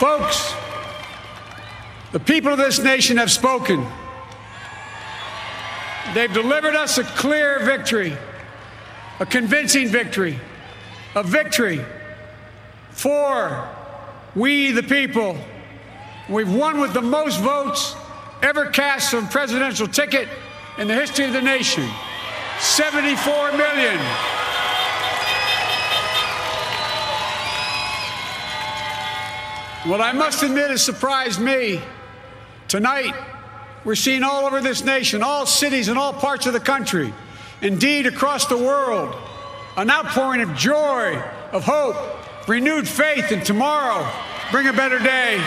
Folks, the people of this nation have spoken. They've delivered us a clear victory, a convincing victory, a victory for we the people. We've won with the most votes ever cast on a presidential ticket in the history of the nation 74 million. What I must admit has surprised me. Tonight, we're seeing all over this nation, all cities and all parts of the country, indeed across the world, an outpouring of joy, of hope, renewed faith in tomorrow. Bring a better day.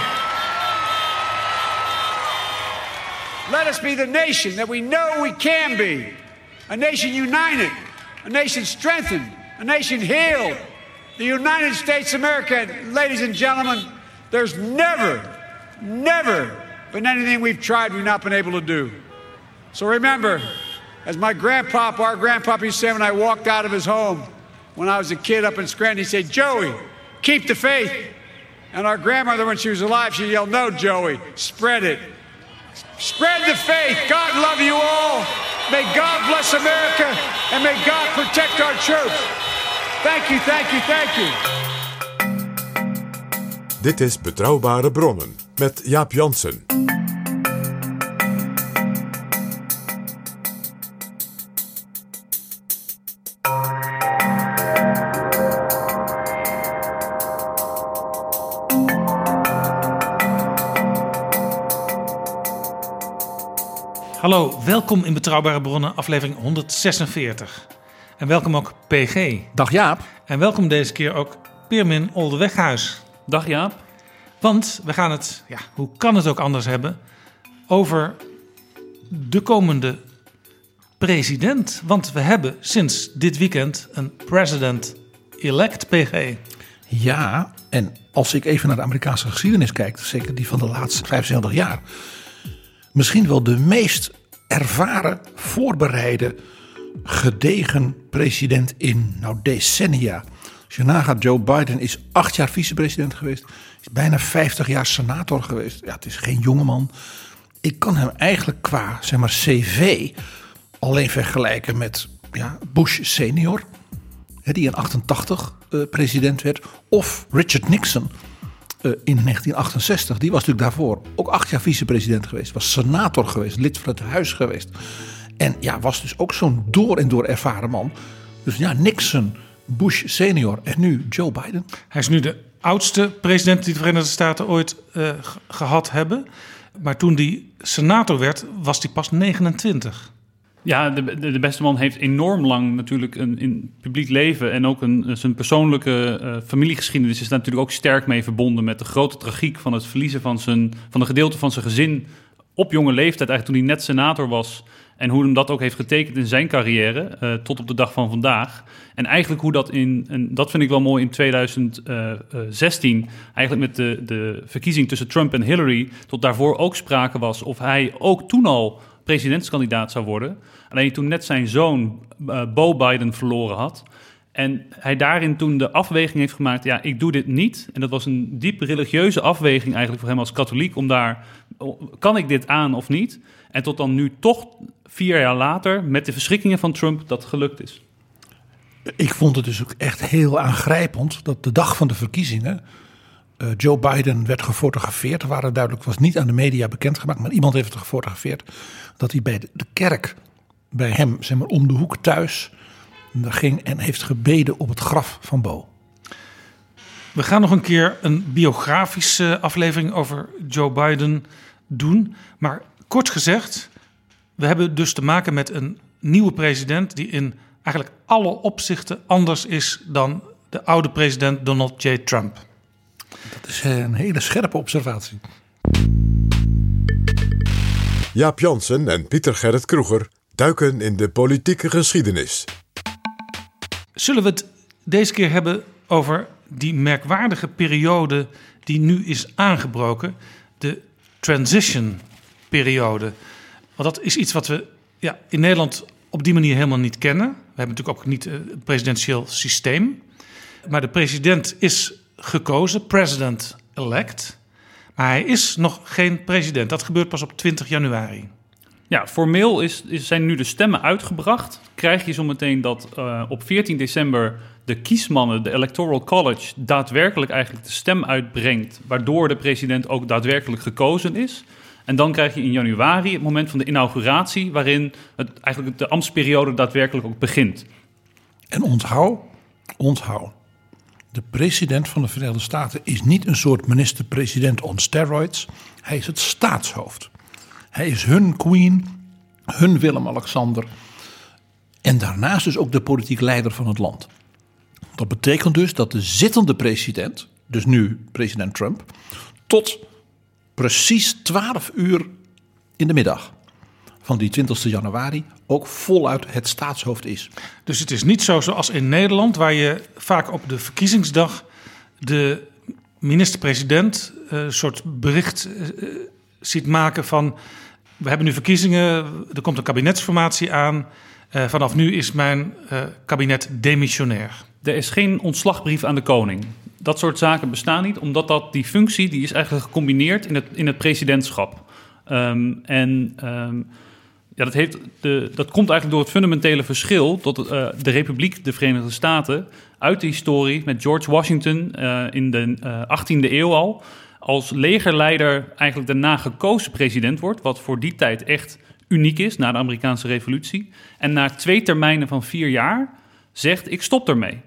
Let us be the nation that we know we can be a nation united, a nation strengthened, a nation healed. The United States of America, ladies and gentlemen, there's never, never been anything we've tried we've not been able to do. So remember, as my grandpapa, our grandpapa used to say when I walked out of his home when I was a kid up in Scranton, he said, Joey, keep the faith. And our grandmother, when she was alive, she yelled, No, Joey, spread it. Spread the faith. God love you all. May God bless America and may God protect our troops. Thank you, thank you, thank you. Dit is Betrouwbare Bronnen met Jaap Jansen. Hallo, welkom in Betrouwbare Bronnen, aflevering 146. En welkom ook PG. Dag Jaap. En welkom deze keer ook Peermin Oldeweghuis. Dag Jaap. Want we gaan het, ja, hoe kan het ook anders hebben, over de komende president. Want we hebben sinds dit weekend een president-elect, PG. Ja, en als ik even naar de Amerikaanse geschiedenis kijk, zeker die van de laatste 75 jaar, misschien wel de meest ervaren, voorbereide, gedegen president in nou, decennia. Nagaat, Joe Biden is acht jaar vicepresident geweest, is bijna 50 jaar senator geweest. Ja, het is geen jongeman. Ik kan hem eigenlijk qua zeg maar, cv alleen vergelijken met ja, Bush senior, die in 88 eh, president werd, of Richard Nixon eh, in 1968. Die was natuurlijk daarvoor ook acht jaar vicepresident geweest, was senator geweest, lid van het huis geweest. En ja, was dus ook zo'n door en door ervaren man. Dus ja, Nixon, Bush senior en nu Joe Biden. Hij is nu de oudste president die de Verenigde Staten ooit eh, gehad hebben. Maar toen hij senator werd, was hij pas 29. Ja, de, de, de beste man heeft enorm lang natuurlijk een in publiek leven en ook een, zijn persoonlijke eh, familiegeschiedenis is daar natuurlijk ook sterk mee verbonden met de grote tragiek van het verliezen van, zijn, van een gedeelte van zijn gezin op jonge leeftijd, eigenlijk toen hij net senator was. En hoe hem dat ook heeft getekend in zijn carrière eh, tot op de dag van vandaag. En eigenlijk hoe dat in, en dat vind ik wel mooi in 2016, eigenlijk met de, de verkiezing tussen Trump en Hillary, tot daarvoor ook sprake was of hij ook toen al presidentskandidaat zou worden. Alleen toen net zijn zoon eh, Bo Biden verloren had. En hij daarin toen de afweging heeft gemaakt, ja, ik doe dit niet. En dat was een diep religieuze afweging eigenlijk voor hem als katholiek, om daar, kan ik dit aan of niet? En tot dan nu toch vier jaar later, met de verschrikkingen van Trump, dat gelukt is. Ik vond het dus ook echt heel aangrijpend dat de dag van de verkiezingen uh, Joe Biden werd gefotografeerd. Er waren duidelijk, was niet aan de media bekendgemaakt, maar iemand heeft het gefotografeerd. Dat hij bij de kerk, bij hem, zeg maar om de hoek thuis, ging en heeft gebeden op het graf van Bo. We gaan nog een keer een biografische aflevering over Joe Biden doen. Maar kort gezegd, we hebben dus te maken met een nieuwe president die in eigenlijk alle opzichten anders is dan de oude president Donald J. Trump. Dat is een hele scherpe observatie. Jaap Jansen en Pieter Gerrit Kroeger duiken in de politieke geschiedenis. Zullen we het deze keer hebben over die merkwaardige periode die nu is aangebroken, de transition periode. Want dat is iets wat we ja, in Nederland op die manier helemaal niet kennen. We hebben natuurlijk ook niet het presidentieel systeem. Maar de president is gekozen, president-elect. Maar hij is nog geen president. Dat gebeurt pas op 20 januari. Ja, formeel is, is, zijn nu de stemmen uitgebracht. Krijg je zometeen dat uh, op 14 december de kiesmannen, de Electoral College, daadwerkelijk eigenlijk de stem uitbrengt, waardoor de president ook daadwerkelijk gekozen is. En dan krijg je in januari het moment van de inauguratie, waarin het, eigenlijk de ambtsperiode daadwerkelijk ook begint. En onthoud, onthoud, de president van de Verenigde Staten is niet een soort minister-president on steroids. Hij is het staatshoofd. Hij is hun queen, hun Willem-Alexander. En daarnaast dus ook de politiek leider van het land. Dat betekent dus dat de zittende president, dus nu president Trump, tot precies 12 uur in de middag van die 20 januari ook voluit het staatshoofd is. Dus het is niet zo zoals in Nederland, waar je vaak op de verkiezingsdag de minister-president eh, een soort bericht uh, ziet maken van we hebben nu verkiezingen, er komt een kabinetsformatie aan. Uh, vanaf nu is mijn kabinet demissionair. Er is geen ontslagbrief aan de koning. Dat soort zaken bestaan niet, omdat dat, die functie die is eigenlijk gecombineerd in het, in het presidentschap. Um, en um, ja, dat, heeft de, dat komt eigenlijk door het fundamentele verschil dat uh, de Republiek, de Verenigde Staten, uit de historie met George Washington uh, in de uh, 18e eeuw al, als legerleider eigenlijk daarna gekozen president wordt, wat voor die tijd echt uniek is na de Amerikaanse Revolutie. En na twee termijnen van vier jaar zegt: Ik stop ermee.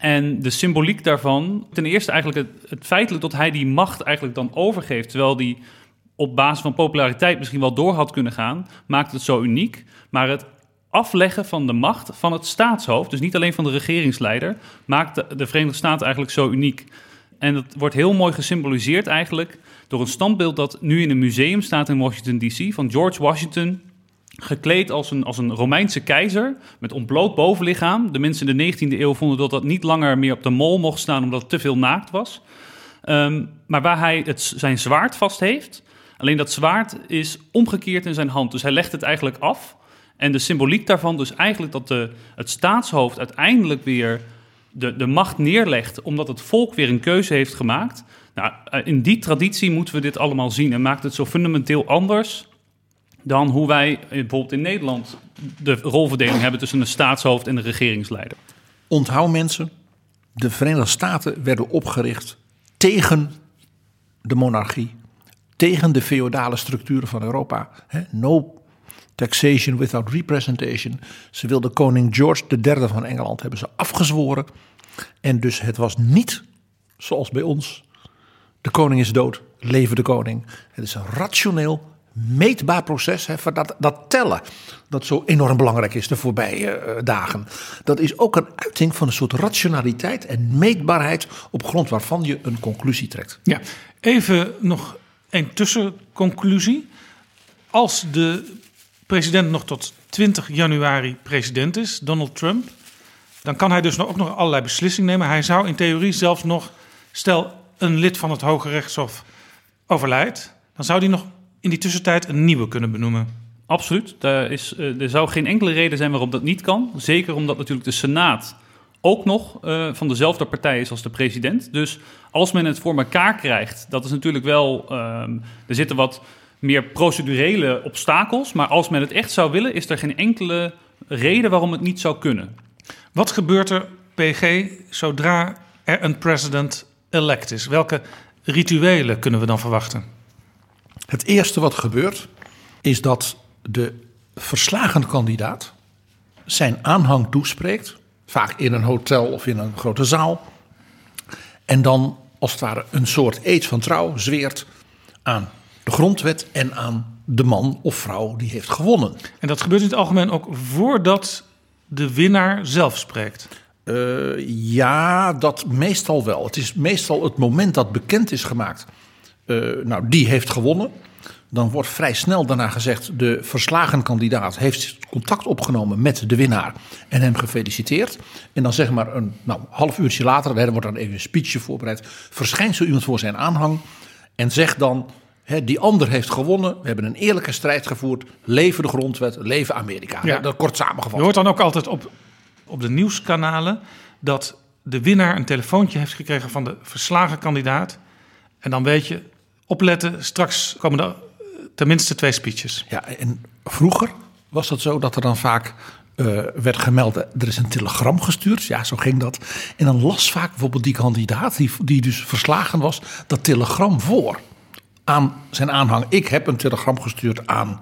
En de symboliek daarvan, ten eerste eigenlijk het, het feitelijk dat hij die macht eigenlijk dan overgeeft, terwijl die op basis van populariteit misschien wel door had kunnen gaan, maakt het zo uniek. Maar het afleggen van de macht van het staatshoofd, dus niet alleen van de regeringsleider, maakt de, de Verenigde Staten eigenlijk zo uniek. En dat wordt heel mooi gesymboliseerd eigenlijk door een standbeeld dat nu in een museum staat in Washington DC van George Washington gekleed als een, als een Romeinse keizer met ontbloot bovenlichaam. De mensen in de 19e eeuw vonden dat dat niet langer meer op de mol mocht staan omdat het te veel naakt was. Um, maar waar hij het, zijn zwaard vast heeft. Alleen dat zwaard is omgekeerd in zijn hand. Dus hij legt het eigenlijk af. En de symboliek daarvan dus eigenlijk dat de, het staatshoofd uiteindelijk weer de, de macht neerlegt... omdat het volk weer een keuze heeft gemaakt. Nou, in die traditie moeten we dit allemaal zien. En maakt het zo fundamenteel anders dan hoe wij bijvoorbeeld in Nederland de rolverdeling hebben tussen de staatshoofd en de regeringsleider. Onthoud mensen, de Verenigde Staten werden opgericht tegen de monarchie, tegen de feodale structuren van Europa. No taxation without representation. Ze wilden koning George III van Engeland hebben ze afgezworen. En dus het was niet zoals bij ons. De koning is dood, leven de koning. Het is een rationeel meetbaar proces. Hè, dat, dat tellen, dat zo enorm belangrijk is de voorbije uh, dagen. Dat is ook een uiting van een soort rationaliteit en meetbaarheid op grond waarvan je een conclusie trekt. Ja, even nog een tussenconclusie. Als de president nog tot 20 januari president is, Donald Trump, dan kan hij dus ook nog allerlei beslissingen nemen. Hij zou in theorie zelfs nog, stel een lid van het Hoge Rechtshof overlijdt, dan zou hij nog in die tussentijd een nieuwe kunnen benoemen. Absoluut. Er, is, eh, er zou geen enkele reden zijn waarom dat niet kan. Zeker omdat natuurlijk de Senaat ook nog uh, van dezelfde partij is als de president. Dus als men het voor elkaar krijgt, dat is natuurlijk wel. Uh, er zitten wat meer procedurele obstakels. Maar als men het echt zou willen, is er geen enkele reden waarom het niet zou kunnen. Wat gebeurt er, PG, zodra er een president-elect is? Welke rituelen kunnen we dan verwachten? Het eerste wat gebeurt is dat de verslagen kandidaat zijn aanhang toespreekt, vaak in een hotel of in een grote zaal, en dan als het ware een soort eed van trouw zweert aan de grondwet en aan de man of vrouw die heeft gewonnen. En dat gebeurt in het algemeen ook voordat de winnaar zelf spreekt. Uh, ja, dat meestal wel. Het is meestal het moment dat bekend is gemaakt. Uh, nou, die heeft gewonnen. Dan wordt vrij snel daarna gezegd: de verslagen kandidaat heeft contact opgenomen met de winnaar en hem gefeliciteerd. En dan zeg maar een nou, half uurtje later, er wordt dan even een speechje voorbereid, verschijnt zo iemand voor zijn aanhang en zegt dan: hè, die ander heeft gewonnen, we hebben een eerlijke strijd gevoerd, leven de grondwet, leven Amerika. Ja. Dat kort samengevat. Je hoort dan ook altijd op, op de nieuwskanalen dat de winnaar een telefoontje heeft gekregen van de verslagen kandidaat. En dan weet je, opletten, straks komen er tenminste twee speeches. Ja, en vroeger was het zo dat er dan vaak uh, werd gemeld, er is een telegram gestuurd. Ja, zo ging dat. En dan las vaak bijvoorbeeld die kandidaat, die, die dus verslagen was, dat telegram voor aan zijn aanhang. Ik heb een telegram gestuurd aan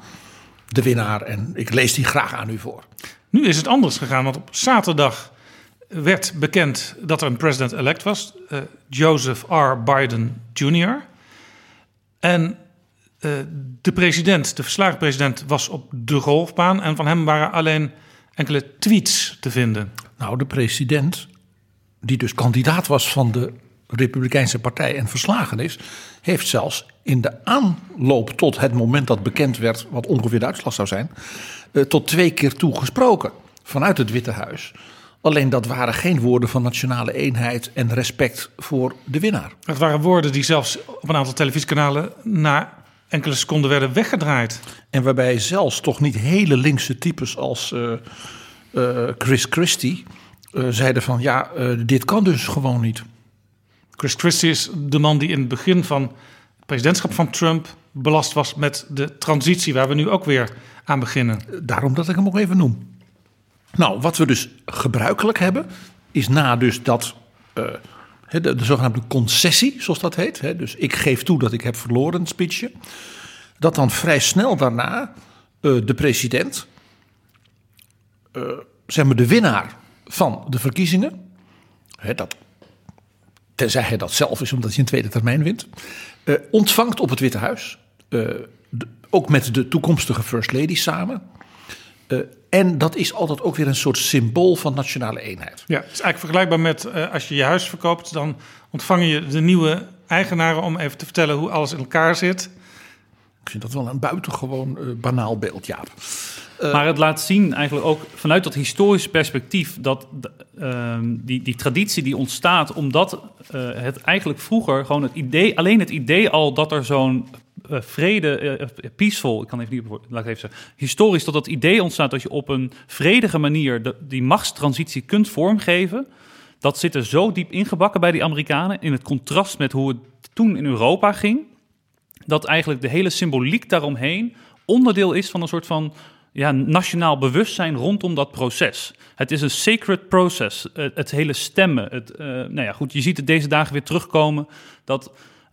de winnaar en ik lees die graag aan u voor. Nu is het anders gegaan, want op zaterdag werd bekend dat er een president-elect was, uh, Joseph R. Biden Jr. En uh, de president, de verslagen president, was op de golfbaan en van hem waren alleen enkele tweets te vinden. Nou, de president, die dus kandidaat was van de Republikeinse Partij en verslagen is, heeft zelfs in de aanloop tot het moment dat bekend werd, wat ongeveer de uitslag zou zijn, uh, tot twee keer toe gesproken vanuit het Witte Huis. Alleen dat waren geen woorden van nationale eenheid en respect voor de winnaar. Het waren woorden die zelfs op een aantal televisiekanalen na enkele seconden werden weggedraaid. En waarbij zelfs toch niet hele linkse types als uh, uh, Chris Christie uh, zeiden van ja, dit kan dus gewoon niet. Chris Christie is de man die in het begin van het presidentschap van Trump belast was met de transitie waar we nu ook weer aan beginnen. Daarom dat ik hem ook even noem. Nou, wat we dus gebruikelijk hebben, is na dus dat de, de, zogenaamde concessie, zoals dat heet. Hè, dus ik geef toe dat ik heb verloren, speechje. Dat dan vrij snel daarna uh, de president, uh, zeg maar de winnaar van de verkiezingen, hè, dat, tenzij hij dat zelf is omdat hij een tweede termijn wint, ontvangt op het Witte Huis. Ook met de toekomstige First Lady samen. Uh, en dat is altijd ook weer een soort symbool van nationale eenheid. Ja, het is eigenlijk vergelijkbaar met uh, als je je huis verkoopt, dan ontvang je de nieuwe eigenaren om even te vertellen hoe alles in elkaar zit. Ik vind dat wel een buitengewoon uh, banaal beeld, Jaap. Uh, maar het laat zien eigenlijk ook vanuit dat historische perspectief dat uh, die, die traditie die ontstaat omdat het eigenlijk vroeger gewoon het idee, alleen het idee al dat er zo'n uh, vrede, uh, peaceful, ik kan even niet, laat ik even zeggen, historisch dat dat idee ontstaat dat je op een vredige manier die machtstransitie kunt vormgeven. Dat zit er zo diep ingebakken bij die Amerikanen in het contrast met hoe het toen in Europa ging. Dat eigenlijk de hele symboliek daaromheen onderdeel is van een soort van ja, nationaal bewustzijn rondom dat proces. Het is een sacred process. Het, hele stemmen. Het, nou ja, goed, je ziet het deze dagen weer terugkomen. Dat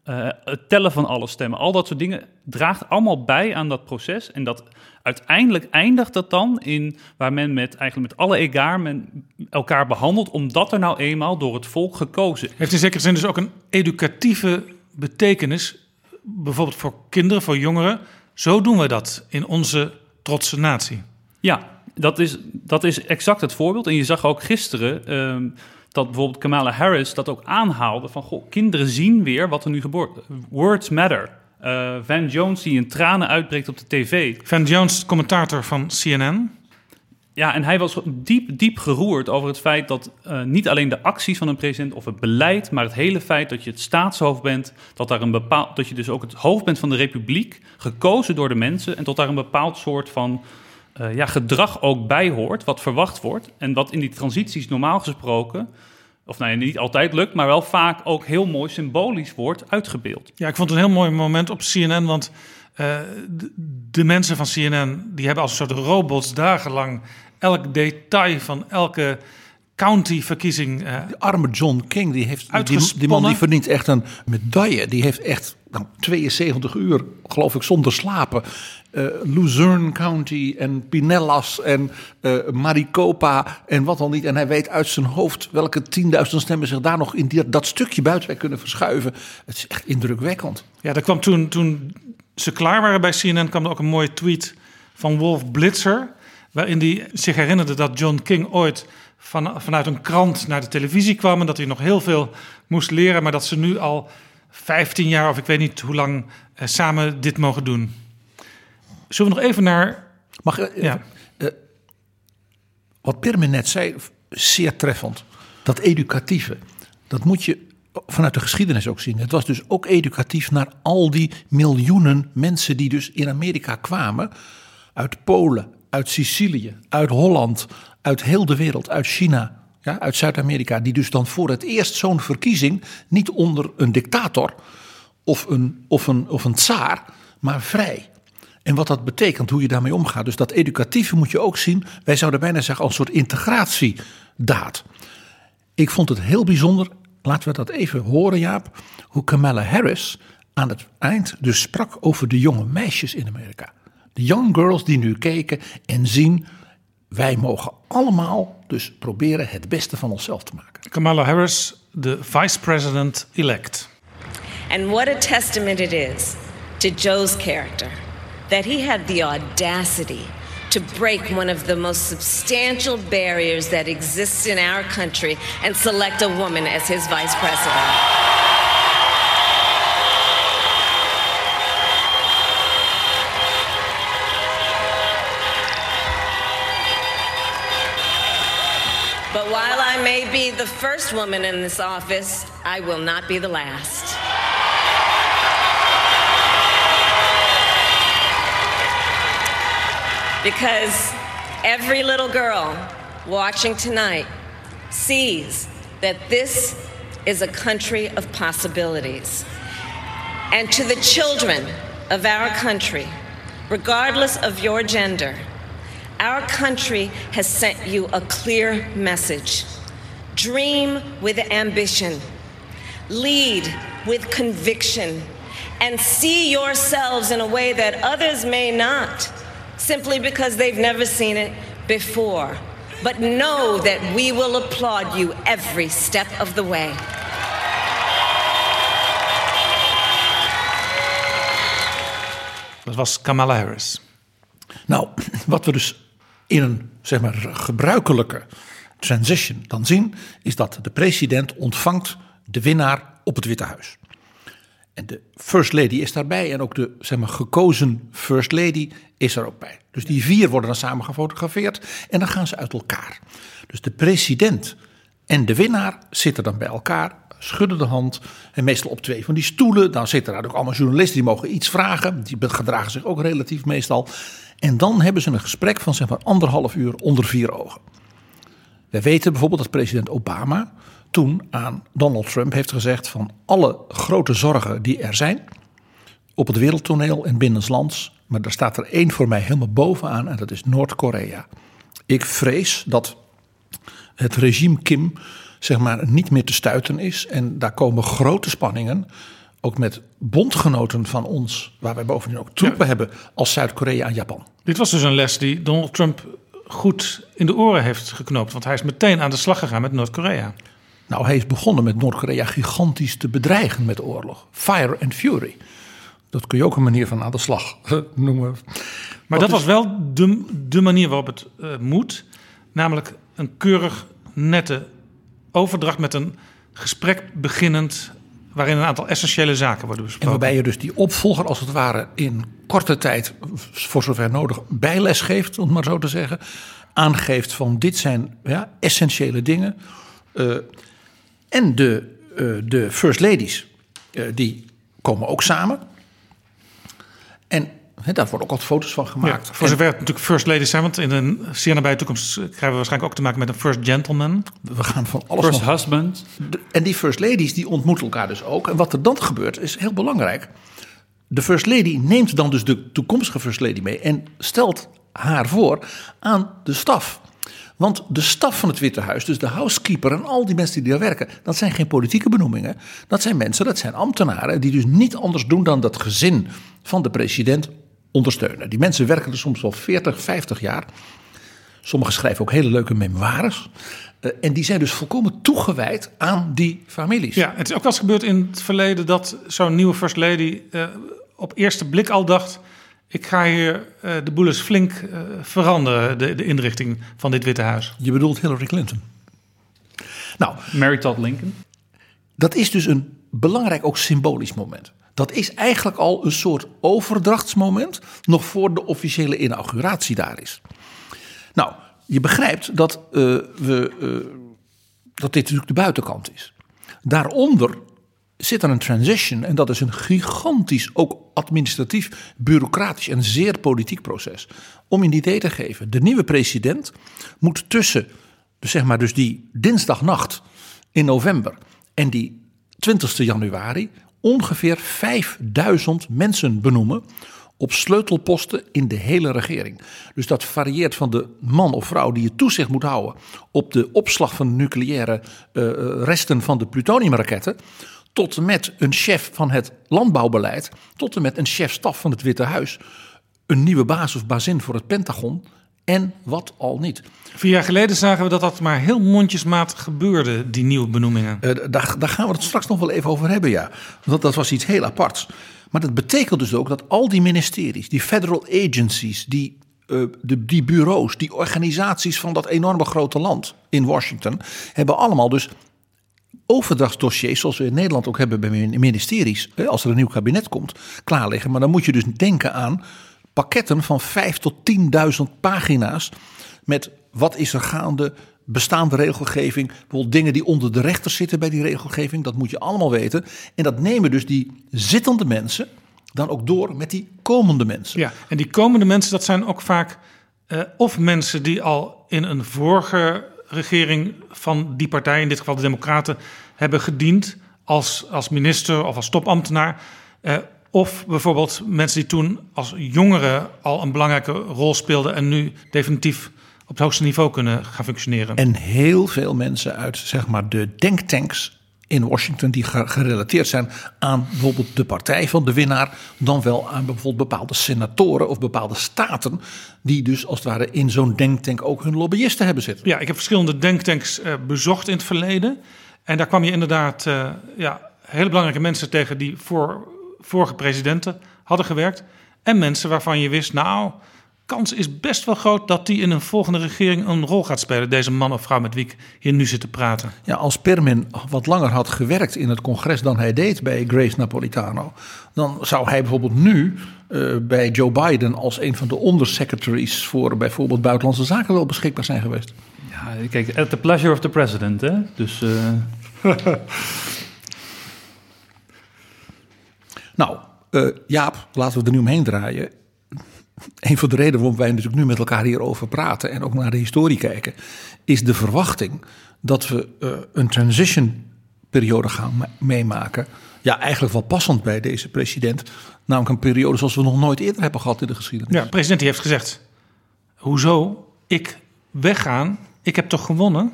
uh, het tellen van alle stemmen, al dat soort dingen draagt allemaal bij aan dat proces. En dat uiteindelijk eindigt dat dan in waar men met eigenlijk met alle egaar men elkaar behandelt, omdat er nou eenmaal door het volk gekozen is. Heeft in zekere zin dus ook een educatieve betekenis, bijvoorbeeld voor kinderen, voor jongeren. Zo doen we dat in onze trotse natie. Ja, dat is, dat is exact het voorbeeld. En je zag ook gisteren. Uh, dat bijvoorbeeld Kamala Harris dat ook aanhaalde van goh, kinderen zien weer wat er nu gebeurt. Words matter. Uh, Van Jones die in tranen uitbreekt op de tv. Van Jones, commentator van CNN. Ja, en hij was diep, diep geroerd over het feit dat uh, niet alleen de acties van een president of het beleid, maar het hele feit dat je het staatshoofd bent, dat, daar een bepaald, dat je dus ook het hoofd bent van de republiek, gekozen door de mensen, en tot daar een bepaald soort van uh, ja, gedrag ook bij hoort, wat verwacht wordt. En wat in die transities normaal gesproken, of nou ja, niet altijd lukt, maar wel vaak ook heel mooi symbolisch wordt uitgebeeld. Ja, ik vond het een heel mooi moment op CNN, want uh, de, de, mensen van CNN, die hebben als een soort robots dagenlang elk detail van elke county-verkiezing. Uh, de arme John King, die, heeft, die, die, man die verdient echt een medaille. Die heeft echt nou, 72 uur, geloof ik, zonder slapen. Uh, Luzerne County en Pinellas en uh, Maricopa en wat dan niet. En hij weet uit zijn hoofd welke 10.000 stemmen zich daar nog in die, dat stukje buitenweg kunnen verschuiven. Het is echt indrukwekkend. Ja, dat kwam toen, toen ze klaar waren bij CNN, kwam er ook een mooie tweet van Wolf Blitzer. Waarin hij zich herinnerde dat John King ooit van, vanuit een krant naar de televisie kwam. En dat hij nog heel veel moest leren. Maar dat ze nu al 15 jaar of ik weet niet hoe lang eh, samen dit mogen doen. Zullen we nog even naar. Mag, uh, ja. Uh, wat Pirmin net zei, zeer treffend. Dat educatieve, dat moet je vanuit de geschiedenis ook zien. Het was dus ook educatief naar al die miljoenen mensen die dus in Amerika kwamen. Uit Polen, uit Sicilië, uit Holland, uit heel de wereld, uit China, ja, uit Zuid-Amerika. Die dus dan voor het eerst zo'n verkiezing niet onder een dictator of een, of een, of een tsaar, maar vrij. En wat dat betekent, hoe je daarmee omgaat. Dus dat educatieve moet je ook zien. Wij zouden bijna zeggen als een soort integratiedaad. Ik vond het heel bijzonder Laten we dat even horen, Jaap. Hoe Kamala Harris aan het eind dus sprak over de jonge meisjes in Amerika. De young girls die nu keken en zien. Wij mogen allemaal dus proberen het beste van onszelf te maken. Kamala Harris, de vice-president-elect. And what a testament it is to Joe's character that he had the audacity to break one of the most substantial barriers that exists in our country and select a woman as his vice president. Be the first woman in this office, I will not be the last. because every little girl watching tonight sees that this is a country of possibilities. And to the children of our country, regardless of your gender, our country has sent you a clear message. Dream with ambition, lead with conviction, and see yourselves in a way that others may not simply because they've never seen it before. But know that we will applaud you every step of the way. Dat was Kamala Harris. Nou, wat we dus in een zeg maar, gebruikelijke transition dan zien, is dat de president ontvangt de winnaar op het Witte Huis. En de First Lady is daarbij en ook de zeg maar, gekozen First Lady is er ook bij. Dus die vier worden dan samen gefotografeerd en dan gaan ze uit elkaar. Dus de president en de winnaar zitten dan bij elkaar, schudden de hand en meestal op twee van die stoelen. Dan zitten daar ook allemaal journalisten die mogen iets vragen. Die gedragen zich ook relatief meestal. En dan hebben ze een gesprek van zeg maar anderhalf uur onder vier ogen. We weten bijvoorbeeld dat president Obama toen aan Donald Trump heeft gezegd van alle grote zorgen die er zijn op het wereldtoneel en binnenlands, maar daar staat er één voor mij helemaal bovenaan en dat is Noord-Korea. Ik vrees dat het regime Kim zeg maar niet meer te stuiten is en daar komen grote spanningen ook met bondgenoten van ons, waar wij bovendien ook troepen hebben, als Zuid-Korea en Japan. Dit was dus een les die Donald Trump goed in de oren heeft geknoopt, want hij is meteen aan de slag gegaan met Noord-Korea. Nou, hij is begonnen met Noord-Korea gigantisch te bedreigen met oorlog. Fire and fury. Dat kun je ook een manier van aan de slag noemen. Maar dat was wel de, de manier waarop het uh, moet. Namelijk een keurig nette overdracht met een gesprek beginnend waarin een aantal essentiële zaken worden besproken. En waarbij je dus die opvolger als het ware in korte tijd, voor zover nodig, bijles geeft, om maar zo te zeggen. Aangeeft van dit zijn ja, essentiële dingen. Uh, en de, uh, de First Ladies, uh, die komen ook samen. He, daar worden ook wat foto's van gemaakt. Ja, voor zover het natuurlijk First Ladies zijn, want in een zeer nabije toekomst krijgen we waarschijnlijk ook te maken met een First Gentleman. We gaan van alles. First nog... Husband. en die First Ladies die ontmoeten elkaar dus ook. En wat er dan gebeurt is heel belangrijk. De First Lady neemt dan dus de toekomstige First Lady mee en stelt haar voor aan de staf. Want de staf van het Witte Huis, dus de housekeeper en al die mensen die daar werken, dat zijn geen politieke benoemingen. Dat zijn mensen, dat zijn ambtenaren die dus niet anders doen dan dat gezin van de president ondersteunen. Die mensen werken er soms wel 40, 50 jaar. Sommigen schrijven ook hele leuke memoires. Uh, en die zijn dus volkomen toegewijd aan die families. Ja, het is ook wel eens gebeurd in het verleden dat zo'n nieuwe First Lady uh, op eerste blik al dacht ik ga hier uh, de boel eens flink uh, veranderen, de, de inrichting van dit Witte Huis. Je bedoelt Hillary Clinton? Nou, Mary Todd Lincoln. Dat is dus een belangrijk, ook symbolisch moment. Dat is eigenlijk al een soort overdrachtsmoment, nog voor de officiële inauguratie daar is. Nou, je begrijpt dat, uh, we, dat dit natuurlijk de buitenkant is. Daaronder zit er een transition en dat is een gigantisch, ook administratief, bureaucratisch en zeer politiek proces. Om een idee te geven, de nieuwe president moet tussen, dus zeg maar dus die dinsdagnacht in november en die 20 januari ongeveer 5000 mensen benoemen op sleutelposten in de hele regering. Dus dat varieert van de man of vrouw die je toezicht moet houden op de opslag van nucleaire uh, resten van de plutoniumraketten tot en met een chef van het landbouwbeleid, tot en met een chef-staf van het Witte Huis, een nieuwe baas of bazin voor het Pentagon en wat al niet. Vier jaar geleden zagen we dat dat maar heel mondjesmaat gebeurde, die nieuwe benoemingen. Uh, daar, daar, gaan we het straks nog wel even over hebben, ja. Want dat was iets heel aparts. Maar dat betekent dus ook dat al die ministeries, die federal agencies, die, uh, de, die bureaus, die organisaties van dat enorme grote land in Washington, hebben allemaal dus overdrachtsdossiers, zoals we in Nederland ook hebben bij ministeries, als er een nieuw kabinet komt, klaar liggen. Maar dan moet je dus denken aan pakketten van 5 tot 10.000 pagina's met wat is er gaande, bestaande regelgeving, bijvoorbeeld dingen die onder de rechters zitten bij die regelgeving, dat moet je allemaal weten. En dat nemen dus die zittende mensen dan ook door met die komende mensen. Ja, en die komende mensen, dat zijn ook vaak uh, of mensen die al in een vorige regering van die partij, in dit geval de Democraten, hebben gediend als, als minister of als topambtenaar. Eh, of bijvoorbeeld mensen die toen als jongeren al een belangrijke rol speelden en nu definitief op het hoogste niveau kunnen gaan functioneren. En heel veel mensen uit zeg maar, de denktanks in Washington die gerelateerd zijn aan bijvoorbeeld de partij van de winnaar, dan wel aan bijvoorbeeld bepaalde senatoren of bepaalde staten, die dus als het ware in zo'n denktank ook hun lobbyisten hebben zitten. Ja, ik heb verschillende denktanks uh, bezocht in het verleden. En daar kwam je inderdaad uh, ja, hele belangrijke mensen tegen die voor vorige presidenten hadden gewerkt. En mensen waarvan je wist, nou, kans is best wel groot dat die in een volgende regering een rol gaat spelen. Deze man of vrouw met wie ik hier nu zit te praten. Ja, als Permin wat langer had gewerkt in het congres dan hij deed bij Grace Napolitano, dan zou hij bijvoorbeeld nu uh, bij Joe Biden als een van de undersecretaries voor bijvoorbeeld buitenlandse zaken wel beschikbaar zijn geweest. Ja, kijk, at the pleasure of the president, hè? Dus. Uh... nou, uh, Jaap, laten we er nu omheen draaien een van de redenen waarom wij natuurlijk nu met elkaar hierover praten en ook naar de historie kijken, is de verwachting dat we uh, een transition periode gaan meemaken. Ja, eigenlijk wel passend bij deze president. Namelijk een periode zoals we nog nooit eerder hebben gehad in de geschiedenis. Ja, de president die heeft gezegd: Hoezo? Ik weggaan? Ik heb toch gewonnen?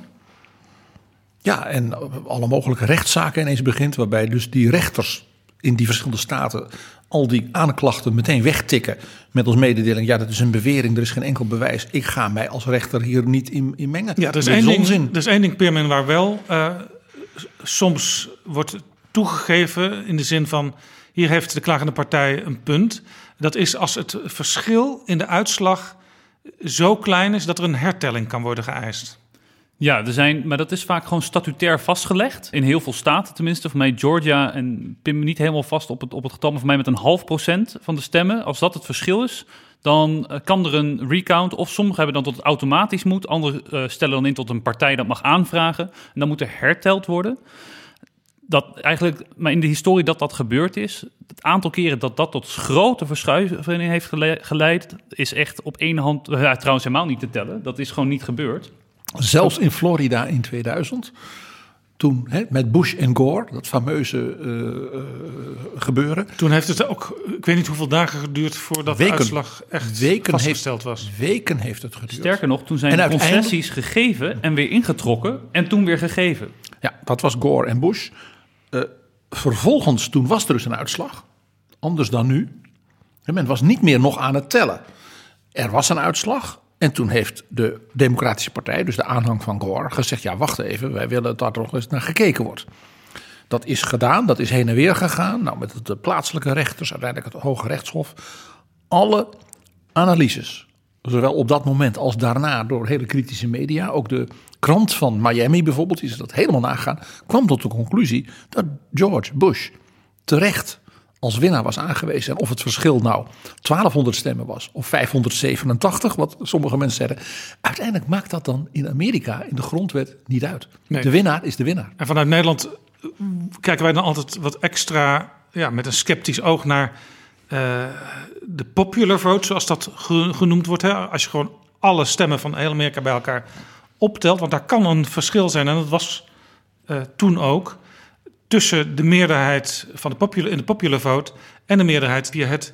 Ja, en alle mogelijke rechtszaken ineens begint, waarbij dus die rechters in die verschillende staten al die aanklachten meteen wegtikken met als mededeling: ja, dat is een bewering, er is geen enkel bewijs. Ik ga mij als rechter hier niet in, in mengen. Ja, er is, één ding, er is één ding, Peerman, waar wel uh, soms wordt toegegeven in de zin van: hier heeft de klagende partij een punt. Dat is als het verschil in de uitslag zo klein is dat er een hertelling kan worden geëist. Ja, er zijn, maar dat is vaak gewoon statutair vastgelegd. In heel veel staten tenminste. Voor mij Georgia en pin me niet helemaal vast op het, op het getal. Maar voor mij met een half procent van de stemmen. Als dat het verschil is, dan eh, kan er een recount. Of sommigen hebben dan tot het automatisch moet. Anderen uh, stellen dan in tot een partij dat mag aanvragen. En dan moet er herteld worden. Dat eigenlijk, maar in de historie dat dat gebeurd is, het aantal keren dat dat tot grote verschuivingen heeft geleid, is echt op één hand, ja, trouwens helemaal niet te tellen. Dat is gewoon niet gebeurd. Zelfs in Florida in 2000. toen hè, met Bush en Gore, dat fameuze uh, uh, gebeuren. Toen heeft het ook, ik weet niet hoeveel dagen geduurd voordat weken, de uitslag echt weken vastgesteld heeft, was. Weken heeft het geduurd. Sterker nog, toen zijn concessies gegeven en weer ingetrokken en toen weer gegeven. Ja, dat was Gore en Bush. Uh, vervolgens, toen was er dus een uitslag, anders dan nu. Men was niet meer nog aan het tellen. Er was een uitslag. En toen heeft de Democratische Partij, dus de aanhang van Gore, gezegd: ja, wacht even, wij willen dat er nog eens naar gekeken wordt. Dat is gedaan, dat is heen en weer gegaan. Nou, met de plaatselijke rechters, uiteindelijk het Hoge Rechtshof. Alle analyses, zowel op dat moment als daarna door hele kritische media, ook de krant van Miami bijvoorbeeld, die ze dat helemaal nagaan, kwam tot de conclusie dat George Bush terecht als winnaar was aangewezen. En of het verschil nou 1200 stemmen was of 587, wat sommige mensen zeggen. Uiteindelijk maakt dat dan in Amerika in de grondwet niet uit. Nee. De winnaar is de winnaar. En vanuit Nederland kijken wij dan altijd wat extra ja, met een sceptisch oog naar uh, de popular vote, zoals dat genoemd wordt. Hè? Als je gewoon alle stemmen van heel Amerika bij elkaar optelt. Want daar kan een verschil zijn. En dat was uh, toen ook tussen de meerderheid van de popular, in de popular vote en de meerderheid via het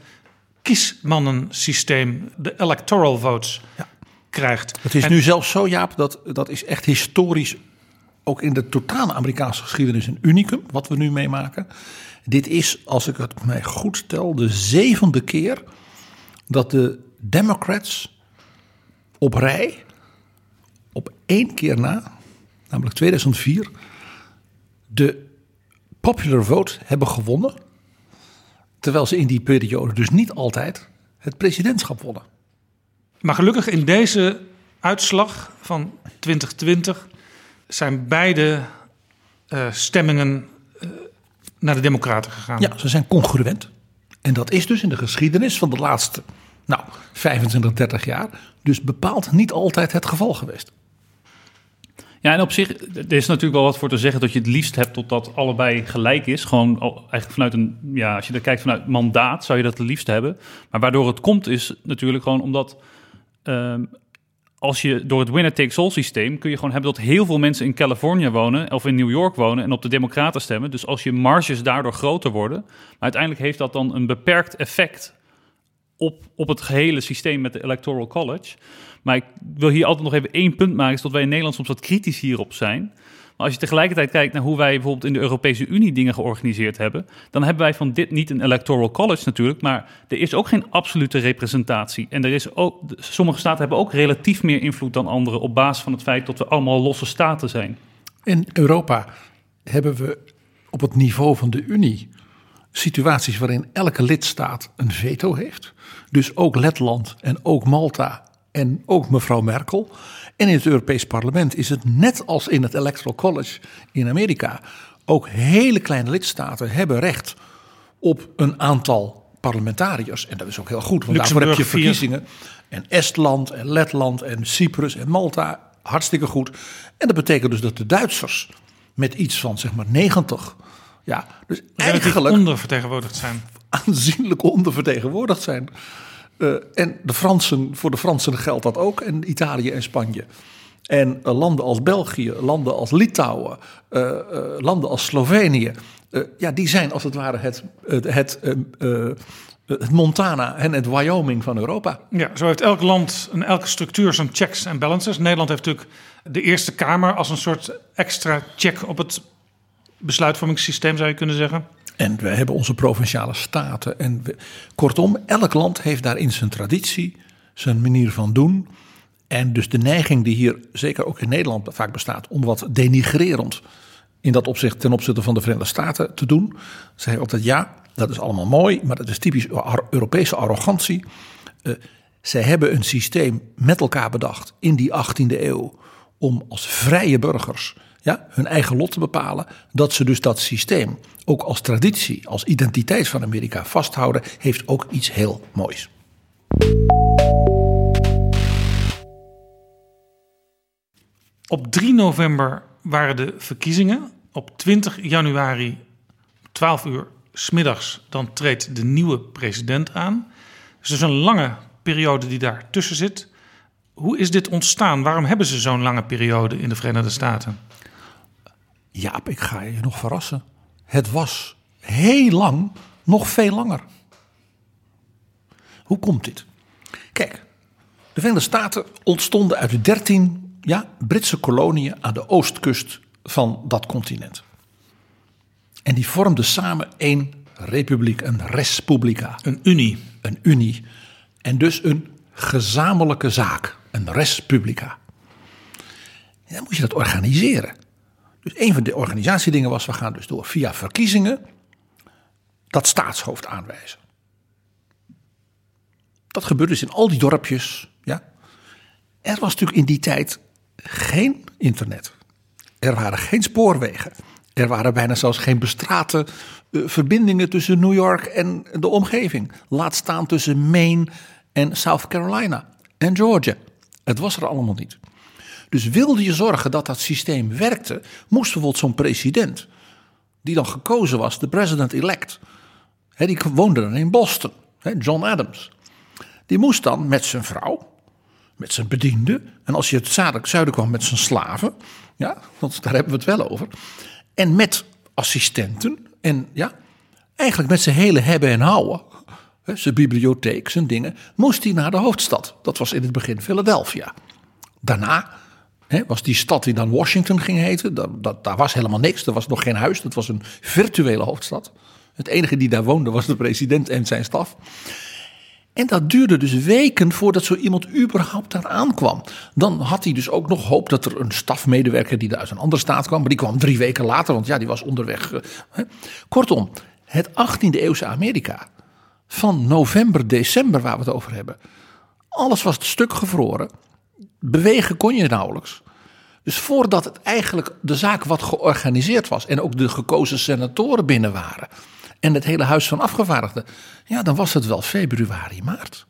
kiesmannensysteem, de electoral votes, ja. krijgt. Het is en, nu zelfs zo, Jaap, dat dat is echt historisch, ook in de totale Amerikaanse geschiedenis, een unicum, wat we nu meemaken. Dit is, als ik het mij goed tel, de zevende keer dat de Democrats op rij, op één keer na, namelijk 2004, de popular vote hebben gewonnen. Terwijl ze in die periode dus niet altijd het presidentschap wonnen. Maar gelukkig in deze uitslag van 2020 zijn beide uh, stemmingen uh, naar de Democraten gegaan. Ja, ze zijn congruent. En dat is dus in de geschiedenis van de laatste nou, 25, 30 jaar dus bepaald niet altijd het geval geweest. Ja, en op zich, er is natuurlijk wel wat voor te zeggen dat je het liefst hebt totdat allebei gelijk is. Gewoon eigenlijk vanuit een, ja, als je er kijkt vanuit mandaat, zou je dat het liefst hebben. Maar waardoor het komt is natuurlijk gewoon omdat um, als je door het winner-takes-all systeem kun je gewoon hebben dat heel veel mensen in Californië wonen of in New York wonen en op de Democraten stemmen. Dus als je marges daardoor groter worden, uiteindelijk heeft dat dan een beperkt effect op, op het gehele systeem met de Electoral College. Maar ik wil hier altijd nog even één punt maken, is dat wij in Nederland soms wat kritisch hierop zijn. Maar als je tegelijkertijd kijkt naar hoe wij bijvoorbeeld in de Europese Unie dingen georganiseerd hebben, dan hebben wij van dit niet een electoral college natuurlijk, maar er is ook geen absolute representatie. En er is ook, sommige staten hebben ook relatief meer invloed dan andere op basis van het feit dat we allemaal losse staten zijn. In Europa hebben we op het niveau van de Unie situaties waarin elke lidstaat een veto heeft. Dus ook Letland en ook Malta en ook mevrouw Merkel. En in het Europees Parlement is het net als in het Electoral College in Amerika. Ook hele kleine lidstaten hebben recht op een aantal parlementariërs. En dat is ook heel goed, want daarvoor heb je verkiezingen. En Estland en Letland en Cyprus en Malta, hartstikke goed. En dat betekent dus dat de Duitsers met iets van zeg maar 90, ja, dus eigenlijk ondervertegenwoordigd zijn. Aanzienlijk ondervertegenwoordigd zijn. Uh, en de Fransen, voor de Fransen geldt dat ook. En Italië en Spanje. En uh, landen als België, landen als Litouwen, uh, landen als Slovenië. ja, die zijn als het ware het, het, het, het Montana en het Wyoming van Europa. Ja, zo heeft elk land en elke structuur zijn checks en balances. Nederland heeft natuurlijk de Eerste Kamer als een soort extra check op het besluitvormingssysteem, zou je kunnen zeggen. En we hebben onze provinciale staten. En kortom, elk land heeft daarin zijn traditie, zijn manier van doen. En dus de neiging die hier, zeker ook in Nederland, vaak bestaat om wat denigrerend in dat opzicht ten opzichte van de Verenigde Staten te doen. Zeg altijd ja, dat is allemaal mooi, maar dat is typisch Europese arrogantie. Uh, zij hebben een systeem met elkaar bedacht in die 18e eeuw om als vrije burgers ja, hun eigen lot te bepalen. Dat ze dus dat systeem ook als traditie, als identiteit van Amerika vasthouden, heeft ook iets heel moois. Op 3 november waren de verkiezingen. Op 20 januari, 12 uur smiddags, dan treedt de nieuwe president aan. Dus is een lange periode die daar tussen zit. Hoe is dit ontstaan? Waarom hebben ze zo'n lange periode in de Verenigde Staten? Jaap, ik ga je nog verrassen. Het was heel lang nog veel langer. Hoe komt dit? Kijk, de Verenigde Staten ontstonden uit de 13 ja, Britse koloniën aan de oostkust van dat continent. En die vormden samen één republiek, een respublica. Een unie. Een unie. En dus een gezamenlijke zaak, een respublica. En dan moet je dat organiseren. Dus een van de organisatiedingen was, we gaan dus door via verkiezingen dat staatshoofd aanwijzen. Dat gebeurde dus in al die dorpjes. Ja. Er was natuurlijk in die tijd geen internet. Er waren geen spoorwegen. Er waren bijna zelfs geen bestrate uh, verbindingen tussen New York en de omgeving. Laat staan tussen Maine en South Carolina en Georgia. Het was er allemaal niet. Dus wilde je zorgen dat dat systeem werkte, moest bijvoorbeeld zo'n president, die dan gekozen was, de president-elect, die woonde dan in Boston, John Adams. Die moest dan met zijn vrouw, met zijn bediende, en als je het zuiden kwam met zijn slaven, ja, want daar hebben we het wel over, en met assistenten, en ja, eigenlijk met zijn hele hebben en houden, zijn bibliotheek, zijn dingen, moest hij naar de hoofdstad. Dat was in het begin Philadelphia. Daarna was die stad die dan Washington ging heten, dat, dat, daar was helemaal niks. Er was nog geen huis, dat was een virtuele hoofdstad. Het enige die daar woonde was de president en zijn staf. En dat duurde dus weken voordat zo iemand überhaupt daar aankwam. Dan had hij dus ook nog hoop dat er een stafmedewerker die uit een andere staat kwam. Maar die kwam drie weken later, want ja, die was onderweg. Eh, Kortom, het 18e eeuwse Amerika van november, december waar we het over hebben. Alles was stuk gevroren. Bewegen kon je nauwelijks. Dus voordat het eigenlijk de zaak wat georganiseerd was en ook de gekozen senatoren binnen waren en het hele huis van afgevaardigden, ja, dan was het wel februari, maart.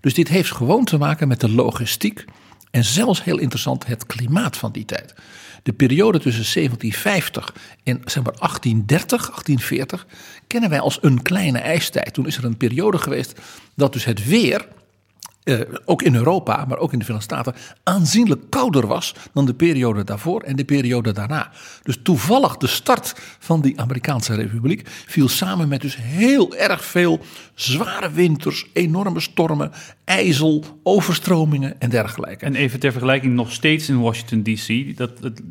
Dus dit heeft gewoon te maken met de logistiek en zelfs heel interessant het klimaat van die tijd. De periode tussen 1750 en zeg maar 1830, 1840 kennen wij als een kleine ijstijd. Toen is er een periode geweest dat dus het weer uh, ook in Europa, maar ook in de Verenigde Staten, aanzienlijk kouder was dan de periode daarvoor en de periode daarna. Dus toevallig de start van die Amerikaanse Republiek viel samen met dus heel erg veel zware winters, enorme stormen, ijzel, overstromingen en dergelijke. En even ter vergelijking, nog steeds in Washington DC, dat, het,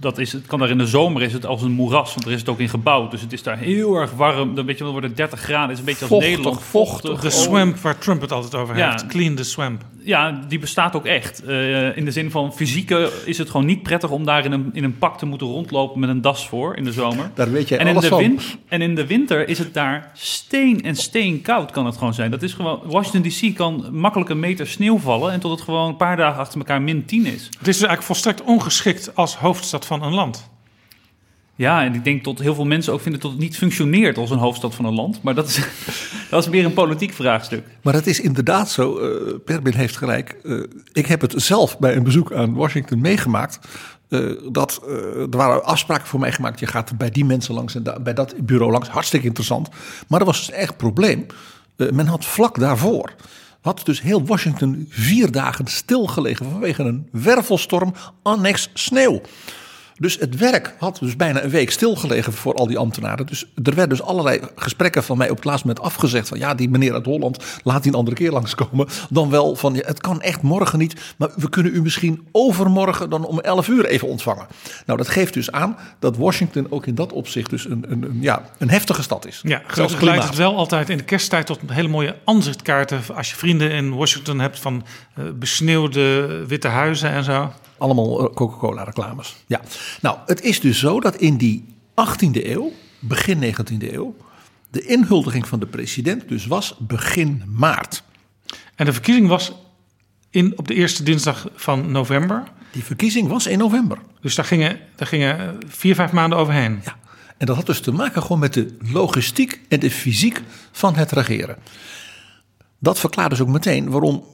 dat is, het kan daar in de zomer is het als een moeras, want er is het ook in gebouwd. Dus het is daar heel erg warm. Dan weet je wordt het 30 graden. Het is een beetje als vochtig, Nederland. Vochtig. De swamp waar Trump het altijd over Ja. heeft. Clean the swamp. Ja, die bestaat ook echt. Eh, in de zin van fysieke is het gewoon niet prettig om daar in een, in een pak te moeten rondlopen met een das voor in de zomer. Daar weet jij en in, alles de van. win- en in de winter is het daar steen en steen koud kan het gewoon zijn. Dat is gewoon, Washington DC kan makkelijk een meter sneeuw vallen en tot het gewoon een paar dagen achter elkaar min 10 is. Het is dus eigenlijk volstrekt ongeschikt als hoofdstad van een land. Ja, en ik denk dat heel veel mensen ook vinden dat het niet functioneert als een hoofdstad van een land. Maar dat is, dat is meer een politiek vraagstuk. Maar het is inderdaad zo, Perbin heeft gelijk. Eh, ik heb het zelf bij een bezoek aan Washington meegemaakt. eh, dat, er waren afspraken voor mij gemaakt. Je gaat bij die mensen langs en bij dat bureau langs. Hartstikke interessant. Maar er was dus een echt probleem. Men had vlak daarvoor. Had dus heel Washington vier dagen stilgelegen vanwege een wervelstorm annex sneeuw. Dus het werk had dus bijna een week stilgelegen voor al die ambtenaren. Dus er werden dus allerlei gesprekken van mij op het laatste moment afgezegd. Van ja, die meneer uit Holland, laat die een andere keer langskomen. Dan wel van, ja, het kan echt morgen niet. Maar we kunnen u misschien overmorgen dan om 11 uur even ontvangen. Nou, dat geeft dus aan dat Washington ook in dat opzicht dus een, een, een, ja, een heftige stad is. Ja, gelukkig leidt het wel altijd in de kersttijd tot hele mooie aanzichtkaarten. Als je vrienden in Washington hebt van eh, besneeuwde witte huizen en zo. Allemaal eh, Coca-Cola reclames. Ja. Nou, het is dus zo dat in die 18e eeuw, begin 19e eeuw, de inhuldiging van de president dus was begin maart. En de verkiezing was in, op de eerste dinsdag van november. Die verkiezing was in november. Dus daar gingen, daar gingen eh, vier, vijf maanden overheen. Ja. En dat had dus te maken gewoon met de logistiek en de fysiek van het regeren. Dat verklaart dus ook meteen waarom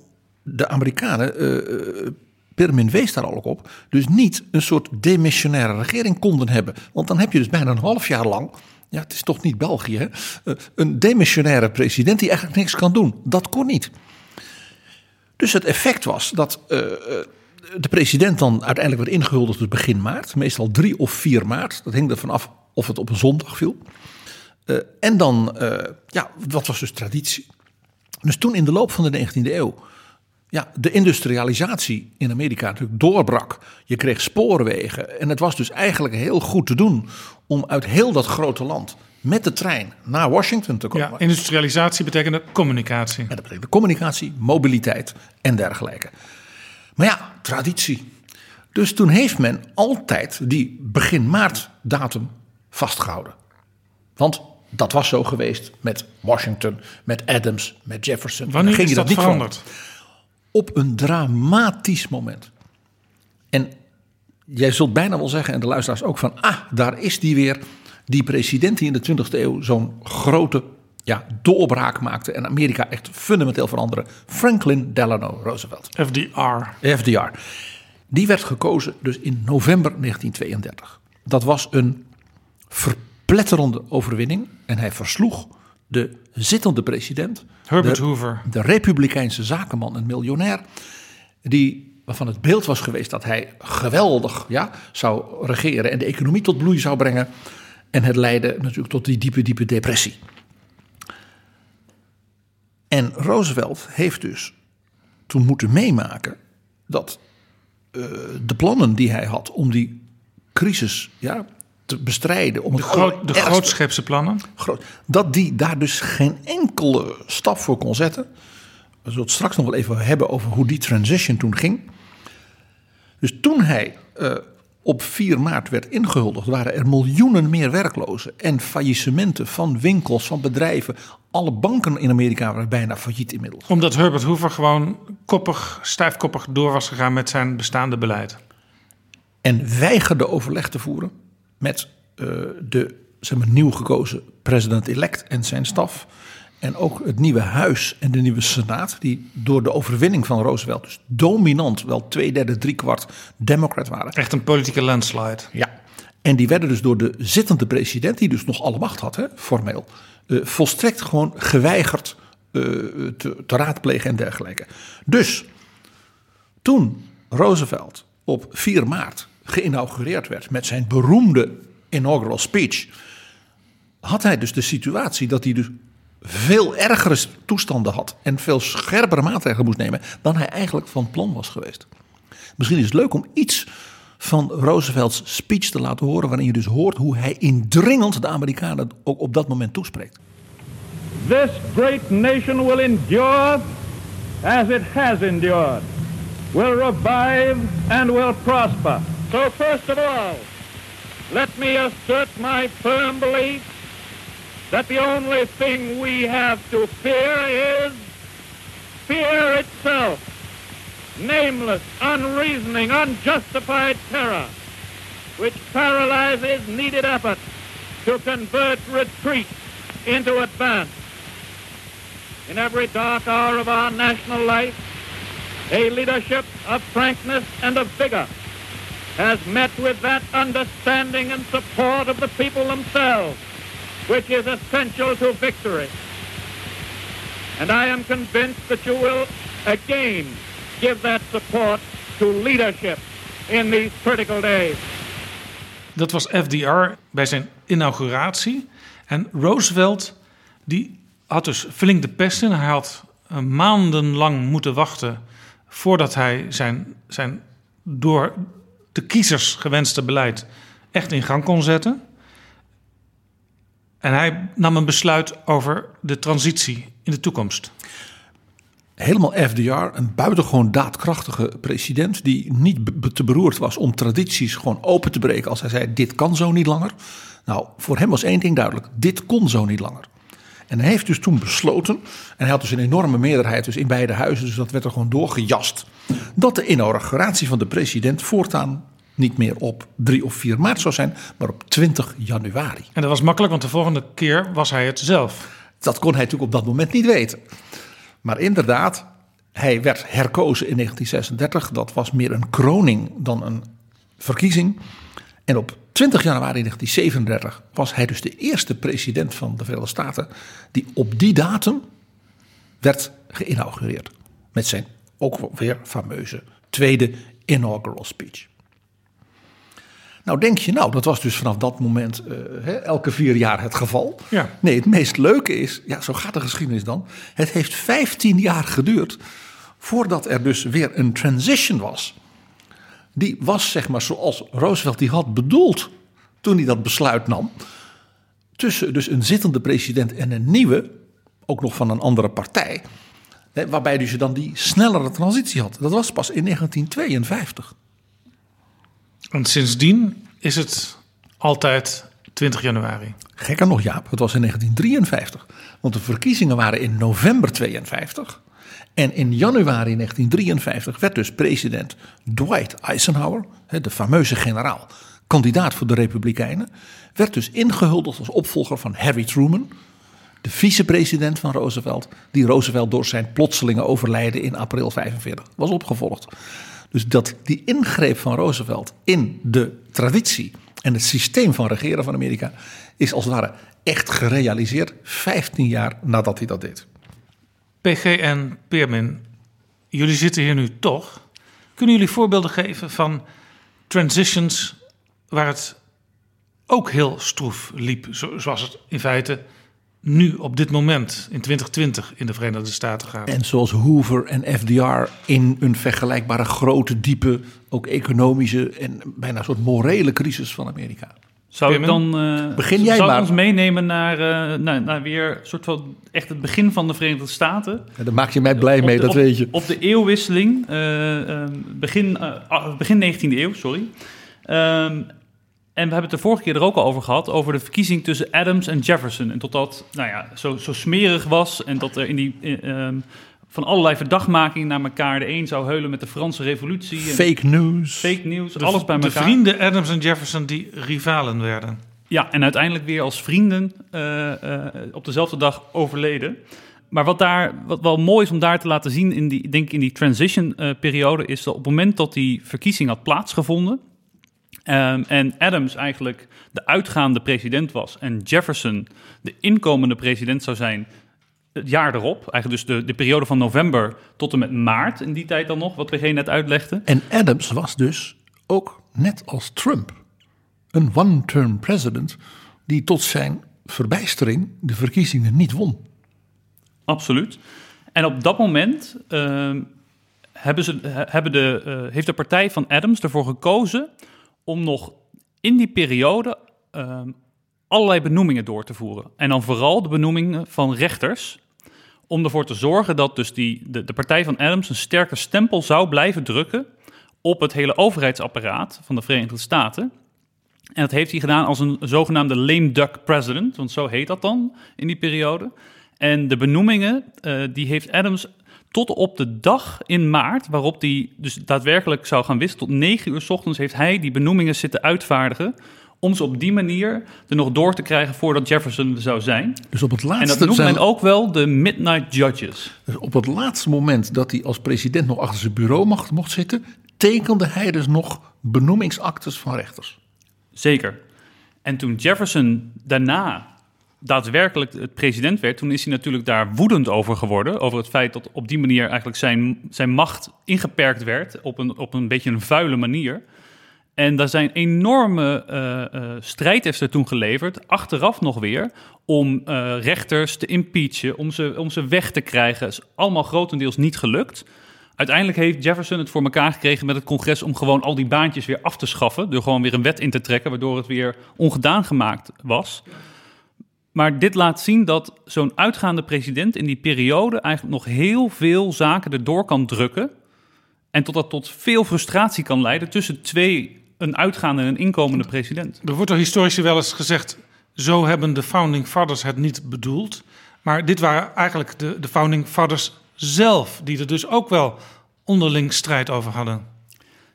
de Amerikanen, eh, Permin wees daar al ook op, dus niet een soort demissionaire regering konden hebben. Want dan heb je dus bijna een half jaar lang, ja het is toch niet België, hè, eh, een demissionaire president die eigenlijk niks kan doen. Dat kon niet. Dus het effect was dat eh, eh, de president dan uiteindelijk werd ingehuldigd dus begin maart. Meestal 3 of 4 maart. Dat hing er vanaf of het op een zondag viel. En dan, ja, wat was dus traditie? Dus toen in de loop van de 19e eeuw ja, de industrialisatie in Amerika natuurlijk doorbrak. Je kreeg spoorwegen en het was dus eigenlijk heel goed te doen om uit heel dat grote land met de trein naar Washington te komen. Ja, industrialisatie betekende communicatie. En dat betekende communicatie, mobiliteit en dergelijke. Maar ja, traditie. Dus toen heeft men altijd die begin maart datum vastgehouden. Want dat was zo geweest met Washington, met Adams, met Jefferson. Wanneer ging is dat, dat niet veranderd? Op een dramatisch moment. En jij zult bijna wel zeggen, en de luisteraars ook, van ah, daar is die weer. Die president die in de 20e eeuw zo'n grote ja, doorbraak maakte en Amerika echt fundamenteel veranderen. Franklin Delano Roosevelt. FDR. FDR. Die werd gekozen dus in november 1932. Dat was een verpletterende overwinning en hij versloeg de zittende president. Herbert de, Hoover. De republikeinse zakenman en miljonair. Die waarvan het beeld was geweest dat hij geweldig ja, zou regeren en de economie tot bloei zou brengen. En het leidde natuurlijk tot die diepe, diepe depressie. En Roosevelt heeft dus toen moeten meemaken dat uh, de plannen die hij had om die crisis ja, te bestrijden. Om de, groot, de grootschepse plannen? Groot, dat die daar dus geen enkele stap voor kon zetten. We zullen het straks nog wel even hebben over hoe die transition toen ging. Dus toen hij uh, op 4 maart werd ingehuldigd, waren er miljoenen meer werklozen en faillissementen van winkels, van bedrijven. Alle banken in Amerika waren bijna failliet inmiddels. Omdat Herbert Hoover gewoon koppig, stijfkoppig door was gegaan met zijn bestaande beleid. En weigerde overleg te voeren met uh, de zeg maar, nieuw gekozen president-elect en zijn staf. En ook het nieuwe huis en de nieuwe senaat, die door de overwinning van Roosevelt, dus dominant, wel twee derde, drie kwart democrat waren. Echt een politieke landslide. Ja. En die werden dus door de zittende president, die dus nog alle macht had, hè, formeel, uh, volstrekt gewoon geweigerd uh, te, te raadplegen en dergelijke. Dus toen Roosevelt op 4 maart geïnaugureerd werd met zijn beroemde inaugural speech, had hij dus de situatie dat hij dus veel ergere toestanden had en veel scherpere maatregelen moest nemen dan hij eigenlijk van plan was geweest. Misschien is het leuk om iets van Roosevelts speech te laten horen, waarin je dus hoort hoe hij indringend de Amerikanen ook op dat moment toespreekt. This great nation will endure as it has endured, will revive and will prosper. So first of all, let me assert my firm belief that the only thing we have to fear is fear itself. Nameless, unreasoning, unjustified terror, which paralyzes needed effort to convert retreat into advance. In every dark hour of our national life, a leadership of frankness and of vigor has met with that understanding and support of the people themselves which is essential to victory. And I am convinced that you will again give that support to leadership in these critical days. Dat was FDR bij zijn inauguratie. En Roosevelt die had dus flink de pest in. Hij had maandenlang moeten wachten voordat hij zijn, zijn door de kiezers gewenste beleid echt in gang kon zetten. En hij nam een besluit over de transitie in de toekomst. Helemaal FDR, een buitengewoon daadkrachtige president die niet te beroerd was om tradities gewoon open te breken als hij zei dit kan zo niet langer. Nou, voor hem was één ding duidelijk, dit kon zo niet langer. En hij heeft dus toen besloten, en hij had dus een enorme meerderheid dus in beide huizen, dus dat werd er gewoon doorgejast, dat de inauguratie van de president voortaan niet meer op 3 of 4 maart zou zijn, maar op 20 januari. En dat was makkelijk, want de volgende keer was hij het zelf. Dat kon hij natuurlijk op dat moment niet weten. Maar inderdaad, hij werd herkozen in 1936. Dat was meer een kroning dan een verkiezing. En op 20 januari 1937 was hij dus de eerste president van de Verenigde Staten die op die datum werd geïnaugureerd. Met zijn ook weer fameuze tweede inaugural speech. Nou denk je, nou dat was dus vanaf dat moment eh, hè, elke vier jaar het geval. Ja. Nee, het meest leuke is, ja zo gaat de geschiedenis dan. Het heeft 15 jaar geduurd voordat er dus weer een transition was. Die was zeg maar zoals Roosevelt die had bedoeld toen hij dat besluit nam. Tussen dus een zittende president en een nieuwe, ook nog van een andere partij. Waarbij dus je dan die snellere transitie had. Dat was pas in 1952. En sindsdien is het altijd 20 januari. Gekker nog, Jaap, het was in 1953. Want de verkiezingen waren in november 52. En in januari 1953 werd dus president Dwight Eisenhower, de fameuze generaal, kandidaat voor de Republikeinen, werd dus ingehuldigd als opvolger van Harry Truman, de vicepresident van Roosevelt, die Roosevelt door zijn plotselinge overlijden in april 45 was opgevolgd. Dus dat die ingreep van Roosevelt in de traditie en het systeem van regeren van Amerika is als het ware echt gerealiseerd 15 jaar nadat hij dat deed. PG en Peermin, jullie zitten hier nu toch. Kunnen jullie voorbeelden geven van transitions waar het ook heel stroef liep, zo- zoals het in feite nu op dit moment in 2020 in de Verenigde Staten gaat? En zoals Hoover en FDR in een vergelijkbare grote, diepe, ook economische en bijna een soort morele crisis van Amerika. Zou ik dan eh, Begin jij zou maar. ons meenemen naar, eh, naar, naar weer een soort van echt het begin van de Verenigde Staten? Ja, daar maak je mij blij mee, de- dat op- weet je. Op de eeuwwisseling, eh, ehm, begin, eh, ah, begin 19e eeuw, sorry. Ehm, en we hebben het de vorige keer er ook al over gehad, over de verkiezing tussen Adams en Jefferson. En tot dat nou ja, zo, zo smerig was en dat er in die, eh, ehm, van allerlei verdachtmakingen naar elkaar, de een zou heulen met de Franse revolutie. en Fake news. Fake news, De- alles bij de elkaar. vrienden Adams en Jefferson die rivalen werden. Ja, en uiteindelijk weer als vrienden eh, eh, op dezelfde dag overleden. Maar wat, daar, wat wel mooi is om daar te laten zien in die, ik denk in die transition-periode... is dat op het moment dat die verkiezing had plaatsgevonden... ehm, en Adams eigenlijk de uitgaande president was... en Jefferson de inkomende president zou zijn het jaar erop... eigenlijk dus de, de periode van november tot en met maart in die tijd dan nog... wat PG net uitlegde. En Adams was dus ook net als Trump een one-term president die tot zijn verbijstering de verkiezingen niet won. Absoluut. En op dat moment ehm, hebben ze, he- hebben de, eh, heeft de partij van Adams ervoor gekozen om nog in die periode ehm, allerlei benoemingen door te voeren. En dan vooral de benoemingen van rechters. Om ervoor te zorgen dat dus die, de, de partij van Adams een sterke stempel zou blijven drukken op het hele overheidsapparaat van de Verenigde Staten. En dat heeft hij gedaan als een zogenaamde lame duck president, want zo heet dat dan in die periode. En de benoemingen, eh, die heeft Adams tot op de dag in maart, waarop hij dus daadwerkelijk zou gaan wisselen, tot negen uur 's ochtends heeft hij die benoemingen zitten uitvaardigen. Om ze op die manier er nog door te krijgen voordat Jefferson er zou zijn. Dus op het En laatste, dat noemt zijn- men ook wel de Midnight Judges. dus op het laatste moment dat hij als president nog achter zijn bureau mocht, mocht zitten, tekende hij dus nog benoemingsactes van rechters. Zeker. En toen Jefferson daarna daadwerkelijk het president werd, toen is hij natuurlijk daar woedend over geworden. Over het feit dat op die manier eigenlijk zijn, zijn macht ingeperkt werd op een, op een beetje een vuile manier. En daar zijn enorme eh, eh, strijd heeft er toen geleverd, achteraf nog weer, om eh, rechters te impeachen, om ze, om ze weg te krijgen. is allemaal grotendeels niet gelukt. Uiteindelijk heeft Jefferson het voor elkaar gekregen met het congres om gewoon al die baantjes weer af te schaffen. Door gewoon weer een wet in te trekken, waardoor het weer ongedaan gemaakt was. Maar dit laat zien dat zo'n uitgaande president in die periode eigenlijk nog heel veel zaken erdoor kan drukken. En tot dat tot veel frustratie kan leiden tussen twee, een uitgaande en een inkomende president. Er wordt door historici wel eens gezegd, zo hebben de founding fathers het niet bedoeld. Maar dit waren eigenlijk de, de founding fathers zelf, die er dus ook wel onderling strijd over hadden.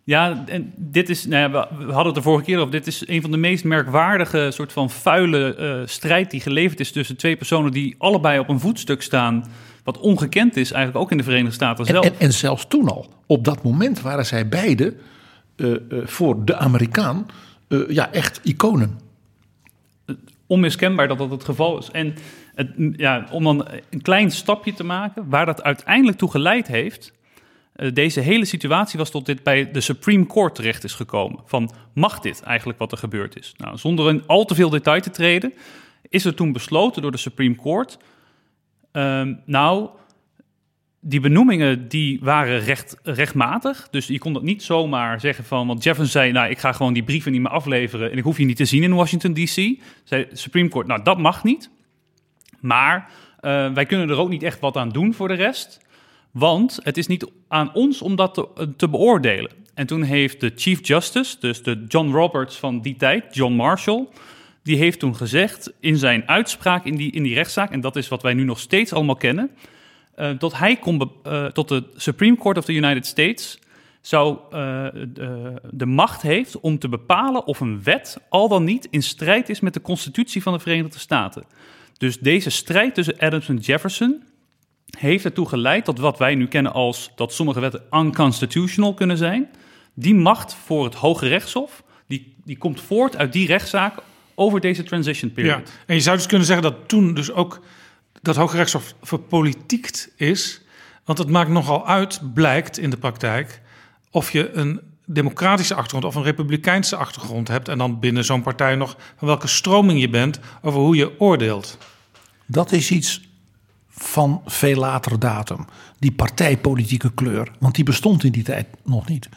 Ja, en dit is, nou ja, we- hadden het de vorige keer over. Dit is een van de meest merkwaardige soort van vuile eh, strijd die geleverd is tussen twee personen die allebei op een voetstuk staan. Wat ongekend is, eigenlijk ook in de Verenigde Staten En, zelf. en, en zelfs toen al, op dat moment waren zij beide eh, eh, voor de Amerikaan ja, echt iconen. onmiskenbaar dat dat het geval is. En het, ja, om dan een klein stapje te maken, waar dat uiteindelijk toe geleid heeft. Eh, deze hele situatie was tot dit bij de Supreme Court terecht is gekomen. Van mag dit eigenlijk wat er gebeurd is? Nou, zonder in al te veel detail te treden, is er toen besloten door de Supreme Court. ehm, nou, die benoemingen die waren recht, rechtmatig. Dus je kon dat niet zomaar zeggen van... Want Jefferson zei, nou, ik ga gewoon die brieven niet meer afleveren... en ik hoef je niet te zien in Washington D.C. Zei Supreme Court, nou, dat mag niet. Maar eh, wij kunnen er ook niet echt wat aan doen voor de rest. Want het is niet aan ons om dat te, te beoordelen. En toen heeft de Chief Justice, dus de John Roberts van die tijd, John Marshall... die heeft toen gezegd in zijn uitspraak in die, in die rechtszaak... en dat is wat wij nu nog steeds allemaal kennen... eh, dat hij kon eh, tot de Supreme Court of the United States... zou eh, de, de macht heeft om te bepalen of een wet al dan niet in strijd is met de constitutie van de Verenigde Staten. Dus deze strijd tussen Adams en Jefferson heeft ertoe geleid dat wat wij nu kennen als dat sommige wetten unconstitutional kunnen zijn. Die macht voor het Hoge Rechtshof, die, die komt voort uit die rechtszaak over deze transition period. Ja, en je zou dus kunnen zeggen dat toen dus ook dat Hoge Rechtshof verpolitiekt is. Want het maakt nogal uit, blijkt in de praktijk, of je een democratische achtergrond of een republikeinse achtergrond hebt. En dan binnen zo'n partij nog van welke stroming je bent over hoe je oordeelt. Dat is iets van veel later datum. Die partijpolitieke kleur. Want die bestond in die tijd nog niet.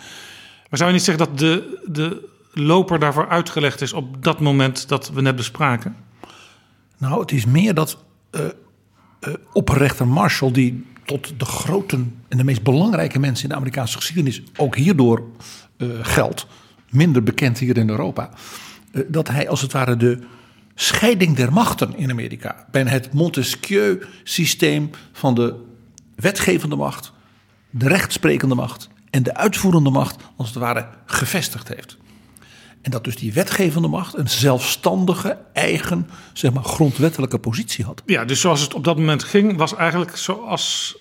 Maar zou je niet zeggen dat de, de loper daarvoor uitgelegd is op dat moment dat we net bespraken? Nou, het is meer dat eh, opperrechter Marshall, die tot de grote en de meest belangrijke mensen in de Amerikaanse geschiedenis ook hierdoor eh, geldt, minder bekend hier in Europa, dat hij als het ware de scheiding der machten in Amerika, bij het Montesquieu-systeem van de wetgevende macht, de rechtsprekende macht en de uitvoerende macht als het ware gevestigd heeft. En dat dus die wetgevende macht een zelfstandige, eigen, zeg maar, grondwettelijke positie had. Ja, dus zoals het op dat moment ging, was eigenlijk zoals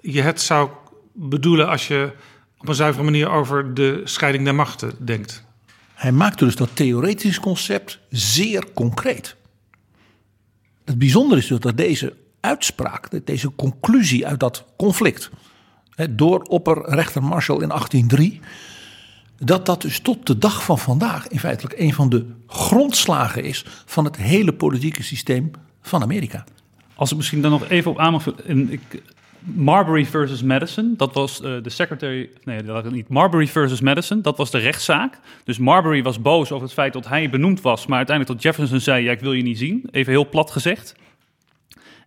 je het zou bedoelen als je op een zuivere manier over de scheiding der machten denkt. Hij maakte dus dat theoretisch concept zeer concreet. Het bijzondere is dus dat deze uitspraak, deze conclusie uit dat conflict, door opperrechter Marshall in 1803, dat dat dus tot de dag van vandaag in feitelijk een van de grondslagen is van het hele politieke systeem van Amerika. Als ik misschien dan nog even op aan mag vullen. en ik- Marbury versus Madison, dat was eh, de secretary... Nee, dat was niet. Marbury versus Madison, dat was de rechtszaak. Dus Marbury was boos over het feit dat hij benoemd was... maar uiteindelijk tot Jefferson zei, ja, ik wil je niet zien. Even heel plat gezegd.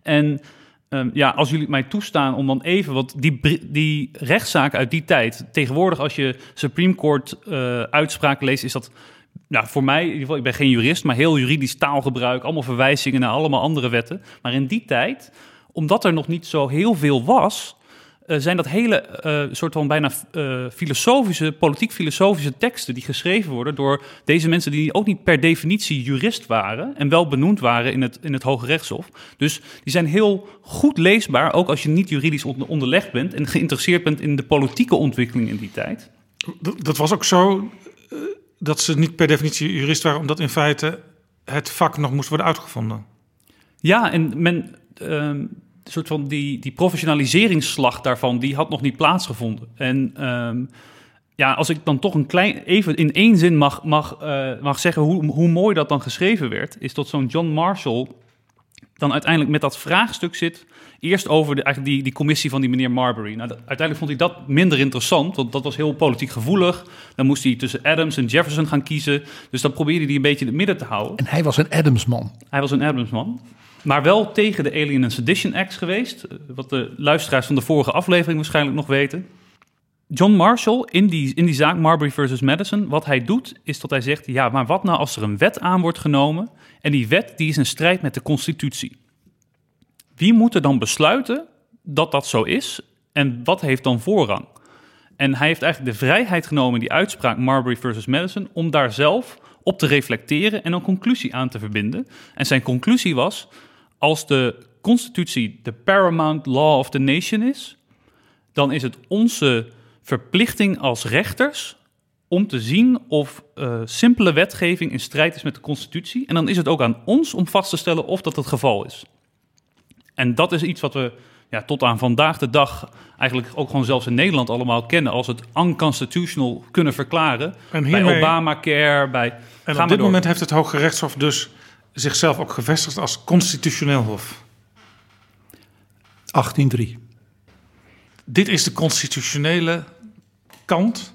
En ehm, ja, als jullie mij toestaan om dan even... want die, die rechtszaak uit die tijd... tegenwoordig als je Supreme Court uitspraken leest... is dat nou, voor mij, in ieder geval, ik ben geen jurist... maar heel juridisch taalgebruik, allemaal verwijzingen... naar allemaal andere wetten. Maar in die tijd, omdat er nog niet zo heel veel was... eh, zijn dat hele eh, soort van bijna eh, filosofische, politiek-filosofische teksten die geschreven worden door deze mensen die ook niet per definitie jurist waren en wel benoemd waren in het, in het Hoge Rechtshof. Dus die zijn heel goed leesbaar, ook als je niet juridisch onder- onderlegd bent en geïnteresseerd bent in de politieke ontwikkeling in die tijd. Dat, dat was ook zo dat ze niet per definitie jurist waren, omdat in feite het vak nog moest worden uitgevonden. Ja, en men, ehm, soort van die, die professionaliseringsslag daarvan, die had nog niet plaatsgevonden. En ehm, ja, als ik dan toch een klein, even in één zin mag, mag, eh, mag zeggen hoe, hoe mooi dat dan geschreven werd, is dat zo'n John Marshall dan uiteindelijk met dat vraagstuk zit. Eerst over de, eigenlijk die, die commissie van die meneer Marbury. Nou, dat- uiteindelijk vond hij dat minder interessant, want dat was heel politiek gevoelig. Dan moest hij tussen Adams en Jefferson gaan kiezen. Dus dan probeerde hij een beetje in het midden te houden. En hij was een Adamsman. Hij was een Adamsman. Maar wel tegen de Alien and Sedition Acts geweest. eh, Wat de luisteraars van de vorige aflevering waarschijnlijk nog weten. John Marshall in die, in die zaak Marbury versus Madison, wat hij doet, is dat hij zegt: ja, maar wat nou als er een wet aan wordt genomen en die wet die is in strijd met de Constitutie? Wie moet er dan besluiten dat dat zo is en wat heeft dan voorrang? En hij heeft eigenlijk de vrijheid genomen in die uitspraak Marbury versus Madison om daar zelf op te reflecteren en een conclusie aan te verbinden. En zijn conclusie was: als de Constitutie de paramount law of the nation is, dan is het onze verplichting als rechters om te zien of eh, simpele wetgeving in strijd is met de Constitutie. En dan is het ook aan ons om vast te stellen of dat het geval is. En dat is iets wat we ja, tot aan vandaag de dag eigenlijk ook gewoon zelfs in Nederland allemaal kennen als het unconstitutional kunnen verklaren. En bij hiermee- Obamacare, bij... En op dit door. moment heeft het Hoge Rechtshof dus zichzelf ook gevestigd als constitutioneel hof. 1803. Dit is de constitutionele kant.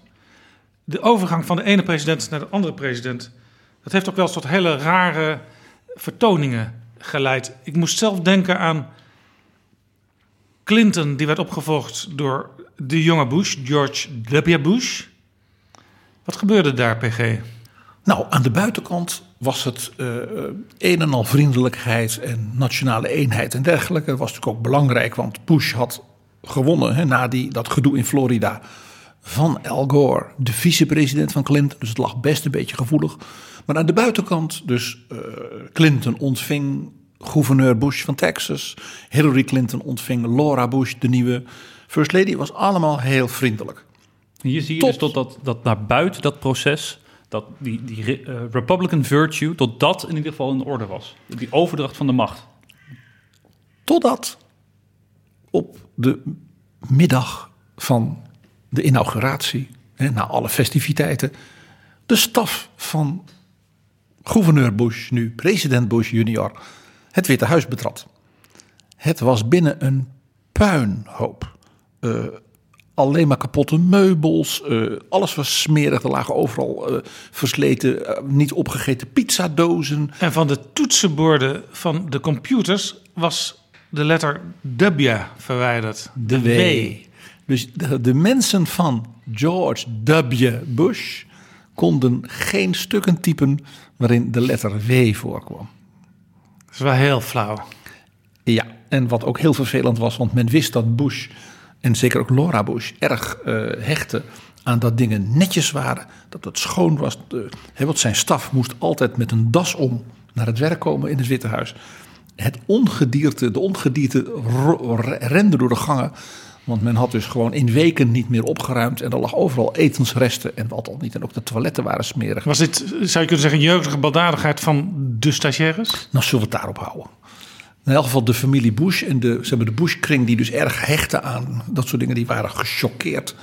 De overgang van de ene president naar de andere president. Dat heeft ook wel eens tot hele rare vertoningen geleid. Ik moest zelf denken aan Clinton, die werd opgevolgd door de jonge Bush, George W. Bush. Wat gebeurde daar, PG? Nou, aan de buitenkant was het eh, een en al vriendelijkheid en nationale eenheid en dergelijke. Dat was natuurlijk ook belangrijk, want Bush had gewonnen hè, na die, dat gedoe in Florida van Al Gore, de vicepresident van Clinton. Dus het lag best een beetje gevoelig. Maar aan de buitenkant, dus eh, Clinton ontving gouverneur Bush van Texas. Hillary Clinton ontving Laura Bush, de nieuwe first lady. Het was allemaal heel vriendelijk. Hier zie je dus tot dat, dat naar buiten dat proces, dat die, die eh, Republican virtue, tot dat in ieder geval in orde was. Die overdracht van de macht. Totdat op de middag van de inauguratie, hè, na alle festiviteiten, de staf van gouverneur Bush, nu president Bush junior, het Witte Huis betrad. Het was binnen een puinhoop. Eh, alleen maar kapotte meubels, eh, alles was smerig, er lagen overal eh, versleten, eh, niet opgegeten pizzadozen. En van de toetsenborden van de computers was de letter W verwijderd. De W. Dus de, de mensen van George W. Bush konden geen stukken typen waarin de letter W voorkwam. Dat is wel heel flauw. Ja, en wat ook heel vervelend was, want men wist dat Bush en zeker ook Laura Bush erg eh hechten aan dat dingen netjes waren, dat het schoon was. De, want zijn staf moest altijd met een das om naar het werk komen in het Witte Huis. Het ongedierte, de ongedierte rende door de gangen. Want men had dus gewoon in weken niet meer opgeruimd. En er lag overal etensresten en wat al niet. En ook de toiletten waren smerig. Was dit, zou je kunnen zeggen, jeugdige baldadigheid van de stagiaires? Nou, zullen we het daarop houden? In elk geval de familie Bush en de, ze hebben de Bush-kring... die dus erg hechten aan dat soort dingen... die waren gechoqueerd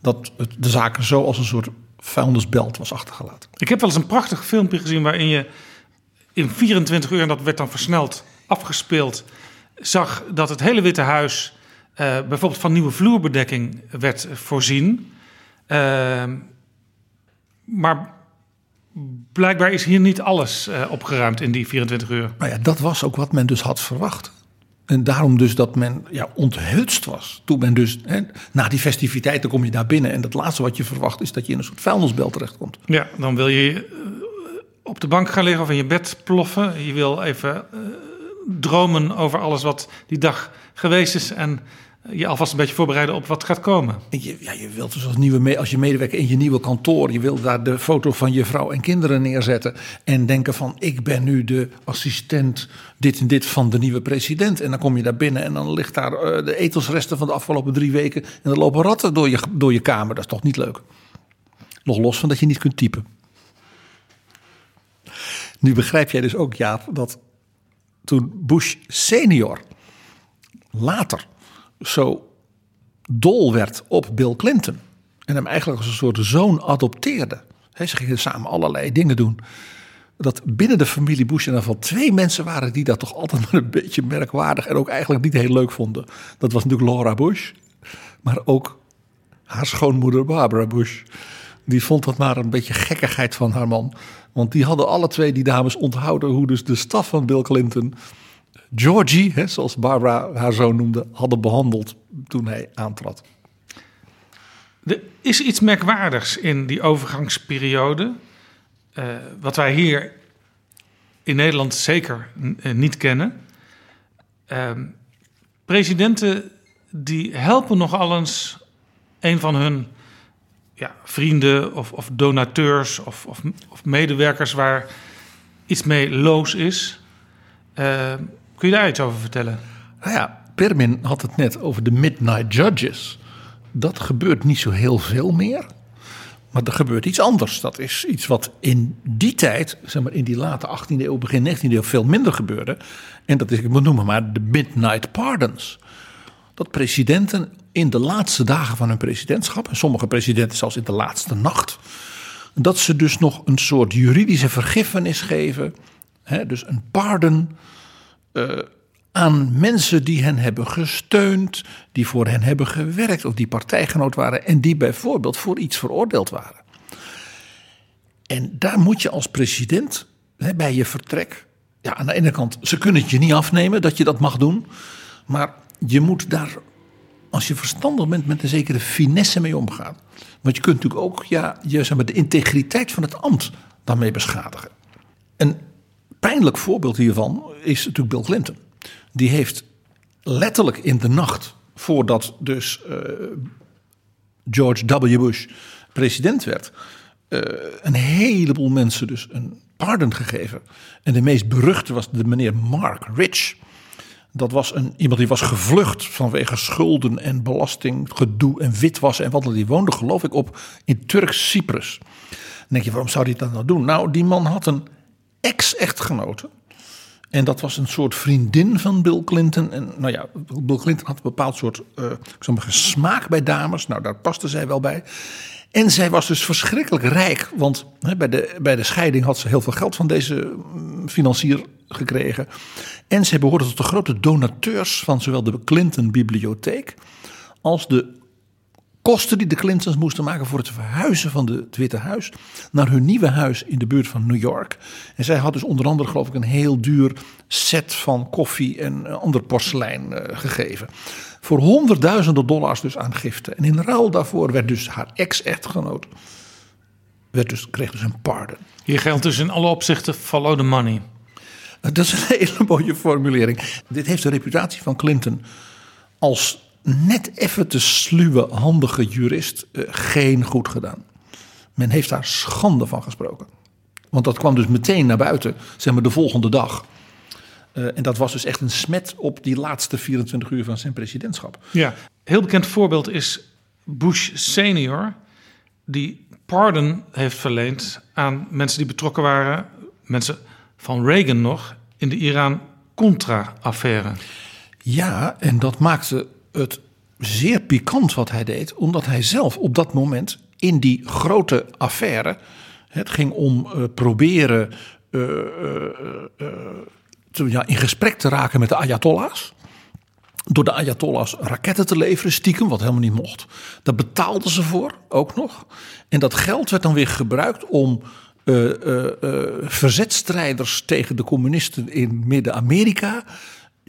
dat het, de zaken zo als een soort vuilnisbelt was achtergelaten. Ik heb wel eens een prachtig filmpje gezien waarin je in 24 uur, en dat werd dan versneld afgespeeld, zag dat het hele Witte Huis eh, bijvoorbeeld van nieuwe vloerbedekking werd voorzien. Ehm, maar blijkbaar is hier niet alles eh, opgeruimd in die 24 uur. Nou ja, dat was ook wat men dus had verwacht. En daarom dus dat men ja, onthutst was. Toen men dus, hè, na die festiviteiten kom je daar binnen... en het laatste wat je verwacht is dat je in een soort vuilnisbelt terechtkomt. Ja, dan wil je eh, op de bank gaan liggen of in je bed ploffen. Je wil even eh, dromen over alles wat die dag geweest is. En je alvast een beetje voorbereiden op wat gaat komen. En je, ja, je wilt dus als, nieuwe als je medewerker in je nieuwe kantoor... je wilt daar de foto van je vrouw en kinderen neerzetten... en denken van ik ben nu de assistent dit en dit van de nieuwe president. En dan kom je daar binnen en dan ligt daar eh, de etelsresten van de afgelopen drie weken... en er lopen ratten door je, door je kamer. Dat is toch niet leuk? Nog los van dat je niet kunt typen. Nu begrijp jij dus ook, Jaap, dat toen Bush senior later zo dol werd op Bill Clinton. En hem eigenlijk als een soort zoon adopteerde. He, ze gingen samen allerlei dingen doen. Dat binnen de familie Bush in ieder twee mensen waren die dat toch altijd maar een beetje merkwaardig en ook eigenlijk niet heel leuk vonden. Dat was natuurlijk Laura Bush, maar ook haar schoonmoeder Barbara Bush. Die vond dat maar een beetje gekkigheid van haar man. Want die hadden alle twee die dames onthouden hoe dus de staf van Bill Clinton Georgie, zoals Barbara haar zoon noemde, hadden behandeld toen hij aantrad. Er is iets merkwaardigs in die overgangsperiode. eh, wat wij hier in Nederland zeker eh, niet kennen. Ehm, presidenten die helpen nogal eens een van hun ja, vrienden of, of donateurs of, of, of medewerkers waar iets mee loos is. Kun je daar iets over vertellen? Nou ja, Permin had het net over de Midnight Judges. Dat gebeurt niet zo heel veel meer. Maar er gebeurt iets anders. Dat is iets wat in die tijd, zeg maar in die late 18e eeuw, begin 19e eeuw, veel minder gebeurde. En dat is, ik moet noemen maar, de Midnight Pardons. dat presidenten in de laatste dagen van hun presidentschap, en sommige presidenten zelfs in de laatste nacht, dat ze dus nog een soort juridische vergiffenis geven, hè, dus een pardon, uh, aan mensen die hen hebben gesteund, die voor hen hebben gewerkt of die partijgenoot waren en die bijvoorbeeld voor iets veroordeeld waren. En daar moet je als president hè, bij je vertrek, ja, aan de ene kant, ze kunnen het je niet afnemen dat je dat mag doen, maar je moet daar, als je verstandig bent, met een zekere finesse mee omgaan. Want je kunt natuurlijk ook ja, je, zeg maar, de integriteit van het ambt daarmee beschadigen. Een pijnlijk voorbeeld hiervan is natuurlijk Bill Clinton. Die heeft letterlijk in de nacht voordat dus uh, George W. Bush president werd, uh, een heleboel mensen dus een pardon gegeven. En de meest beruchte was de meneer Mark Rich. Dat was een, iemand die was gevlucht vanwege schulden en belastinggedoe en witwassen en wat dan. Die woonde geloof ik op in Turks Cyprus. Dan denk je, waarom zou hij dat nou doen? Nou, die man had een ex-echtgenote. En dat was een soort vriendin van Bill Clinton. En nou ja, Bill Clinton had een bepaald soort uh, smaak bij dames. Nou, daar paste zij wel bij. En zij was dus verschrikkelijk rijk. Want bij, de, bij de scheiding had ze heel veel geld van deze mm, financier gekregen. En zij behoorde tot de grote donateurs van zowel de Clinton Bibliotheek. als de kosten die de Clintons moesten maken voor het verhuizen van het Witte Huis naar hun nieuwe huis in de buurt van New York. En zij had dus onder andere, geloof ik, een heel duur set van koffie en ander porselein uh, gegeven. Voor honderdduizenden dollars dus aan giften. En in ruil daarvoor werd dus haar ex-echtgenoot, werd dus, kreeg dus een pardon. Hier geldt dus in alle opzichten follow the money. Dat is een hele mooie formulering. Dit heeft de reputatie van Clinton als net even te sluwe, handige jurist uh, geen goed gedaan. Men heeft daar schande van gesproken. Want dat kwam dus meteen naar buiten, zeg maar de volgende dag. Uh, en dat was dus echt een smet op die laatste 24 uur van zijn presidentschap. Ja, heel bekend voorbeeld is Bush senior, die pardon heeft verleend aan mensen die betrokken waren, mensen van Reagan nog, in de Iran-Contra-affaire. Ja, en dat maakte het zeer pikant wat hij deed, omdat hij zelf op dat moment in die grote affaire, het ging om uh, proberen uh, te, ja, in gesprek te raken met de Ayatollahs. Door de Ayatollahs raketten te leveren, stiekem, wat helemaal niet mocht. Daar betaalden ze voor, ook nog. En dat geld werd dan weer gebruikt om verzetstrijders tegen de communisten in Midden-Amerika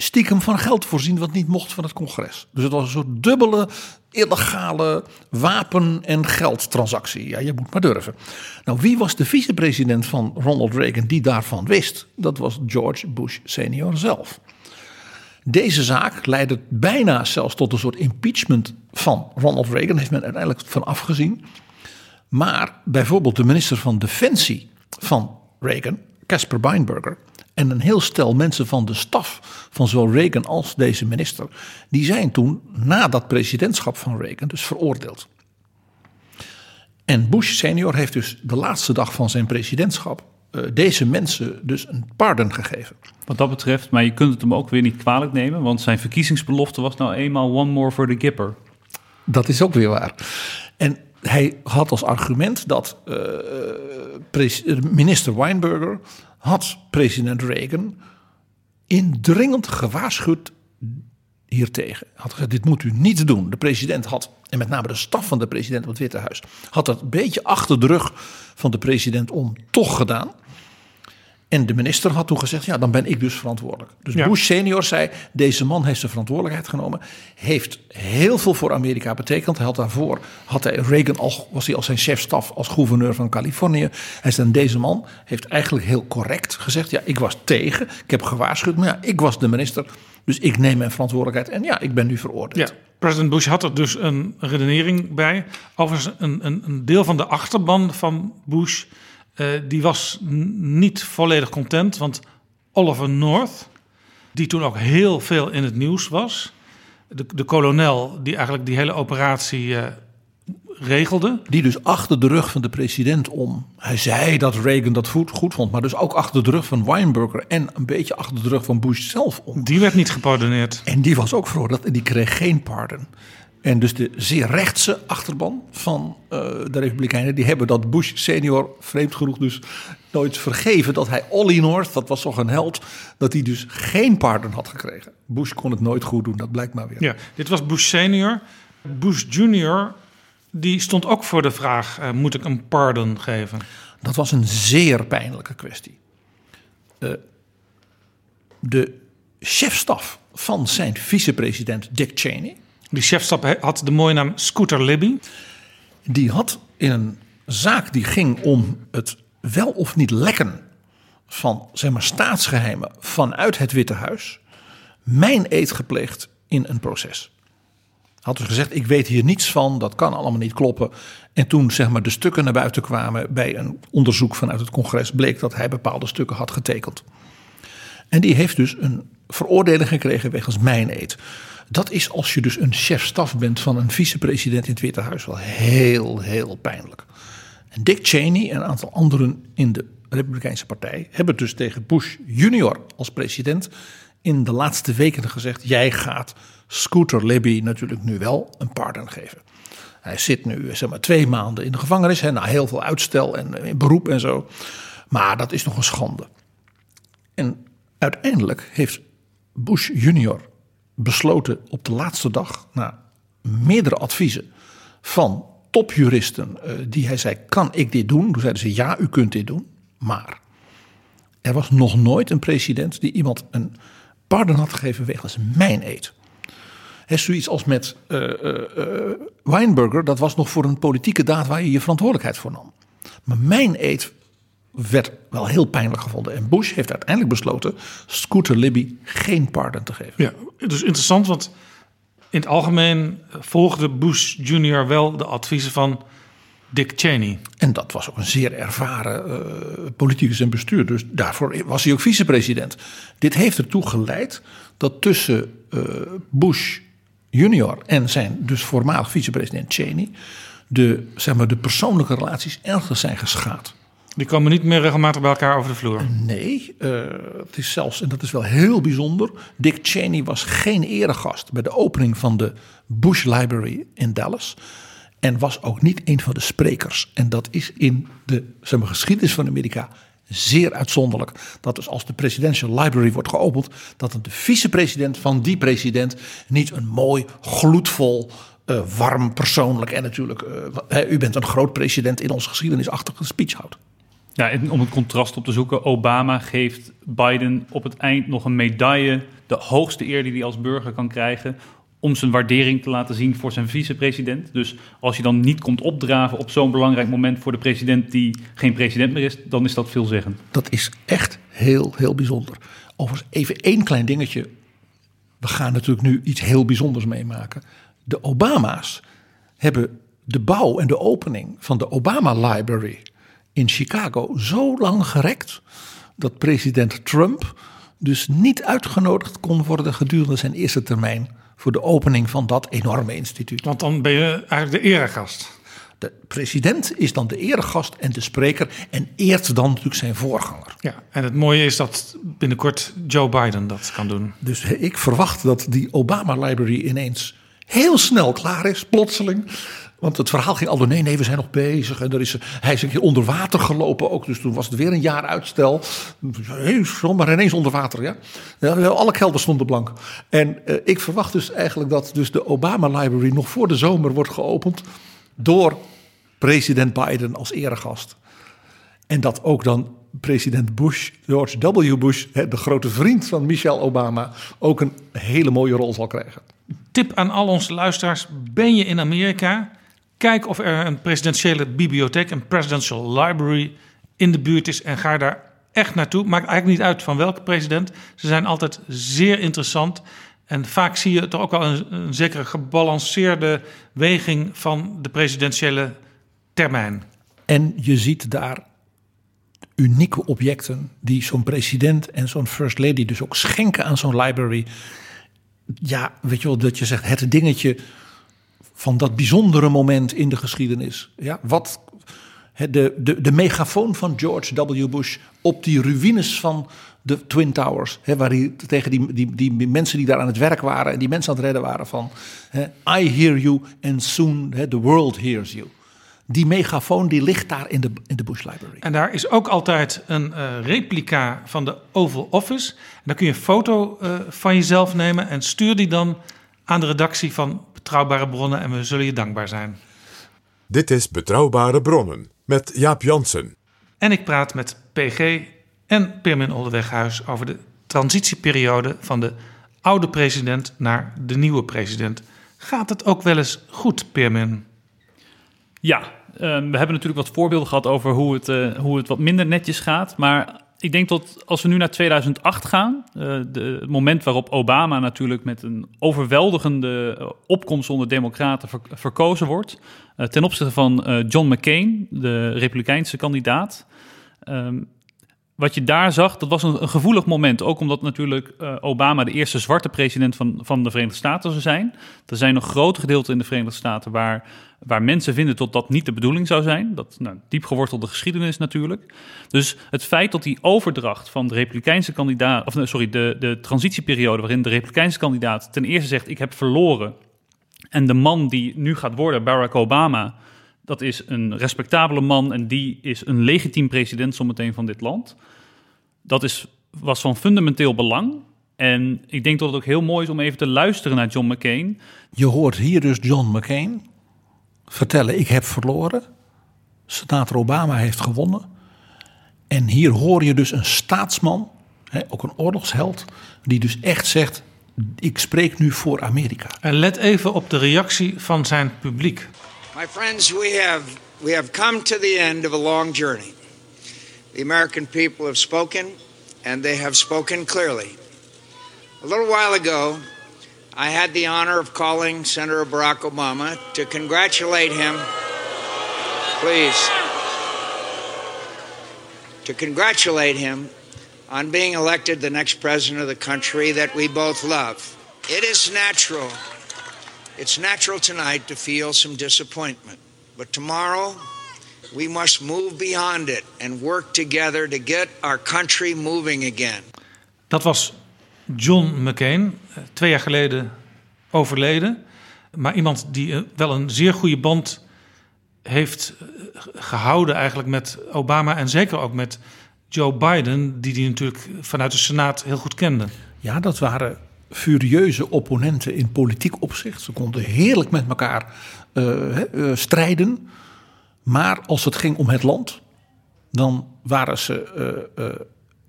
stiekem van geld voorzien wat niet mocht van het congres. Dus het was een soort dubbele illegale wapen- en geldtransactie. Ja, je moet maar durven. Nou, wie was de vicepresident van Ronald Reagan die daarvan wist? Dat was George Bush senior zelf. Deze zaak leidde bijna zelfs tot een soort impeachment van Ronald Reagan. Heeft men uiteindelijk van afgezien. Maar bijvoorbeeld de minister van Defensie van Reagan, Casper Weinberger, en een heel stel mensen van de staf van zowel Reagan als deze minister, die zijn toen na dat presidentschap van Reagan dus veroordeeld. En Bush senior heeft dus de laatste dag van zijn presidentschap uh, deze mensen dus een pardon gegeven. Wat dat betreft, maar je kunt het hem ook weer niet kwalijk nemen, want zijn verkiezingsbelofte was nou eenmaal one more for the Gipper. Dat is ook weer waar. En hij had als argument dat uh, minister Weinberger had president Reagan indringend gewaarschuwd hiertegen. Had gezegd, dit moet u niet doen. De president had, en met name de staf van de president op het Witte Huis... had dat een beetje achter de rug van de president om toch gedaan. En de minister had toen gezegd, ja, dan ben ik dus verantwoordelijk. Dus ja. Bush senior zei, deze man heeft zijn verantwoordelijkheid genomen. Heeft heel veel voor Amerika betekend. Hij had daarvoor, had hij Reagan al, was hij al zijn chefstaf als gouverneur van Californië. Hij zei, deze man heeft eigenlijk heel correct gezegd, ja, ik was tegen. Ik heb gewaarschuwd, maar ja, ik was de minister. Dus ik neem mijn verantwoordelijkheid en ja, ik ben nu veroordeeld. Ja, president Bush had er dus een redenering bij. Overigens, een, een, een deel van de achterban van Bush uh, die was niet volledig content, want Oliver North, die toen ook heel veel in het nieuws was, de, de kolonel die eigenlijk die hele operatie uh, regelde. Die dus achter de rug van de president om. Hij zei dat Reagan dat goed, goed vond, maar dus ook achter de rug van Weinberger en een beetje achter de rug van Bush zelf om. Die werd niet gepardoneerd. En die was ook veroordeeld en die kreeg geen pardon. En dus de zeer rechtse achterban van uh, de Republikeinen, die hebben dat Bush senior, vreemd genoeg dus, nooit vergeven dat hij Ollie North, dat was toch een held, dat hij dus geen pardon had gekregen. Bush kon het nooit goed doen, dat blijkt maar weer. Ja, dit was Bush senior. Bush junior, die stond ook voor de vraag, uh, moet ik een pardon geven? Dat was een zeer pijnlijke kwestie. Uh, de chefstaf van zijn vicepresident Dick Cheney. Die chefstaf had de mooie naam Scooter Libby. Die had in een zaak die ging om het wel of niet lekken van zeg maar, staatsgeheimen vanuit het Witte Huis. mijn eed gepleegd in een proces. Had dus gezegd: Ik weet hier niets van, dat kan allemaal niet kloppen. En toen zeg maar, de stukken naar buiten kwamen bij een onderzoek vanuit het congres, bleek dat hij bepaalde stukken had getekend. En die heeft dus een veroordeling gekregen wegens mijn eed. Dat is als je dus een chef-staf bent van een vicepresident in het Witte Huis wel heel, heel pijnlijk. En Dick Cheney en een aantal anderen in de Republikeinse Partij hebben dus tegen Bush junior als president in de laatste weken gezegd: jij gaat Scooter Libby natuurlijk nu wel een pardon geven. Hij zit nu zeg maar twee maanden in de gevangenis, hè, na heel veel uitstel en in beroep en zo. Maar dat is nog een schande. En uiteindelijk heeft Bush junior besloten op de laatste dag, na meerdere adviezen van topjuristen, uh, die hij zei: Kan ik dit doen? Toen zeiden ze: Ja, u kunt dit doen. Maar er was nog nooit een president die iemand een pardon had gegeven wegens mijn eet. Zoiets als met uh, uh, Weinberger, dat was nog voor een politieke daad waar je je verantwoordelijkheid voor nam. Maar mijn eet werd wel heel pijnlijk gevonden. En Bush heeft uiteindelijk besloten Scooter Libby geen pardon te geven. Ja, dus interessant, want in het algemeen volgde Bush Jr. wel de adviezen van Dick Cheney. En dat was ook een zeer ervaren uh, politicus en bestuur. Dus daarvoor was hij ook vicepresident. Dit heeft ertoe geleid dat tussen uh, Bush junior en zijn dus voormalig vicepresident Cheney... De, zeg maar, de persoonlijke relaties ernstig zijn geschaad. Die komen niet meer regelmatig bij elkaar over de vloer. Nee, uh, het is zelfs, en dat is wel heel bijzonder. Dick Cheney was geen eregast bij de opening van de Bush Library in Dallas. En was ook niet een van de sprekers. En dat is in de zeg geschiedenis van Amerika zeer uitzonderlijk. Dat dus als de Presidential Library wordt geopend, dat de vicepresident van die president niet een mooi, gloedvol. Uh, warm, persoonlijk en natuurlijk, uh, u bent een groot president in onze geschiedenisachtige speech houdt. Om het contrast op te zoeken, Obama geeft Biden op het eind nog een medaille, de hoogste eer die hij als burger kan krijgen, om zijn waardering te laten zien voor zijn vicepresident. Dus als je dan niet komt opdraven op zo'n belangrijk moment voor de president die geen president meer is, dan is dat veelzeggend. Dat is echt heel, heel bijzonder. Overigens, even één klein dingetje. We gaan natuurlijk nu iets heel bijzonders meemaken. De Obama's hebben de bouw en de opening van de Obama Library in Chicago zo lang gerekt dat president Trump dus niet uitgenodigd kon worden gedurende zijn eerste termijn voor de opening van dat enorme instituut. Want dan ben je eigenlijk de eregast. De president is dan de eregast en de spreker en eert dan natuurlijk zijn voorganger. Ja, en het mooie is dat binnenkort Joe Biden dat kan doen. Dus ik verwacht dat die Obama Library ineens heel snel klaar is, plotseling. Want het verhaal ging al door, nee, nee, we zijn nog bezig. En er is, hij is een keer onder water gelopen ook. Dus toen was het weer een jaar uitstel. Hey, zomaar ineens onder water, ja. alle kelder stonden blank. En uh, ik verwacht dus eigenlijk dat dus de Obama Library nog voor de zomer wordt geopend. Door president Biden als eregast. En dat ook dan president Bush, George W. Bush, de grote vriend van Michelle Obama, ook een hele mooie rol zal krijgen. Tip aan al onze luisteraars: ben je in Amerika? Kijk of er een presidentiële bibliotheek, een presidential library in de buurt is en ga daar echt naartoe. Maakt eigenlijk niet uit van welke president. Ze zijn altijd zeer interessant. En vaak zie je toch ook wel een, een zekere gebalanceerde weging van de presidentiële termijn. En je ziet daar unieke objecten die zo'n president en zo'n first lady dus ook schenken aan zo'n library. Ja, weet je wel, dat je zegt het dingetje van dat bijzondere moment in de geschiedenis. Ja, wat hè, de, de, de megafoon van George W. Bush op die ruïnes van de Twin Towers. Hè, waar hij tegen die, die, die mensen die daar aan het werk waren en die mensen aan het redden waren van hè, I hear you and soon hè, the world hears you. Die megafoon die ligt daar in de, in de Bush Library. En daar is ook altijd een eh, replica van de Oval Office. En dan kun je een foto eh, van jezelf nemen en stuur die dan aan de redactie van Betrouwbare Bronnen en we zullen je dankbaar zijn. Dit is Betrouwbare Bronnen met Jaap Jansen. En ik praat met PG en Pirmin Oldeweghuis over de transitieperiode van de oude president naar de nieuwe president. Gaat het ook wel eens goed, Pirmin? Ja, eh, we hebben natuurlijk wat voorbeelden gehad over hoe het, eh, hoe het wat minder netjes gaat. Maar ik denk dat als we nu naar 2008 gaan, het moment waarop Obama natuurlijk met een overweldigende uh, opkomst onder Democraten ver, verkozen wordt, uh, ten opzichte van John McCain, de Republikeinse kandidaat. Um, wat je daar zag, dat was een, een gevoelig moment. Ook omdat natuurlijk Obama de eerste zwarte president van, van de Verenigde Staten zou zijn. Er zijn nog grote gedeelten in de Verenigde Staten waar waar mensen vinden dat dat niet de bedoeling zou zijn. Dat nou, diep gewortelde geschiedenis natuurlijk. Dus het feit dat die overdracht van de Republikeinse kandidaat, of sorry, de, de transitieperiode waarin de Republikeinse kandidaat ten eerste zegt: Ik heb verloren. En de man die nu gaat worden, Barack Obama, dat is een respectabele man en die is een legitiem president zometeen van dit land. Dat is, was van fundamenteel belang. En ik denk dat het ook heel mooi is om even te luisteren naar John McCain. Je hoort hier dus John McCain vertellen: ik heb verloren. Senator Obama heeft gewonnen. En hier hoor je dus een staatsman, hè, ook een oorlogsheld, die dus echt zegt: ik spreek nu voor Amerika. En let even op de reactie van zijn publiek. My friends, we have we have come to the end of a long journey. The American people have spoken and they have spoken clearly. A little while ago, I had the honor of calling Senator Barack Obama to congratulate him. Please. To congratulate him on being elected the next president of the country that we both love. It is natural. It's natural tonight to feel some disappointment. But tomorrow, we must move beyond it and work together to get our country moving again. Dat was John McCain, twee jaar geleden overleden. Maar iemand die wel een zeer goede band heeft gehouden eigenlijk met Obama en zeker ook met Joe Biden, die die natuurlijk vanuit de Senaat heel goed kende. Ja, dat waren furieuze opponenten in politiek opzicht. Ze konden heerlijk met elkaar uh, uh, strijden. Maar als het ging om het land, dan waren ze uh,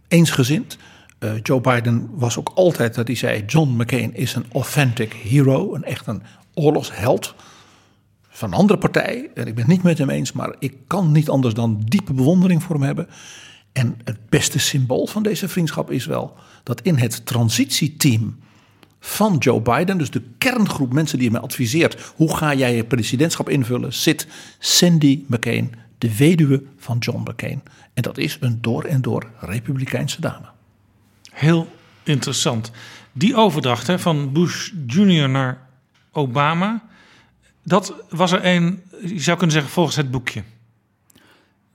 eensgezind. Joe Biden was ook altijd dat hij zei: John McCain is een authentic hero, een echt een oorlogsheld van een andere partij. En ik ben het niet met hem eens, maar ik kan niet anders dan diepe bewondering voor hem hebben. En het beste symbool van deze vriendschap is wel dat in het transitieteam van Joe Biden, dus de kerngroep mensen die hem adviseert: hoe ga jij je presidentschap invullen, zit Cindy McCain, de weduwe van John McCain. En dat is een door en door republikeinse dame. Heel interessant. Die overdracht hè, van Bush Jr. naar Obama, dat was er een, je zou kunnen zeggen, volgens het boekje.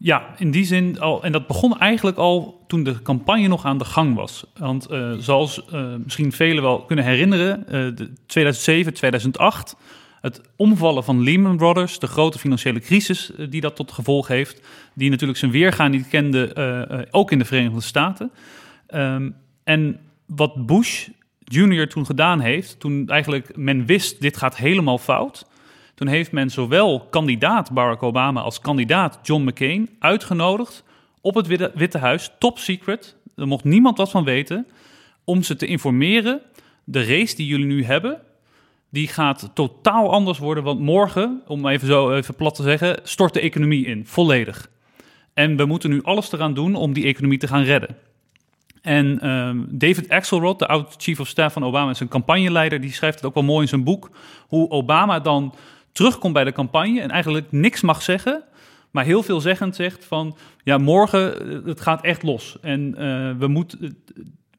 Ja, in die zin al. En dat begon eigenlijk al toen de campagne nog aan de gang was. Want uh, zoals uh, misschien velen wel kunnen herinneren, uh, 2007, 2008, het omvallen van Lehman Brothers, de grote financiële crisis die dat tot gevolg heeft, die natuurlijk zijn weergaan niet kende, ook in de Verenigde Staten. Um, en wat Bush Jr. toen gedaan heeft, toen eigenlijk men wist dit gaat helemaal fout, toen heeft men zowel kandidaat Barack Obama als kandidaat John McCain uitgenodigd op het Witte, Huis, top secret, er mocht niemand wat van weten, om ze te informeren, de race die jullie nu hebben, die gaat totaal anders worden, want morgen, om even zo even plat te zeggen, stort de economie in, volledig. En we moeten nu alles eraan doen om die economie te gaan redden. En um, David Axelrod, de oud-chief of staff van Obama, is een campagneleider. Die schrijft het ook wel mooi in zijn boek. Hoe Obama dan terugkomt bij de campagne en eigenlijk niks mag zeggen. Maar heel veelzeggend zegt van, ja, morgen, eh, het gaat echt los. En uh, we, moet,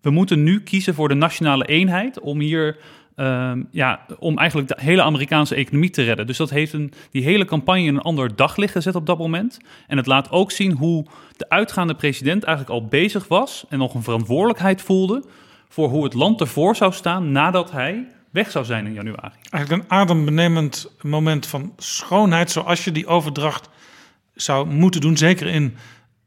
we moeten nu kiezen voor de nationale eenheid om hier ehm, ja, om eigenlijk de hele Amerikaanse economie te redden. Dus dat heeft een, die hele campagne een ander daglicht gezet op dat moment. En het laat ook zien hoe de uitgaande president eigenlijk al bezig was en nog een verantwoordelijkheid voelde voor hoe het land ervoor zou staan nadat hij weg zou zijn in januari. Eigenlijk een adembenemend moment van schoonheid, zoals je die overdracht zou moeten doen, zeker in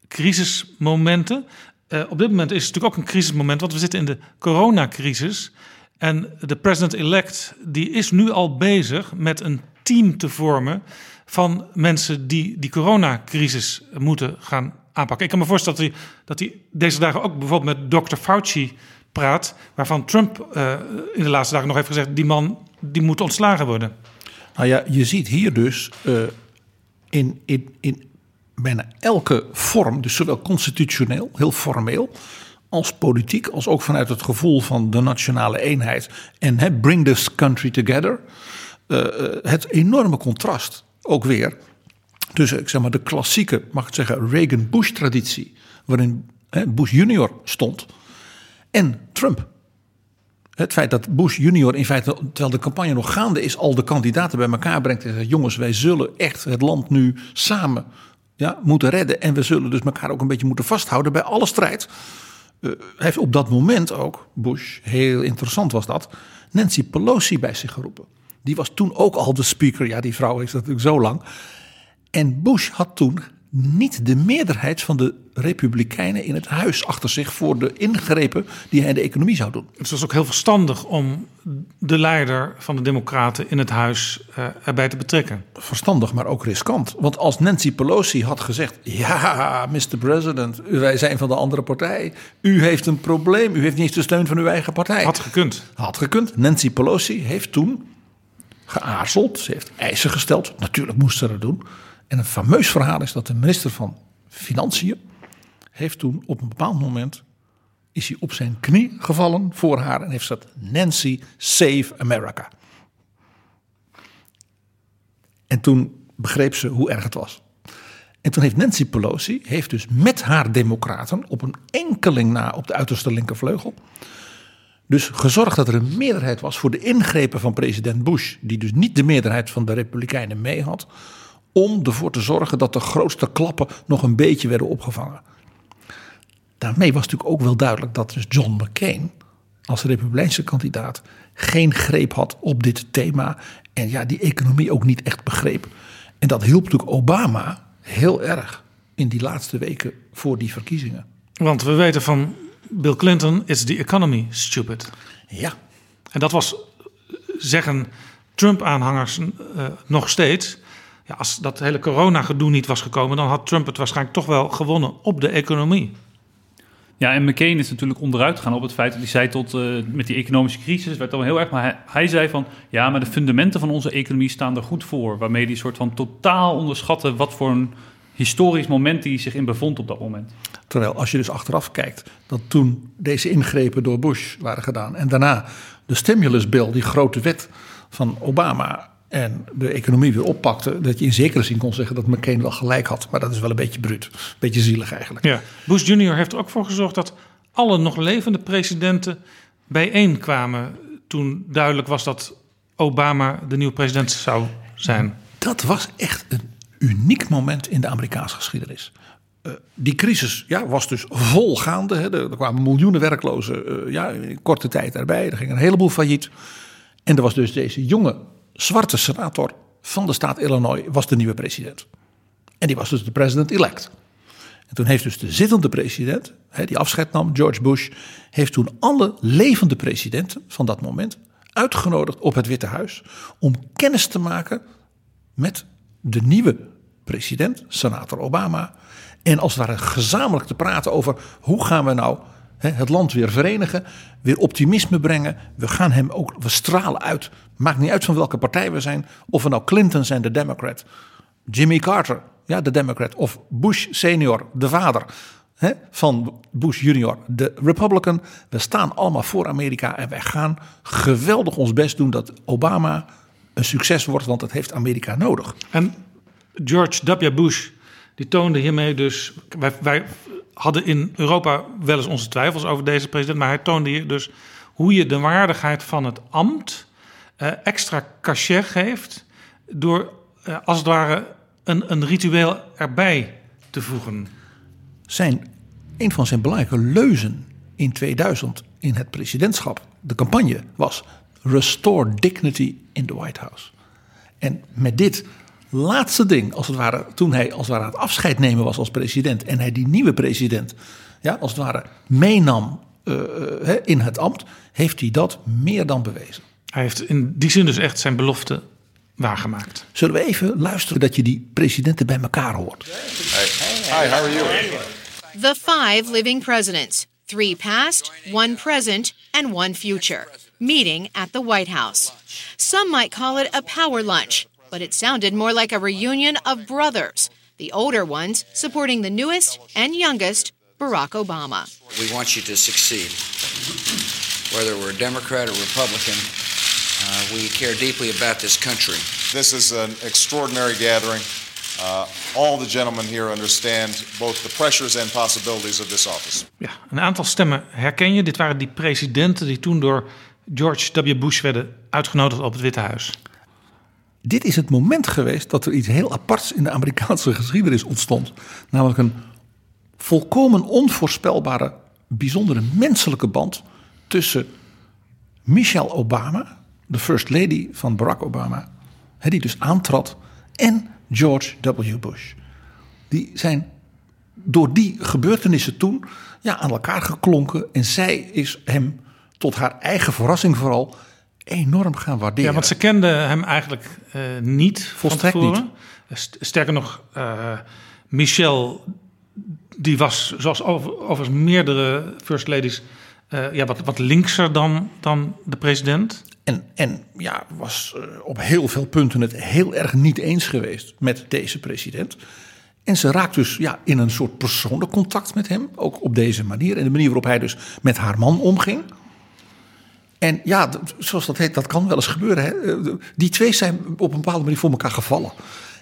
crisismomenten. Uh, op dit moment is het natuurlijk ook een crisismoment, want we zitten in de coronacrisis. En de president-elect die is nu al bezig met een team te vormen van mensen die die coronacrisis moeten gaan aanpakken. Ik kan me voorstellen dat hij, dat hij deze dagen ook bijvoorbeeld met Dr. Fauci praat, waarvan Trump uh, in de laatste dagen nog heeft gezegd: die man die moet ontslagen worden. Nou ja, je ziet hier dus uh, in, in, in bijna elke vorm, dus zowel constitutioneel, heel formeel, als politiek, als ook vanuit het gevoel van de nationale eenheid en he, bring this country together, uh, het enorme contrast ook weer tussen ik zeg maar, de klassieke, mag ik zeggen, Reagan-Bush-traditie, waarin Bush junior stond, en Trump. Het feit dat Bush junior in feite, terwijl de campagne nog gaande is, al de kandidaten bij elkaar brengt en zegt: jongens, wij zullen echt het land nu samen ja, moeten redden. En we zullen dus elkaar ook een beetje moeten vasthouden bij alle strijd. Uh, heeft op dat moment ook, Bush, heel interessant was dat, Nancy Pelosi bij zich geroepen. Die was toen ook al de speaker. Ja, die vrouw heeft natuurlijk zo lang. En Bush had toen niet de meerderheid van de Republikeinen in het huis achter zich voor de ingrepen die hij in de economie zou doen. Het was ook heel verstandig om de leider van de Democraten in het huis uh, erbij te betrekken. Verstandig, maar ook riskant. Want als Nancy Pelosi had gezegd: Ja, Mr. President, wij zijn van de andere partij. U heeft een probleem. U heeft niet eens de steun van uw eigen partij. Had gekund. Had gekund. Nancy Pelosi heeft toen geaarzeld. Ze heeft eisen gesteld. Natuurlijk moest ze dat doen. En een fameus verhaal is dat de minister van Financiën heeft toen op een bepaald moment is hij op zijn knie gevallen voor haar en heeft gezegd Nancy save America. En toen begreep ze hoe erg het was. En toen heeft Nancy Pelosi heeft dus met haar democraten op een enkeling na op de uiterste linkervleugel dus gezorgd dat er een meerderheid was voor de ingrepen van president Bush, die dus niet de meerderheid van de Republikeinen mee had, om ervoor te zorgen dat de grootste klappen nog een beetje werden opgevangen. Daarmee was natuurlijk ook wel duidelijk dat dus John McCain als Republikeinse kandidaat geen greep had op dit thema en ja, die economie ook niet echt begreep. En dat hielp natuurlijk Obama heel erg in die laatste weken voor die verkiezingen. Want we weten van Bill Clinton, is the economy stupid. Ja. En dat was, zeggen Trump-aanhangers uh, nog steeds. Ja, als dat hele corona-gedoe niet was gekomen, dan had Trump het waarschijnlijk toch wel gewonnen op de economie. Ja, en McCain is natuurlijk onderuit gegaan op het feit dat hij zei tot uh, met die economische crisis werd al heel erg, maar hij, hij, zei van ja, maar de fundamenten van onze economie staan er goed voor, waarmee hij soort van totaal onderschatte wat voor een historisch moment hij zich in bevond op dat moment. Terwijl als je dus achteraf kijkt dat toen deze ingrepen door Bush waren gedaan en daarna de stimulus bill, die grote wet van Obama en de economie weer oppakte, dat je in zekere zin kon zeggen dat McCain wel gelijk had. Maar dat is wel een beetje bruut, een beetje zielig eigenlijk. Ja. Bush Jr. heeft er ook voor gezorgd dat alle nog levende presidenten bijeenkwamen toen duidelijk was dat Obama de nieuwe president zou zijn. Dat was echt een uniek moment in de Amerikaanse geschiedenis. Uh, die crisis ja, was dus volgaande. Hè. Er, kwamen miljoenen werklozen uh, ja, in korte tijd erbij. Er ging een heleboel failliet. En er was dus deze jonge zwarte senator van de staat Illinois was de nieuwe president. En die was dus de president-elect. En toen heeft dus de zittende president, die afscheid nam, George Bush, heeft toen alle levende presidenten van dat moment uitgenodigd op het Witte Huis om kennis te maken met de nieuwe president, senator Obama. En als ware gezamenlijk te praten over hoe gaan we nou het land weer verenigen, weer optimisme brengen. We gaan hem ook, we stralen uit. Maakt niet uit van welke partij we zijn. Of we nou Clinton zijn, de Democrat. Jimmy Carter, ja, de Democrat. Of Bush senior, de vader van Bush junior, de Republican. We staan allemaal voor Amerika en wij gaan geweldig ons best doen dat Obama een succes wordt, want dat heeft Amerika nodig. En George W. Bush, die toonde hiermee dus. Wij, wij hadden in Europa wel eens onze twijfels over deze president, maar hij toonde hier dus hoe je de waardigheid van het ambt eh, extra cachet geeft door eh, als het ware een, een ritueel erbij te voegen. Zijn, een van zijn belangrijke leuzen in 2000 in het presidentschap, de campagne, was Restore Dignity in the White House. En met dit laatste ding, als het ware, toen hij als het ware aan het afscheid nemen was als president en hij die nieuwe president, ja, als het ware, meenam uh, in het ambt, heeft hij dat meer dan bewezen. Hij heeft in die zin dus echt zijn belofte waargemaakt. Zullen we even luisteren dat je die presidenten bij elkaar hoort? Hi, how are you? The five living presidents, three past, one present, and one future, meeting at the White House. Some might call it a power lunch, but it sounded more like a reunion of brothers, the older ones supporting the newest and youngest, Barack Obama. We want you to succeed. Whether we're Democrat or Republican, uh, we care deeply about this country. This is an extraordinary gathering. Uh, all the gentlemen here understand both the pressures and possibilities of this office. Ja, een aantal stemmen herken je. Dit waren die presidenten die toen door George W. Bush werden uitgenodigd op het Witte Huis. Dit is het moment geweest dat er iets heel aparts in de Amerikaanse geschiedenis ontstond. Namelijk een volkomen onvoorspelbare, bijzondere menselijke band tussen Michelle Obama, de First Lady van Barack Obama, die dus aantrad, en George W. Bush. Die zijn door die gebeurtenissen toen ja, aan elkaar geklonken. En zij is hem tot haar eigen verrassing vooral enorm gaan waarderen. Ja, want ze kende hem eigenlijk uh, niet Volstrekt niet. Sterker nog, uh, Michelle, die was zoals over, overigens meerdere first ladies... Uh, ja, wat, wat linkser dan, dan de president. En, en ja, was op heel veel punten het heel erg niet eens geweest met deze president. En ze raakt dus ja, in een soort persoonlijk contact met hem, ook op deze manier. En de manier waarop hij dus met haar man omging. En ja, zoals dat heet, dat kan wel eens gebeuren. Hè? Die twee zijn op een bepaalde manier voor elkaar gevallen.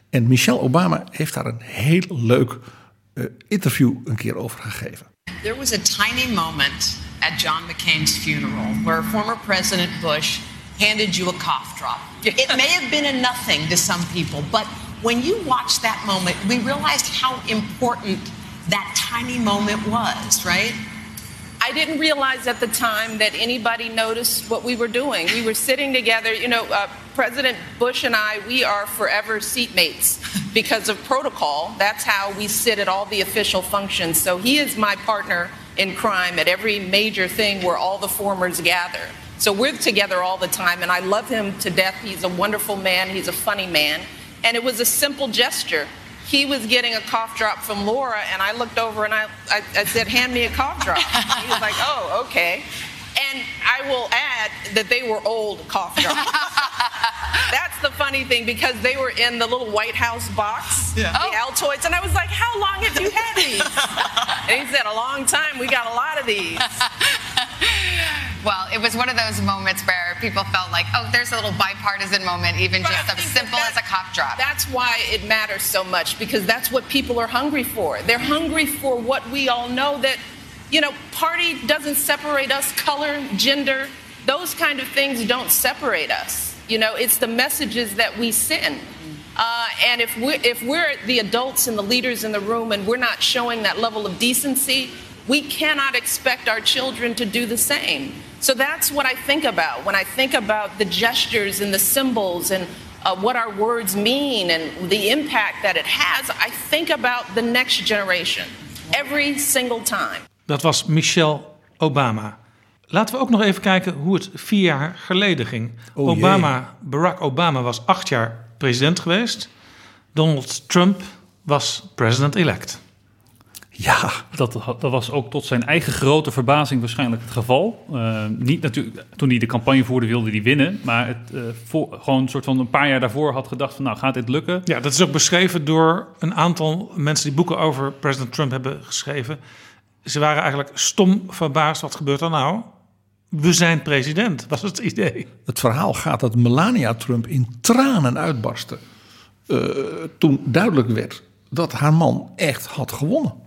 En Michelle Obama heeft daar een heel leuk uh, interview een keer over gegeven. There was a tiny moment at John McCain's funeral where former President Bush handed you a cough drop. It may have been a nothing to some people, but when you watched that moment, we realized how important that tiny moment was, right? I didn't realize at the time that anybody noticed what we were doing. We were sitting together. You know, uh, President Bush and I, we are forever seatmates because of protocol. That's how we sit at all the official functions. So he is my partner in crime at every major thing where all the formers gather. So we're together all the time, and I love him to death. He's a wonderful man, he's a funny man. And it was a simple gesture he was getting a cough drop from Laura, and I looked over and I, I, I said, Hand me a cough drop. he was like, Oh, okay. And I will add that they were old cough drops. That's the funny thing because they were in the little White House box, yeah. the oh. Altoids, and I was like, "How long have you had these?" and he said, "A long time. We got a lot of these." Well, it was one of those moments where people felt like, oh, there's a little bipartisan moment, even but just as simple that, as a cop drop. That's why it matters so much because that's what people are hungry for. They're hungry for what we all know that, you know, party doesn't separate us, color, gender, those kind of things don't separate us. You know, it's the messages that we send. Uh, and if we're, if we're the adults and the leaders in the room and we're not showing that level of decency, we cannot expect our children to do the same. So that's what I think about when I think about the gestures and the symbols and uh, what our words mean and the impact that it has. I think about the next generation every single time. Dat was Michelle Obama. Laten we ook nog even kijken hoe het vier jaar geleden ging. Oh, Obama, Barack Obama was acht jaar president geweest. Donald Trump was president-elect. Ja, dat, dat was ook tot zijn eigen grote verbazing waarschijnlijk het geval. Uh, niet natuurlijk, toen hij de campagne voerde wilde hij winnen. Maar het, uh, voor, gewoon een soort van een paar jaar daarvoor had gedacht van nou gaat dit lukken. Ja, dat is ook beschreven door een aantal mensen die boeken over president Trump hebben geschreven. Ze waren eigenlijk stom verbaasd. Wat gebeurt er nou? We zijn president, was het idee. Het verhaal gaat dat Melania Trump in tranen uitbarstte. Uh, toen duidelijk werd dat haar man echt had gewonnen.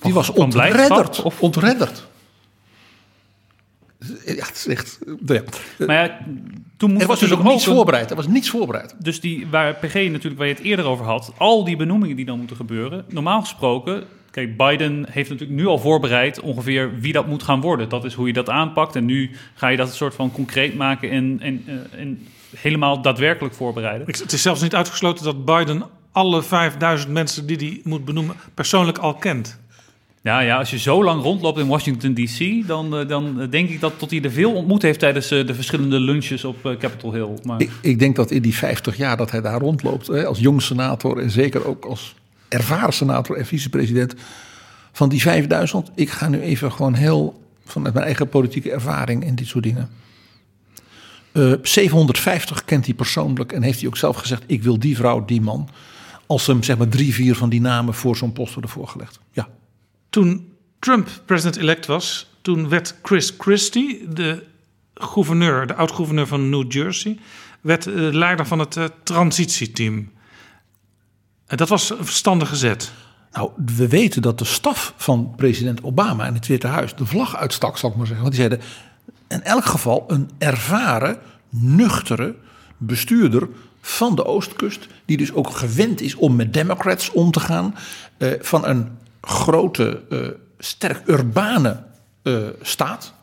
Die was ontredderd. Of ontredderd. Ja, het is echt. Ja. Maar ja, toen moest er was dus ook natuurlijk niets voorbereid. Er was niets voorbereid. Dus die, waar PG natuurlijk, waar je het eerder over had, al die benoemingen die dan moeten gebeuren. Normaal gesproken, kijk, Biden heeft natuurlijk nu al voorbereid ongeveer wie dat moet gaan worden. Dat is hoe je dat aanpakt. En nu ga je dat een soort van concreet maken en, en, eh, en helemaal daadwerkelijk voorbereiden. Het is zelfs niet uitgesloten dat Biden alle 5000 mensen die hij moet benoemen persoonlijk al kent. Ja, ja, als je zo lang rondloopt in Washington D.C., dan, eh, dan denk ik dat tot hij er veel ontmoet heeft tijdens eh, de verschillende lunches op eh, Capitol Hill. Maar... Ik, ik denk dat in die 50 jaar dat hij daar rondloopt, hè, als jong senator en zeker ook als ervaren senator en vicepresident, van die 5000, ik ga nu even gewoon heel vanuit mijn eigen politieke ervaring en dit soort dingen. Eh, 750 kent hij persoonlijk en heeft hij ook zelf gezegd: ik wil die vrouw, die man. Als hem zeg maar drie, vier van die namen voor zo'n post worden voorgelegd. Ja. Toen Trump president-elect was, toen werd Chris Christie, de gouverneur, de oud-gouverneur van New Jersey, werd eh, leider van het eh, transitieteam. En dat was een verstandige zet. Nou, we weten dat de staf van president Obama in het Witte Huis de vlag uitstak, zal ik maar zeggen. Want die zeiden, in elk geval een ervaren, nuchtere bestuurder van de Oostkust, die dus ook gewend is om met Democrats om te gaan, eh, van een grote, eh, sterk urbane eh, staat.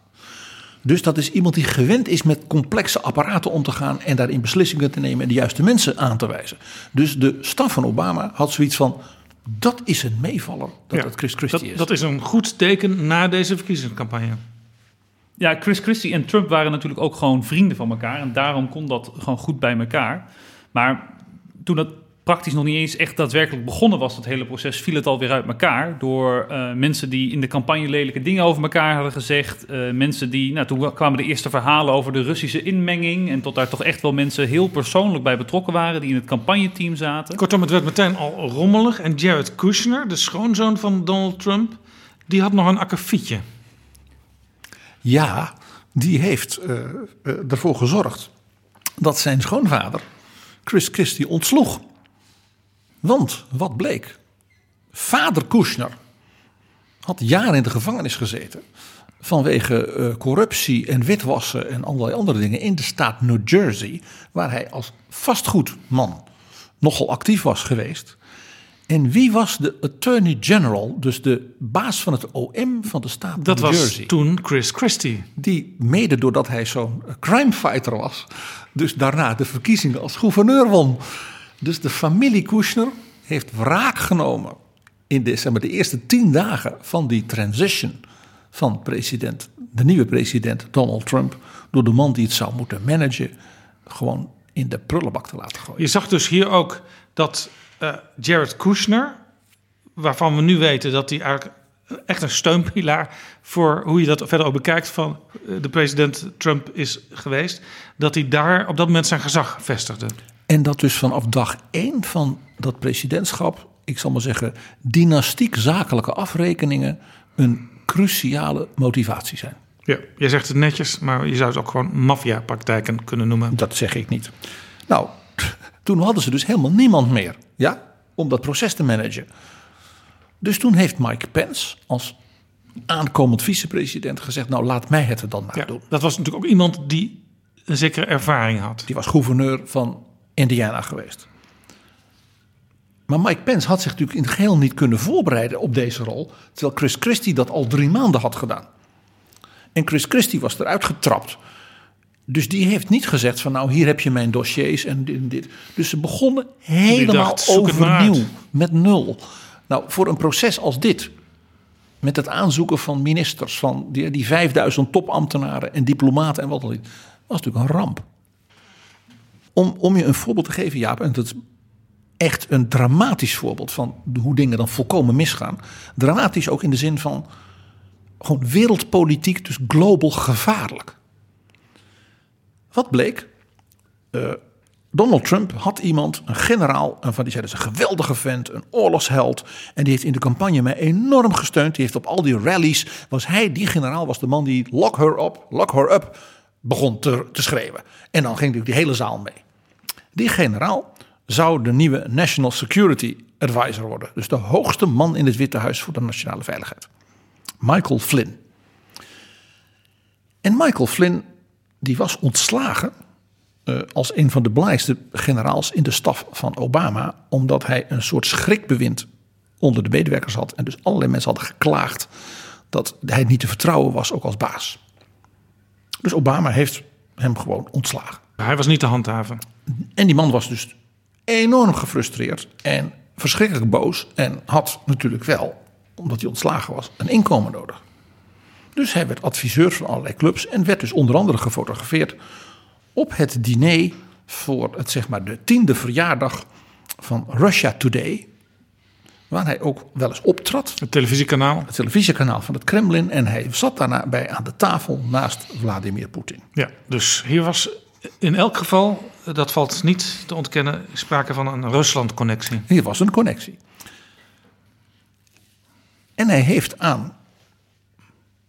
Dus dat is iemand die gewend is met complexe apparaten om te gaan en daarin beslissingen te nemen en de juiste mensen aan te wijzen. Dus de staf van Obama had zoiets van: dat is een meevaller dat Ja, het Chris Christie dat, is. dat is een goed teken na deze verkiezingscampagne. Ja, Chris Christie en Trump waren natuurlijk ook gewoon vrienden van elkaar. En daarom kon dat gewoon goed bij elkaar. Maar toen dat praktisch nog niet eens echt daadwerkelijk begonnen was, dat hele proces, viel het alweer uit elkaar. Door eh, mensen die in de campagne lelijke dingen over elkaar hadden gezegd. eh, mensen die, nou, toen kwamen de eerste verhalen over de Russische inmenging. En tot daar toch echt wel mensen heel persoonlijk bij betrokken waren, die in het campagneteam zaten. Kortom, het werd meteen al rommelig. En Jared Kushner, de schoonzoon van Donald Trump, die had nog een akkefietje. Ja, die heeft eh, eh, ervoor gezorgd dat zijn schoonvader Chris Christie ontsloeg. Want wat bleek? Vader Kushner had jaren in de gevangenis gezeten vanwege eh, corruptie en witwassen en allerlei andere dingen in de staat New Jersey, waar hij als vastgoedman nogal actief was geweest. En wie was de Attorney General, dus de baas van het OM van de staat Dat New was Jersey? toen Chris Christie. Die mede doordat hij zo'n crimefighter was, dus daarna de verkiezingen als gouverneur won. Dus de familie Kushner heeft wraak genomen in de, zeg maar, de eerste tien dagen van die transition van president, de nieuwe president Donald Trump, door de man die het zou moeten managen, gewoon in de prullenbak te laten gooien. Je zag dus hier ook dat eh, Jared Kushner, waarvan we nu weten dat hij eigenlijk echt een steunpilaar voor hoe je dat verder ook bekijkt van eh, de president Trump is geweest, dat hij daar op dat moment zijn gezag vestigde. En dat dus vanaf dag één van dat presidentschap, ik zal maar zeggen, dynastiek zakelijke afrekeningen een cruciale motivatie zijn. Ja, je zegt het netjes, maar je zou het ook gewoon maffiapraktijken kunnen noemen. Dat zeg ik niet. Nou, toen hadden ze dus helemaal niemand meer ja, om dat proces te managen. Dus toen heeft Mike Pence als aankomend vicepresident gezegd: Nou, laat mij het er dan maar Ja, doen. dat was natuurlijk ook iemand die een zekere ervaring had. Die was gouverneur van Indiana geweest. Maar Mike Pence had zich natuurlijk in het geheel niet kunnen voorbereiden op deze rol. Terwijl Chris Christie dat al drie maanden had gedaan. En Chris Christie was eruit getrapt. Dus die heeft niet gezegd van nou hier heb je mijn dossiers en dit en dit. Dus ze begonnen helemaal dacht, overnieuw met nul. Nou voor een proces als dit. Met het aanzoeken van ministers, van die, die 5000 topambtenaren en diplomaten en wat dan niet. Was natuurlijk een ramp. Om, om je een voorbeeld te geven Jaap. En dat is echt een dramatisch voorbeeld van hoe dingen dan volkomen misgaan. Dramatisch ook in de zin van gewoon wereldpolitiek, dus global gevaarlijk. Wat bleek? Eh, Donald Trump had iemand, een generaal, en van die zei dat is een geweldige vent, een oorlogsheld. En die heeft in de campagne mij enorm gesteund. Die heeft op al die rallies, was hij, die generaal, was de man die lock her up, lock her up, begon te, te schreeuwen. En dan ging natuurlijk die hele zaal mee. Die generaal zou de nieuwe National Security Advisor worden. Dus de hoogste man in het Witte Huis voor de nationale veiligheid. Michael Flynn. En Michael Flynn, die was ontslagen uh, als een van de belangrijkste generaals in de staf van Obama, omdat hij een soort schrikbewind onder de medewerkers had. En dus allerlei mensen hadden geklaagd dat hij niet te vertrouwen was, ook als baas. Dus Obama heeft hem gewoon ontslagen. Hij was niet te handhaven. En die man was dus enorm gefrustreerd en verschrikkelijk boos. En had natuurlijk wel, omdat hij ontslagen was, een inkomen nodig. Dus hij werd adviseur van allerlei clubs en werd dus onder andere gefotografeerd op het diner voor het, zeg maar, de tiende verjaardag van Russia Today. Waar hij ook wel eens optrad. Het televisiekanaal. Het televisiekanaal van het Kremlin. En hij zat daarna bij aan de tafel naast Vladimir Poetin. Ja, dus hier was in elk geval, dat valt niet te ontkennen, sprake van een Rusland-connectie. Hier was een connectie. En hij heeft aan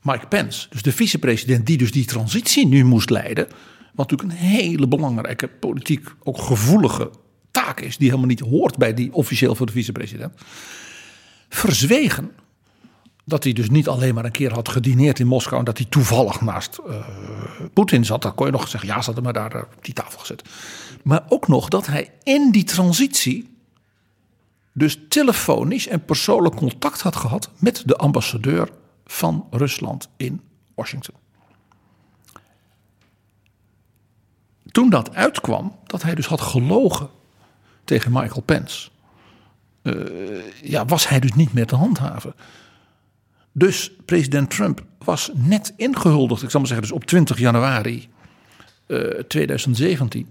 Mike Pence, dus de vicepresident die dus die transitie nu moest leiden, wat natuurlijk een hele belangrijke politiek, ook gevoelige taak is, die helemaal niet hoort bij die officieel voor de vicepresident, verzwegen dat hij dus niet alleen maar een keer had gedineerd in Moskou en dat hij toevallig naast uh, Poetin zat. Dan kon je nog zeggen, ja, ze hadden maar daar uh, op die tafel gezet. Maar ook nog dat hij in die transitie dus telefonisch en persoonlijk contact had gehad met de ambassadeur van Rusland in Washington. Toen dat uitkwam, dat hij dus had gelogen tegen Michael Pence, uh, ja, was hij dus niet meer te handhaven. Dus president Trump was net ingehuldigd, ik zal maar zeggen, dus op 20 januari uh, 2017.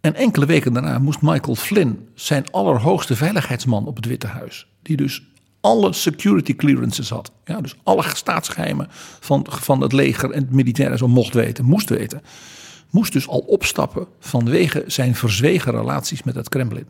En enkele weken daarna moest Michael Flynn, zijn allerhoogste veiligheidsman op het Witte Huis, die dus alle security clearances had, ja, dus alle staatsgeheimen van, van het leger en het militair zo mocht weten, moest weten, moest dus al opstappen vanwege zijn verzwegen relaties met het Kremlin.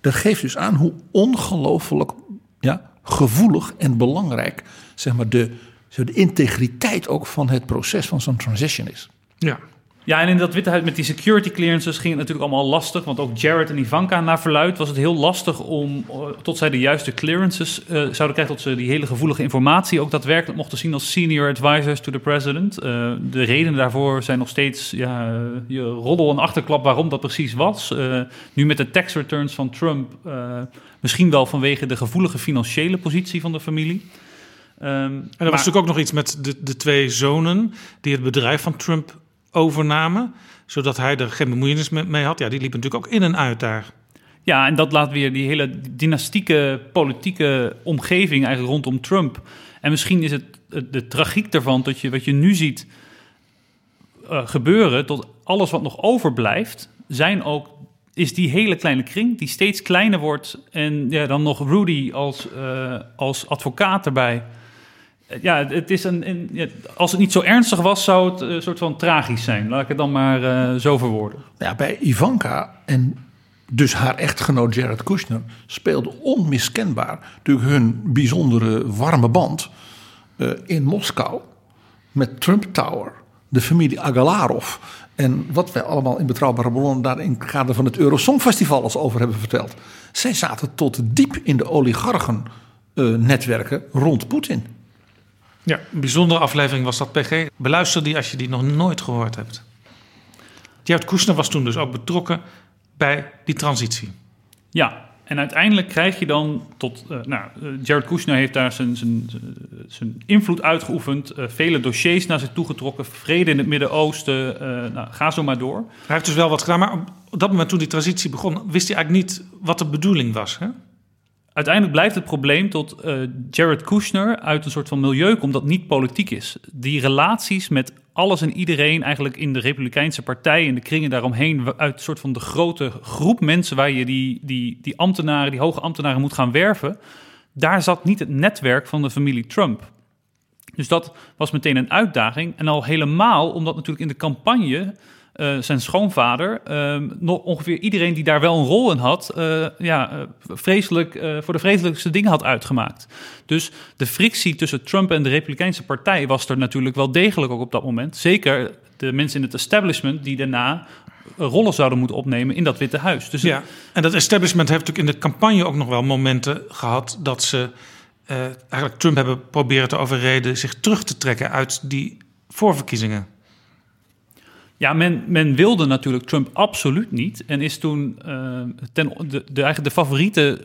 Dat geeft dus aan hoe ongelooflijk ja, gevoelig en belangrijk zeg maar, de, de integriteit ook van het proces van zo'n transition is. Ja. Ja, en in dat Witte Huis met die security clearances ging het natuurlijk allemaal lastig. Want ook Jared en Ivanka naar verluid was het heel lastig om, eh, tot zij de juiste clearances uh, zouden krijgen, tot ze die hele gevoelige informatie ook daadwerkelijk mochten zien als senior advisors to the president. Uh, de redenen daarvoor zijn nog steeds ja, je roddel en achterklap waarom dat precies was. nu met de tax returns van Trump, misschien wel vanwege de gevoelige financiële positie van de familie. Um, en er was natuurlijk ook nog iets met de, de twee zonen die het bedrijf van Trump overnamen, zodat hij er geen bemoeienis mee had. Ja, die liepen natuurlijk ook in en uit daar. Ja, en dat laat weer die hele dynastieke politieke omgeving eigenlijk rondom Trump. En misschien is het de tragiek daarvan dat je wat je nu ziet uh, gebeuren, tot alles wat nog overblijft, zijn ook is die hele kleine kring die steeds kleiner wordt en ja, dan nog Rudy als, uh, als advocaat erbij ja, het is een, als het niet zo ernstig was, zou het een soort van tragisch zijn. Laat ik het dan maar uh, zo verwoorden. Ja, bij Ivanka en dus haar echtgenoot Jared Kushner speelde onmiskenbaar natuurlijk hun bijzondere warme band uh, in Moskou met Trump Tower, de familie Agalarov. En wat wij allemaal in betrouwbare bronnen daar in het kader van het Eurosongfestival als over hebben verteld. Zij zaten tot diep in de oligarchen netwerken rond Poetin. Ja, een bijzondere aflevering was dat, PG. Beluister die als je die nog nooit gehoord hebt. Jared Kushner was toen dus ook betrokken bij die transitie. Ja, en uiteindelijk krijg je dan tot... Uh, nou, Jared Kushner heeft daar zijn, zijn, zijn invloed uitgeoefend. Uh, vele dossiers naar zich toegetrokken. Vrede in het Midden-Oosten. nou, ga zo maar door. Hij heeft dus wel wat gedaan. Maar op dat moment toen die transitie begon... wist hij eigenlijk niet wat de bedoeling was, hè? Uiteindelijk blijft het probleem tot uh, Jared Kushner uit een soort van milieu komt dat niet politiek is. Die relaties met alles en iedereen eigenlijk in de Republikeinse partij, in de kringen daaromheen, uit een soort van de grote groep mensen waar je die, die, die ambtenaren, die hoge ambtenaren moet gaan werven, daar zat niet het netwerk van de familie Trump. Dus dat was meteen een uitdaging. En al helemaal omdat natuurlijk in de campagne uh, zijn schoonvader, uh, nog ongeveer iedereen die daar wel een rol in had, uh, ja, vreselijk, voor de vreselijkste dingen had uitgemaakt. Dus de frictie tussen Trump en de Republikeinse Partij was er natuurlijk wel degelijk ook op dat moment. Zeker de mensen in het establishment die daarna rollen zouden moeten opnemen in dat Witte Huis. Dus ja, en dat establishment heeft natuurlijk in de campagne ook nog wel momenten gehad dat ze eigenlijk Trump hebben proberen te overreden zich terug te trekken uit die voorverkiezingen. Ja, men, men wilde natuurlijk Trump absoluut niet. En is toen uh, ten, de, de, de favoriete,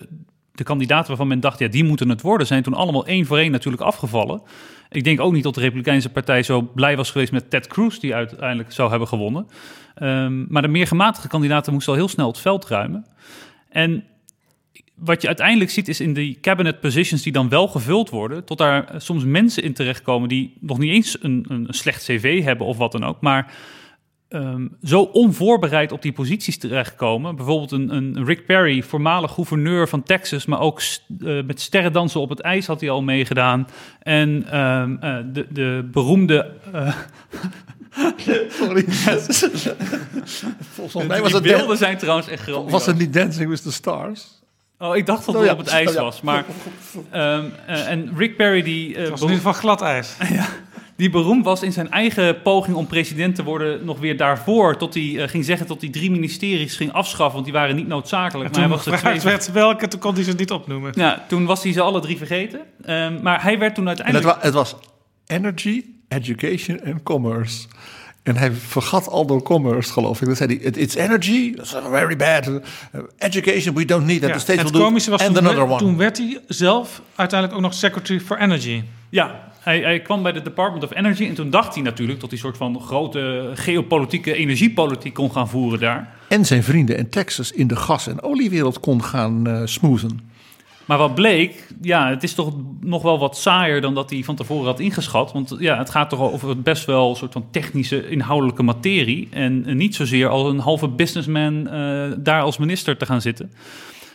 de kandidaten waarvan men dacht, ja, die moeten het worden, zijn toen allemaal één voor één natuurlijk afgevallen. Ik denk ook niet dat de Republikeinse Partij zo blij was geweest met Ted Cruz, die uiteindelijk zou hebben gewonnen. Um, maar de meer gematigde kandidaten moesten al heel snel het veld ruimen. En wat je uiteindelijk ziet is in die cabinet positions die dan wel gevuld worden, tot daar soms mensen in terechtkomen die nog niet eens een, een slecht cv hebben of wat dan ook, maar um, zo onvoorbereid op die posities terechtkomen. Bijvoorbeeld een, een Rick Perry, voormalig gouverneur van Texas, maar ook uh, met sterrendansen op het ijs had hij al meegedaan. En um, uh, de, de beroemde. Uh, Sorry. Volgens mij was het beelden zijn trouwens echt groot. Was het niet Dancing with the Stars? Oh, ik dacht dat het oh, ja. op het ijs oh, was. Maar, um, uh, en Rick Perry die... Uh, het was in ieder geval glad ijs. ja, die beroemd was in zijn eigen poging om president te worden... nog weer daarvoor, tot hij uh, ging zeggen dat hij drie ministeries ging afschaffen... want die waren niet noodzakelijk. En maar toen hij was er twee... werd welke, toen kon hij ze niet opnoemen. Ja, toen was hij ze alle drie vergeten. Um, maar hij werd toen uiteindelijk... Het was, het was energy, education en commerce. En hij vergat al door commerce, geloof ik. Dan zei hij, it's energy, that's very bad. Education, we don't need that. Ja, the state het will do. komische was and toen, another one. toen werd hij zelf uiteindelijk ook nog Secretary for Energy. Ja, hij, hij, kwam bij de Department of Energy en toen dacht hij natuurlijk dat hij een soort van grote geopolitieke energiepolitiek kon gaan voeren daar. En zijn vrienden in Texas in de gas- en oliewereld kon gaan uh, smoothen. Maar wat bleek, ja, het is toch nog wel wat saaier dan dat hij van tevoren had ingeschat. Want ja, het gaat toch over best wel een soort van technische, inhoudelijke materie. En, en niet zozeer als een halve businessman uh, daar als minister te gaan zitten.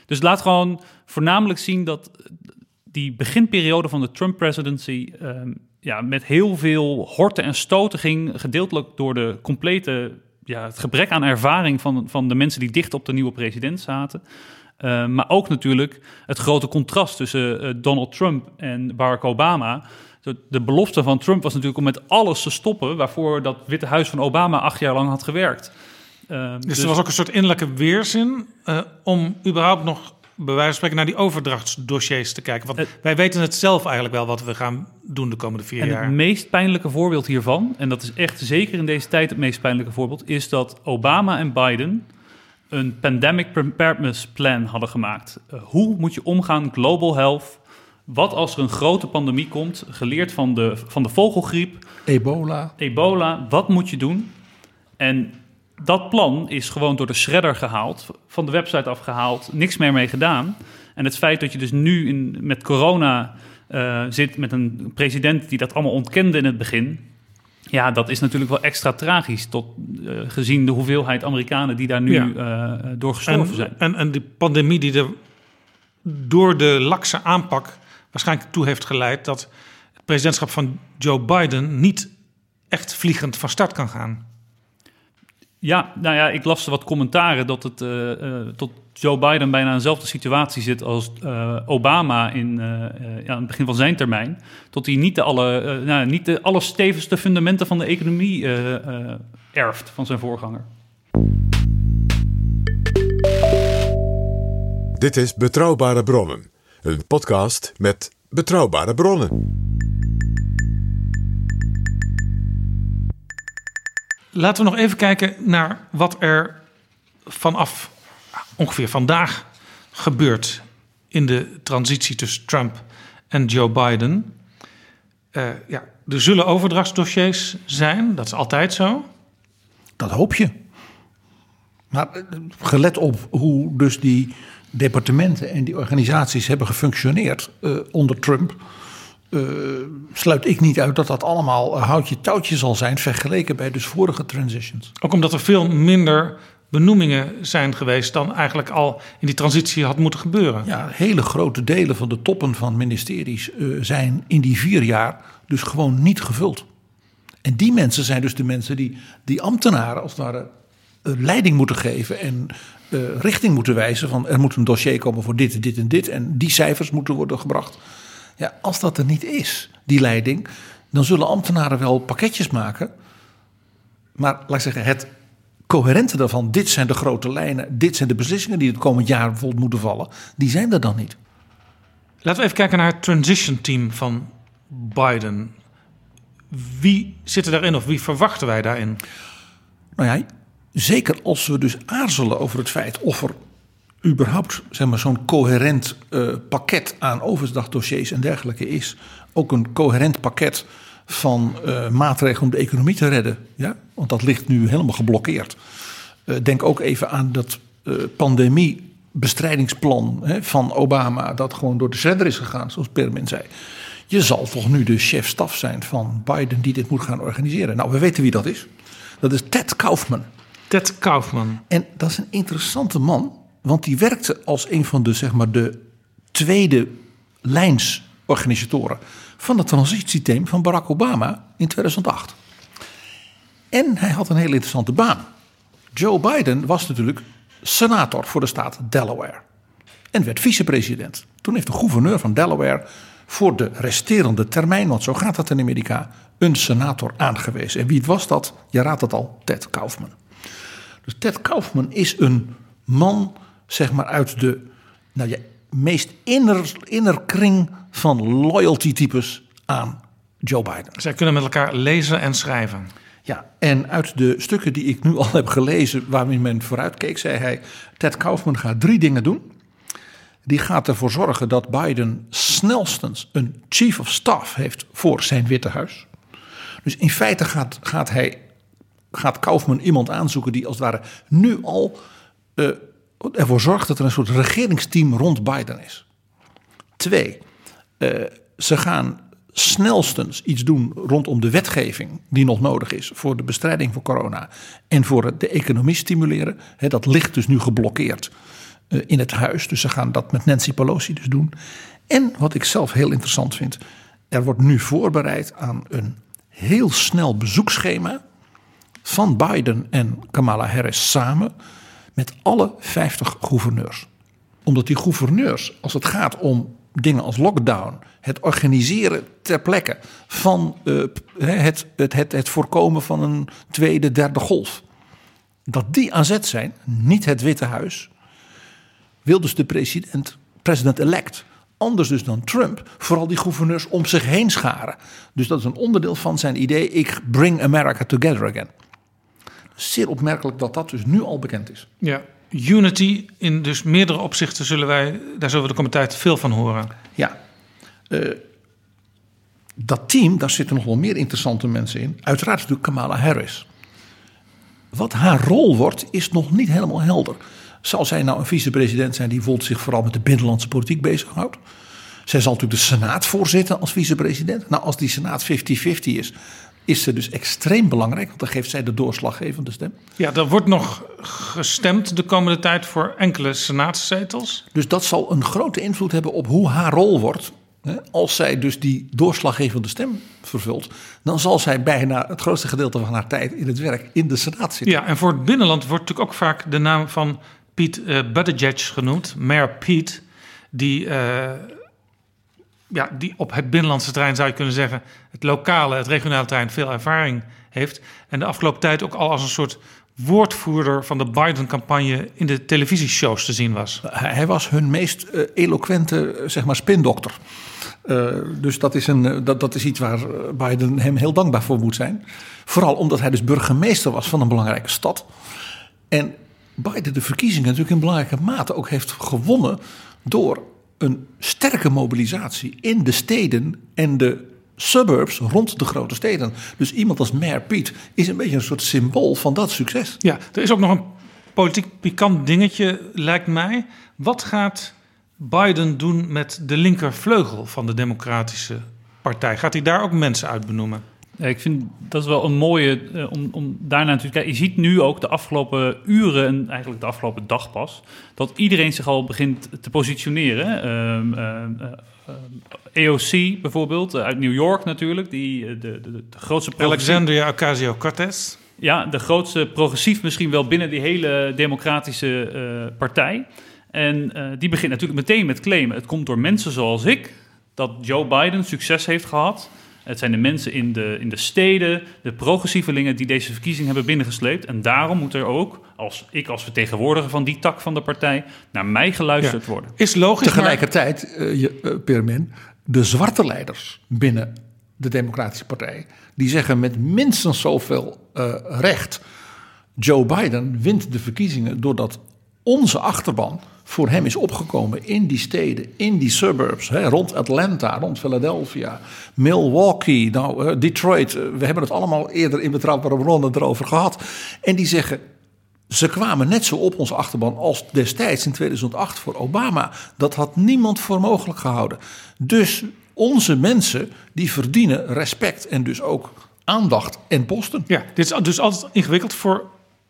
Dus laat gewoon voornamelijk zien dat die beginperiode van de Trump presidency uh, ja, met heel veel horten en stoten ging. Gedeeltelijk door de complete, ja, het gebrek aan ervaring van, van de mensen die dicht op de nieuwe president zaten. Uh, maar ook natuurlijk het grote contrast tussen uh, Donald Trump en Barack Obama. De belofte van Trump was natuurlijk om met alles te stoppen waarvoor dat Witte Huis van Obama acht jaar lang had gewerkt. Uh, dus, dus, er was ook een soort innerlijke weerzin om überhaupt nog bij wijze van spreken naar die overdrachtsdossiers te kijken. Want wij weten het zelf eigenlijk wel wat we gaan doen de komende vier en jaar. Het meest pijnlijke voorbeeld hiervan, en dat is echt zeker in deze tijd het meest pijnlijke voorbeeld, is dat Obama en Biden een pandemic preparedness plan hadden gemaakt. Uh, hoe moet je omgaan, global health? Wat als er een grote pandemie komt, geleerd van de, van de vogelgriep? Ebola. Ebola, wat moet je doen? En dat plan is gewoon door de shredder gehaald, van de website afgehaald, niks meer mee gedaan. En het feit dat je dus nu in, met corona uh, zit met een president die dat allemaal ontkende in het begin, ja, dat is natuurlijk wel extra tragisch, tot, uh, gezien de hoeveelheid Amerikanen die daar nu ja. uh, door gestorven en, zijn. En, en die pandemie die er door de lakse aanpak waarschijnlijk toe heeft geleid dat het presidentschap van Joe Biden niet echt vliegend van start kan gaan. Ja, nou ja, ik las wat commentaren dat het uh, uh, tot Joe Biden bijna in dezelfde situatie zit als uh, Obama in ja, het begin van zijn termijn. Tot hij niet de, alle, nou, niet de allerstevigste fundamenten van de economie erft van zijn voorganger. Dit is Betrouwbare Bronnen, een podcast met betrouwbare bronnen. Laten we nog even kijken naar wat er vanaf ongeveer vandaag gebeurt in de transitie tussen Trump en Joe Biden. Uh, ja, er zullen overdrachtsdossiers zijn, dat is altijd zo. Dat hoop je. Maar gelet op hoe dus die departementen en die organisaties hebben gefunctioneerd uh, onder Trump uh, sluit ik niet uit dat dat allemaal houtje touwtje zal zijn vergeleken bij dus vorige transitions. Ook omdat er veel minder benoemingen zijn geweest dan eigenlijk al in die transitie had moeten gebeuren. Ja, hele grote delen van de toppen van ministeries uh, zijn in die vier jaar dus gewoon niet gevuld. En die mensen zijn dus de mensen die die ambtenaren als het ware uh, leiding moeten geven en richting moeten wijzen van er moet een dossier komen voor dit, dit en dit en die cijfers moeten worden gebracht. Ja, als dat er niet is, die leiding, dan zullen ambtenaren wel pakketjes maken. Maar laat ik zeggen, het coherente daarvan, dit zijn de grote lijnen, dit zijn de beslissingen die het komend jaar bijvoorbeeld moeten vallen, die zijn er dan niet. Laten we even kijken naar het transition team van Biden. Wie zit er daarin of wie verwachten wij daarin? Nou ja, zeker als we dus aarzelen over het feit of er überhaupt zeg maar, zo'n coherent uh, pakket aan overstagdossiers en dergelijke is. Ook een coherent pakket van uh, maatregelen om de economie te redden. Ja? Want dat ligt nu helemaal geblokkeerd. Uh, denk ook even aan dat pandemiebestrijdingsplan hè, van Obama, dat gewoon door de shredder is gegaan, zoals Permin zei. Je zal toch nu de chef-staf zijn van Biden die dit moet gaan organiseren. Nou, we weten wie dat is. Dat is Ted Kaufman. Ted Kaufman. En dat is een interessante man, want die werkte als een van de, zeg maar, de tweede lijnsorganisatoren van het transitieteam van Barack Obama in 2008. En hij had een hele interessante baan. Joe Biden was natuurlijk senator voor de staat Delaware. En werd vicepresident. Toen heeft de gouverneur van Delaware voor de resterende termijn, want zo gaat dat in Amerika, een senator aangewezen. En wie was dat? Je raadt het al, Ted Kaufman. Dus Ted Kaufman is een man, zeg maar, uit de nou ja, meest inner, innerkring van loyalty-types aan Joe Biden. Zij kunnen met elkaar lezen en schrijven. Ja, en uit de stukken die ik nu al heb gelezen, waarin men vooruitkeek, zei hij: Ted Kaufman gaat drie dingen doen. Die gaat ervoor zorgen dat Biden snelstens een chief of staff heeft voor zijn Witte Huis. Dus in feite gaat, gaat hij, gaat Kaufman iemand aanzoeken die als het ware nu al uh, ervoor zorgt dat er een soort regeringsteam rond Biden is. Twee, uh, ze gaan snelstens iets doen rondom de wetgeving die nog nodig is voor de bestrijding van corona en voor de economie stimuleren. Dat ligt dus nu geblokkeerd uh, in het huis, dus ze gaan dat met Nancy Pelosi dus doen. En wat ik zelf heel interessant vind, er wordt nu voorbereid aan een heel snel bezoekschema van Biden en Kamala Harris samen met alle 50 gouverneurs. Omdat die gouverneurs, als het gaat om dingen als lockdown, het organiseren ter plekke van uh, het, het, het, het voorkomen van een tweede, derde golf, dat die aan zet zijn, niet het Witte Huis, wil dus de president, president-elect, anders dus dan Trump, vooral die gouverneurs om zich heen scharen. Dus dat is een onderdeel van zijn idee, ik bring America together again. Zeer opmerkelijk dat dat dus nu al bekend is. Ja, unity in dus meerdere opzichten zullen wij, daar zullen we de komende tijd veel van horen. Ja, uh, dat team, daar zitten nog wel meer interessante mensen in. Uiteraard natuurlijk Kamala Harris. Wat haar rol wordt, is nog niet helemaal helder. Zal zij nou een vicepresident zijn die bijvoorbeeld zich vooral met de binnenlandse politiek bezighoudt? Zij zal natuurlijk de Senaat voorzitten als vicepresident. Nou, als die Senaat 50-50 is, is ze dus extreem belangrijk, want dan geeft zij de doorslaggevende stem. Ja, er wordt nog gestemd de komende tijd voor enkele senaatszetels. Dus dat zal een grote invloed hebben op hoe haar rol wordt. Als zij dus die doorslaggevende stem vervult, dan zal zij bijna het grootste gedeelte van haar tijd in het werk in de Senaat zitten. Ja, en voor het binnenland wordt natuurlijk ook vaak de naam van Piet uh, Buttigieg genoemd, Mayor Pete, die, uh, ja, die op het binnenlandse terrein zou je kunnen zeggen, het lokale, het regionale terrein veel ervaring heeft. En de afgelopen tijd ook al als een soort woordvoerder van de Biden-campagne in de televisieshows te zien was. Hij was hun meest uh, eloquente zeg maar, spindokter. Uh, dus dat is, een, dat, dat is iets waar Biden hem heel dankbaar voor moet zijn. Vooral omdat hij dus burgemeester was van een belangrijke stad. En Biden de verkiezingen natuurlijk in belangrijke mate ook heeft gewonnen door een sterke mobilisatie in de steden en de suburbs rond de grote steden. Dus iemand als Mayor Piet is een beetje een soort symbool van dat succes. Ja, er is ook nog een politiek pikant dingetje, lijkt mij. Wat gaat Biden doen met de linkervleugel van de Democratische Partij? Gaat hij daar ook mensen uit benoemen? Ja, ik vind dat is wel een mooie uh, om, om daarna te kijken. Je ziet nu ook de afgelopen uren en eigenlijk de afgelopen dag pas dat iedereen zich al begint te positioneren. Uh, uh, AOC bijvoorbeeld uit New York natuurlijk, die de, de, de grootste Alexandria Ocasio-Cortez. Ja, de grootste progressief misschien wel binnen die hele democratische partij. En die begint natuurlijk meteen met claimen: het komt door mensen zoals ik dat Joe Biden succes heeft gehad. Het zijn de mensen in de, in de steden, de progressievelingen die deze verkiezing hebben binnengesleept. En daarom moet er ook, als ik als vertegenwoordiger van die tak van de partij, naar mij geluisterd worden. Is logisch. Tegelijkertijd, maar... uh, uh, Permin, de zwarte leiders binnen de Democratische Partij, die zeggen met minstens zoveel uh, recht: Joe Biden wint de verkiezingen doordat onze achterban voor hem is opgekomen in die steden, in die suburbs, hè, rond Atlanta, rond Philadelphia, Milwaukee, nou, uh, Detroit. Uh, we hebben het allemaal eerder in betrouwbare bronnen erover gehad. En die zeggen, ze kwamen net zo op onze achterban als destijds in 2008 voor Obama. Dat had niemand voor mogelijk gehouden. Dus onze mensen die verdienen respect en dus ook aandacht en posten. Ja, dit is dus altijd ingewikkeld voor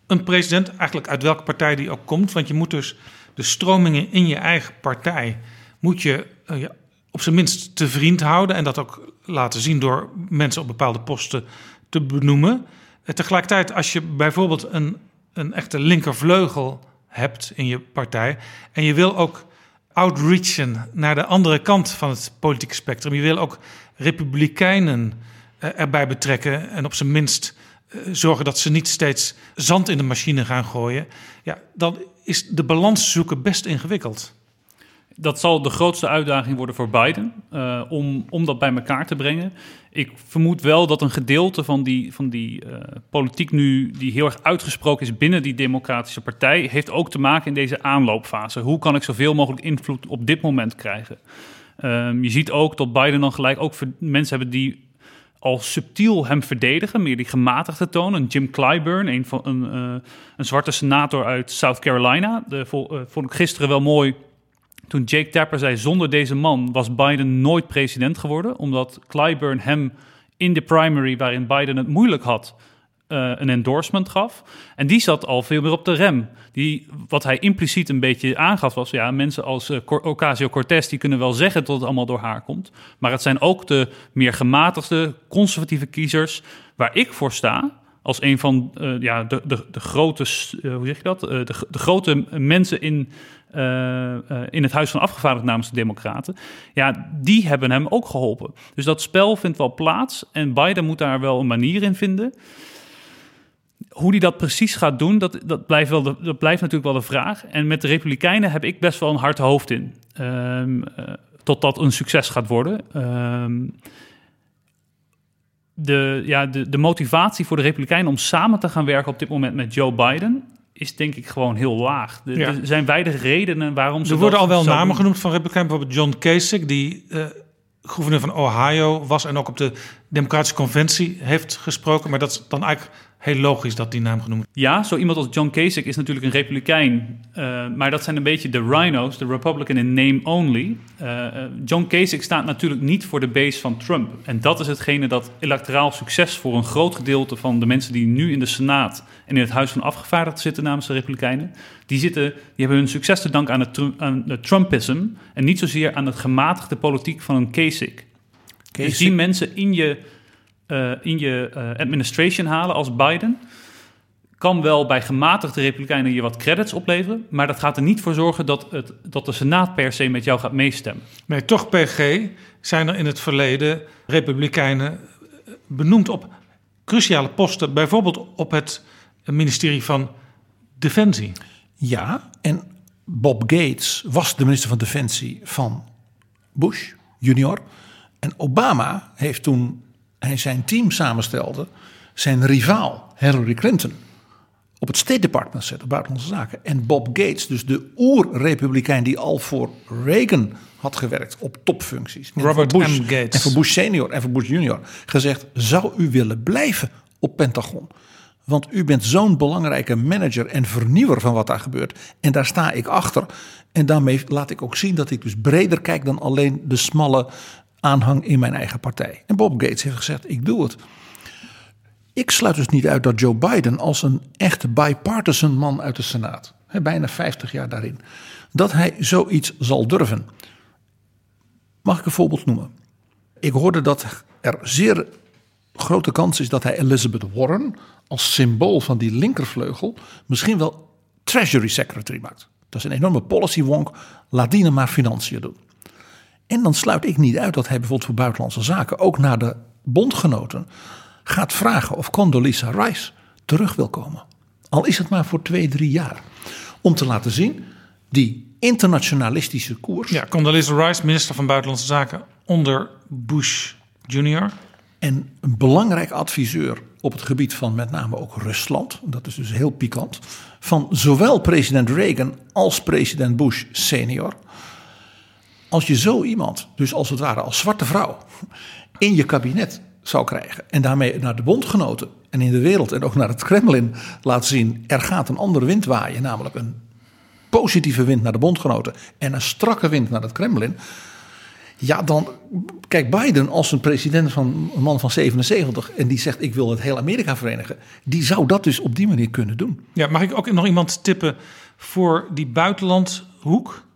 een president, eigenlijk uit welke partij die ook komt. Want je moet dus de stromingen in je eigen partij moet je uh, op zijn minst te vriend houden. En dat ook laten zien door mensen op bepaalde posten te benoemen. En tegelijkertijd, als je bijvoorbeeld een, een echte linkervleugel hebt in je partij. en je wil ook outreachen naar de andere kant van het politieke spectrum. Je wil ook republikeinen uh, erbij betrekken en op zijn minst zorgen dat ze niet steeds zand in de machine gaan gooien. Ja, dan is de balans zoeken best ingewikkeld. Dat zal de grootste uitdaging worden voor Biden uh, om, om dat bij elkaar te brengen. Ik vermoed wel dat een gedeelte van die, van die uh, politiek nu, die heel erg uitgesproken is binnen die Democratische Partij, heeft ook te maken in deze aanloopfase. Hoe kan ik zoveel mogelijk invloed op dit moment krijgen? Um, je ziet ook dat Biden dan gelijk ook mensen hebben die al subtiel hem verdedigen, meer die gematigde toon. Een Jim Clyburn, een, van, een, uh, een zwarte senator uit South Carolina. De, uh, vond ik gisteren wel mooi toen Jake Tapper zei... zonder deze man was Biden nooit president geworden. Omdat Clyburn hem in de primary, waarin Biden het moeilijk had... Uh, een endorsement gaf. En die zat al veel meer op de rem. Die, wat hij impliciet een beetje aangaf was... ja, mensen als uh, Ocasio-Cortez... die kunnen wel zeggen dat het allemaal door haar komt. Maar het zijn ook de meer gematigde, conservatieve kiezers... waar ik voor sta als een van uh, ja, de, de, de grote, hoe zeg je dat? de, de grote mensen in, in het Huis van Afgevaardigden namens de Democraten. Ja, die hebben hem ook geholpen. Dus dat spel vindt wel plaats. En Biden moet daar wel een manier in vinden... Hoe die dat precies gaat doen, dat, dat, blijft wel de, dat blijft natuurlijk wel de vraag. En met de Republikeinen heb ik best wel een hard hoofd in. Um, uh, tot dat een succes gaat worden. Um, de, ja, de, de motivatie voor de Republikeinen om samen te gaan werken op dit moment met Joe Biden is denk ik gewoon heel laag. De, ja. Er zijn weinig redenen waarom ze. Er worden al wel namen doen. genoemd van Republikeinen, bijvoorbeeld John Kasich, die uh, gouverneur van Ohio was en ook op de Democratische Conventie heeft gesproken. Maar dat is dan eigenlijk heel logisch dat die naam genoemd wordt. Ja, zo iemand als John Kasich is natuurlijk een republikein. Uh, maar dat zijn een beetje de rhinos, de Republican in name only. Uh, John Kasich staat natuurlijk niet voor de base van Trump. En dat is hetgene dat electoraal succes voor een groot gedeelte van de mensen die nu in de Senaat en in het Huis van Afgevaardigden zitten namens de Republikeinen. Die, zitten, die hebben hun succes te danken aan het, aan het Trumpism en niet zozeer aan het gematigde politiek van een Kasich. Kasich. Dus die mensen in je uh, in je uh, administration halen als Biden. Kan wel bij gematigde Republikeinen je wat credits opleveren. Maar dat gaat er niet voor zorgen dat, het, dat de Senaat per se met jou gaat meestemmen. Nee, toch PG zijn er in het verleden Republikeinen benoemd op cruciale posten. Bijvoorbeeld op het ministerie van Defensie. Ja, en Bob Gates was de minister van Defensie van Bush junior. En Obama heeft toen hij zijn team samenstelde, zijn rivaal Hillary Clinton op het State Department zette, buitenlandse zaken. En Bob Gates, dus de oer-republikein die al voor Reagan had gewerkt op topfuncties. Robert Bush, M. Gates. En voor Bush senior en voor Bush junior. Gezegd, zou u willen blijven op Pentagon? Want u bent zo'n belangrijke manager en vernieuwer van wat daar gebeurt. En daar sta ik achter. En daarmee laat ik ook zien dat ik dus breder kijk dan alleen de smalle aanhang in mijn eigen partij. En Bob Gates heeft gezegd: ik doe het. Ik sluit dus niet uit dat Joe Biden als een echte bipartisan man uit de Senaat, bijna 50 jaar daarin, dat hij zoiets zal durven. Mag ik een voorbeeld noemen? Ik hoorde dat er zeer grote kans is dat hij Elizabeth Warren als symbool van die linkervleugel misschien wel Treasury Secretary maakt. Dat is een enorme policy wonk. Laat die maar financiën doen. En dan sluit ik niet uit dat hij bijvoorbeeld voor buitenlandse zaken ook naar de bondgenoten gaat vragen of Condoleezza Rice terug wil komen. Al is het maar voor twee, drie jaar. Om te laten zien, die internationalistische koers. Ja, Condoleezza Rice, minister van Buitenlandse Zaken onder Bush Jr. En een belangrijk adviseur op het gebied van met name ook Rusland, dat is dus heel pikant, van zowel president Reagan als president Bush senior. Als je zo iemand, dus als het ware als zwarte vrouw, in je kabinet zou krijgen en daarmee naar de bondgenoten en in de wereld en ook naar het Kremlin laat zien, er gaat een andere wind waaien, namelijk een positieve wind naar de bondgenoten en een strakke wind naar het Kremlin. Ja, dan kijk Biden als een president van een man van 77 en die zegt ik wil het heel Amerika verenigen, die zou dat dus op die manier kunnen doen. Ja, mag ik ook nog iemand tippen voor die buitenlandhoek?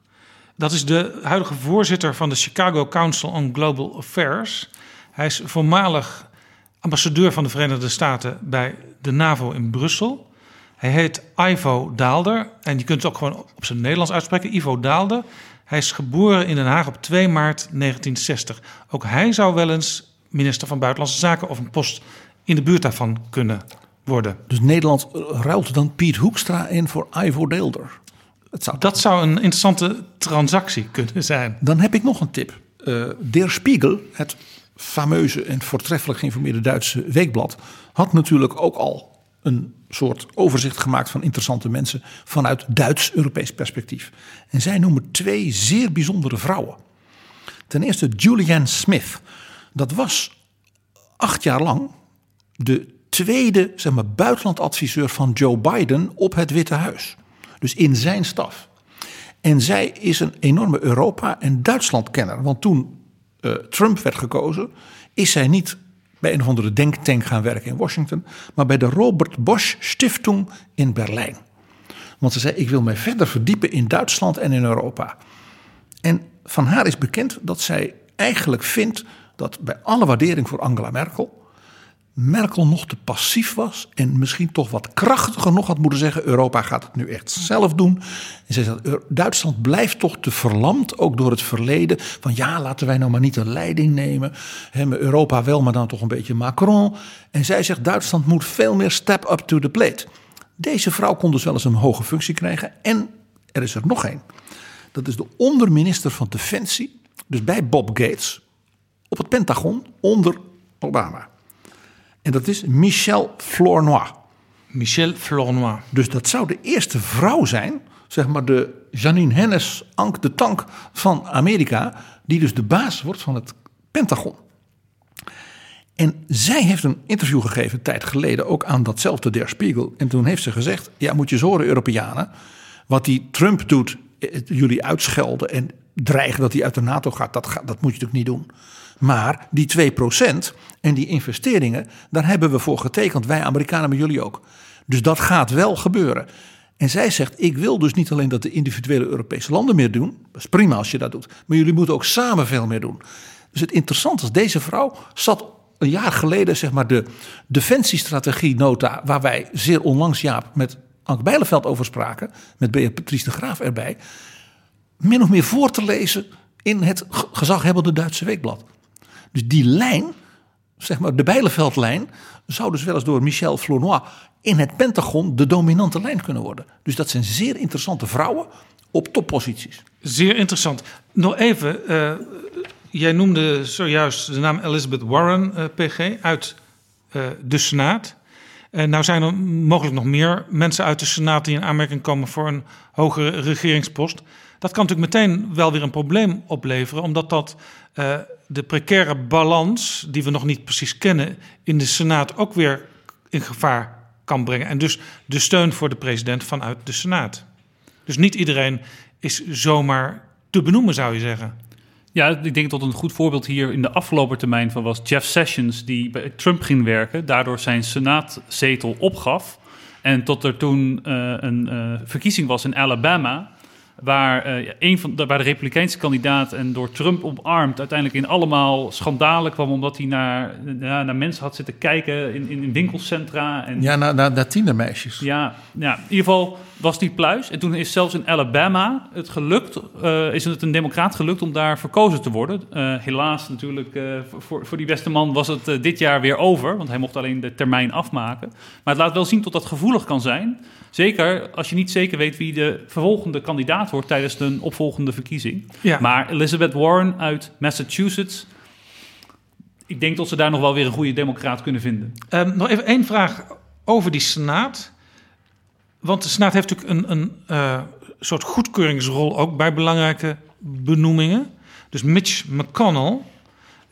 Dat is de huidige voorzitter van de Chicago Council on Global Affairs. Hij is voormalig ambassadeur van de Verenigde Staten bij de NAVO in Brussel. Hij heet Ivo Daalder en je kunt het ook gewoon op zijn Nederlands uitspreken, Ivo Daalder. Hij is geboren in Den Haag op 2 maart 1960. Ook hij zou wel eens minister van Buitenlandse Zaken of een post in de buurt daarvan kunnen worden. Dus Nederland ruilt dan Piet Hoekstra in voor Ivo Daalder. Dat zou een interessante transactie kunnen zijn. Dan heb ik nog een tip. Uh, Der Spiegel, het fameuze en voortreffelijk geïnformeerde Duitse weekblad, had natuurlijk ook al een soort overzicht gemaakt van interessante mensen vanuit Duits-Europees perspectief. En zij noemen twee zeer bijzondere vrouwen. Ten eerste Julianne Smith. Dat was acht jaar lang de tweede zeg maar, buitenlandadviseur van Joe Biden op het Witte Huis. Dus in zijn staf. En zij is een enorme Europa- en Duitslandkenner. Want toen uh, Trump werd gekozen, is zij niet bij een of andere denktank gaan werken in Washington, maar bij de Robert Bosch Stiftung in Berlijn. Want ze zei: Ik wil mij verder verdiepen in Duitsland en in Europa. En van haar is bekend dat zij eigenlijk vindt dat bij alle waardering voor Angela Merkel. Merkel nog te passief was en misschien toch wat krachtiger nog had moeten zeggen: Europa gaat het nu echt zelf doen. En zij zegt: Duitsland blijft toch te verlamd, ook door het verleden. Van ja, laten wij nou maar niet de leiding nemen. Europa wel, maar dan toch een beetje Macron. En zij zegt: Duitsland moet veel meer step up to the plate. Deze vrouw kon dus wel eens een hoge functie krijgen. En er is er nog één. Dat is de onderminister van Defensie, dus bij Bob Gates, op het Pentagon onder Obama. En dat is Michel Flournoy. Michel Flournoy. Dus dat zou de eerste vrouw zijn, zeg maar de Janine Hennis Ank de Tank van Amerika, die dus de baas wordt van het Pentagon. En zij heeft een interview gegeven, een tijd geleden, ook aan datzelfde Der Spiegel. En toen heeft ze gezegd: Ja, moet je eens horen, Europeanen. Wat die Trump doet, jullie uitschelden en dreigen dat hij uit de NATO gaat, dat, dat moet je natuurlijk niet doen. Maar die 2% en die investeringen, daar hebben we voor getekend. Wij Amerikanen, maar jullie ook. Dus dat gaat wel gebeuren. En zij zegt: Ik wil dus niet alleen dat de individuele Europese landen meer doen. Dat is prima als je dat doet. Maar jullie moeten ook samen veel meer doen. Dus het interessante is: deze vrouw zat een jaar geleden, zeg maar, de defensiestrategie-nota. waar wij zeer onlangs, Jaap, met Anke Bijleveld over spraken. met Beatrice de Graaf erbij. min of meer voor te lezen in het gezaghebbende Duitse weekblad. Dus die lijn, zeg maar de Bijleveldlijn, zou dus wel eens door Michel Flournoy in het Pentagon de dominante lijn kunnen worden. Dus dat zijn zeer interessante vrouwen op topposities. Zeer interessant. Nog even, uh, jij noemde zojuist de naam Elizabeth Warren, uh, PG, uit uh, de Senaat. En nou zijn er mogelijk nog meer mensen uit de Senaat die in aanmerking komen voor een hogere regeringspost. Dat kan natuurlijk meteen wel weer een probleem opleveren, omdat dat de precaire balans, die we nog niet precies kennen, in de Senaat ook weer in gevaar kan brengen. En dus de steun voor de president vanuit de Senaat. Dus niet iedereen is zomaar te benoemen, zou je zeggen. Ja, ik denk dat een goed voorbeeld hier in de afgelopen termijn van was Jeff Sessions, die bij Trump ging werken, daardoor zijn senaatzetel opgaf. En tot er toen uh, een uh, verkiezing was in Alabama, Waar, uh, een van, waar de Republikeinse kandidaat en door Trump omarmd uiteindelijk in allemaal schandalen kwam. omdat hij naar, naar mensen had zitten kijken in, in, winkelcentra. En, ja, naar, naar, naar tienermeisjes. Ja, ja, in ieder geval was die pluis. En toen is zelfs in Alabama het gelukt, uh, is het een democraat gelukt om daar verkozen te worden. Uh, helaas natuurlijk, voor, voor die beste man was het dit jaar weer over. Want hij mocht alleen de termijn afmaken. Maar het laat wel zien tot dat gevoelig kan zijn. Zeker als je niet zeker weet wie de vervolgende kandidaat wordt tijdens de opvolgende verkiezing. Ja. Maar Elizabeth Warren uit Massachusetts ik denk dat ze daar nog wel weer een goede democraat kunnen vinden. Um, nog even één vraag over die Senaat. Want de Senaat heeft natuurlijk een, een uh, soort goedkeuringsrol ook bij belangrijke benoemingen. Dus Mitch McConnell,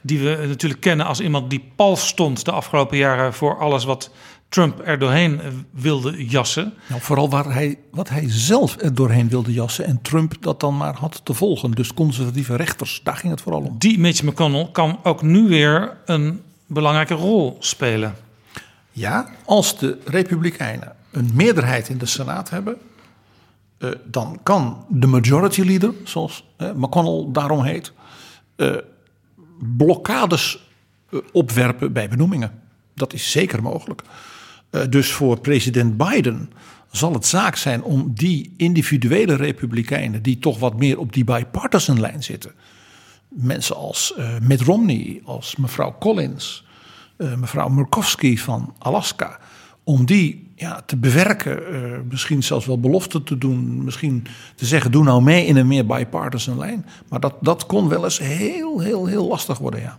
die we natuurlijk kennen als iemand die pal stond de afgelopen jaren voor alles wat Trump er doorheen wilde jassen. Nou, vooral waar hij, wat hij zelf er doorheen wilde jassen en Trump dat dan maar had te volgen. Dus conservatieve rechters, daar ging het vooral om. Die Mitch McConnell kan ook nu weer een belangrijke rol spelen. Ja, als de Republikeinen een meerderheid in de Senaat hebben, uh, dan kan de majority leader, zoals McConnell daarom heet, uh, blokkades opwerpen bij benoemingen. Dat is zeker mogelijk. dus voor president Biden zal het zaak zijn om die individuele republikeinen, die toch wat meer op die bipartisan lijn zitten, mensen als Mitt Romney, als mevrouw Collins, mevrouw Murkowski van Alaska, om die ja, te bewerken. Uh, misschien zelfs wel beloften te doen. Misschien te zeggen, doe nou mee in een meer bipartisan lijn. Maar dat, dat kon wel eens heel, heel, heel lastig worden, ja.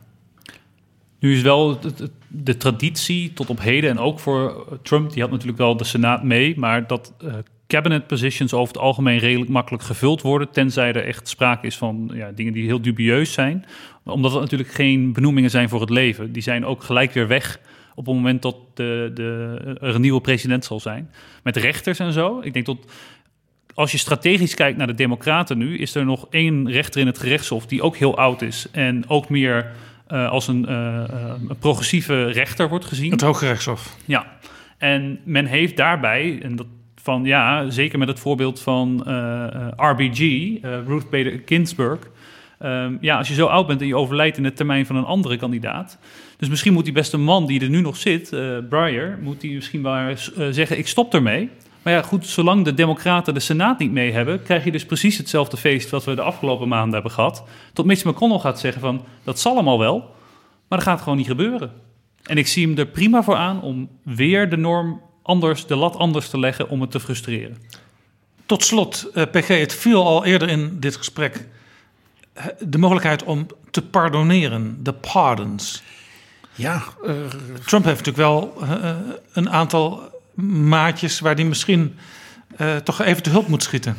Nu is wel de, traditie tot op heden en ook voor Trump, die had natuurlijk wel de Senaat mee, maar dat uh, cabinet positions over het algemeen redelijk makkelijk gevuld worden, tenzij er echt sprake is van ja, dingen die heel dubieus zijn. Omdat het natuurlijk geen benoemingen zijn voor het leven. Die zijn ook gelijk weer weg op het moment dat de, de, er een nieuwe president zal zijn. Met rechters en zo. Ik denk dat als je strategisch kijkt naar de Democraten nu, is er nog één rechter in het gerechtshof die ook heel oud is en ook meer uh, als een, uh, een, progressieve rechter wordt gezien. Het Hoge Rechtshof. Ja, en men heeft daarbij, en dat van ja, zeker met het voorbeeld van uh, RBG, Ruth Bader Ginsburg. Um, ja, als je zo oud bent en je overlijdt in de termijn van een andere kandidaat, dus misschien moet die beste man die er nu nog zit, uh, Breyer, moet hij misschien maar uh, zeggen: ik stop ermee. Maar ja, goed, zolang de Democraten de Senaat niet mee hebben, krijg je dus precies hetzelfde feest wat we de afgelopen maanden hebben gehad. Tot Mitch McConnell gaat zeggen: van dat zal allemaal wel, maar dat gaat gewoon niet gebeuren. En ik zie hem er prima voor aan om weer de norm anders, de lat anders te leggen om het te frustreren. Tot slot, uh, PG, het viel al eerder in dit gesprek de mogelijkheid om te pardoneren, de pardons. Ja, uh, Trump heeft natuurlijk wel uh, een aantal maatjes waar hij misschien uh, toch even te hulp moet schieten.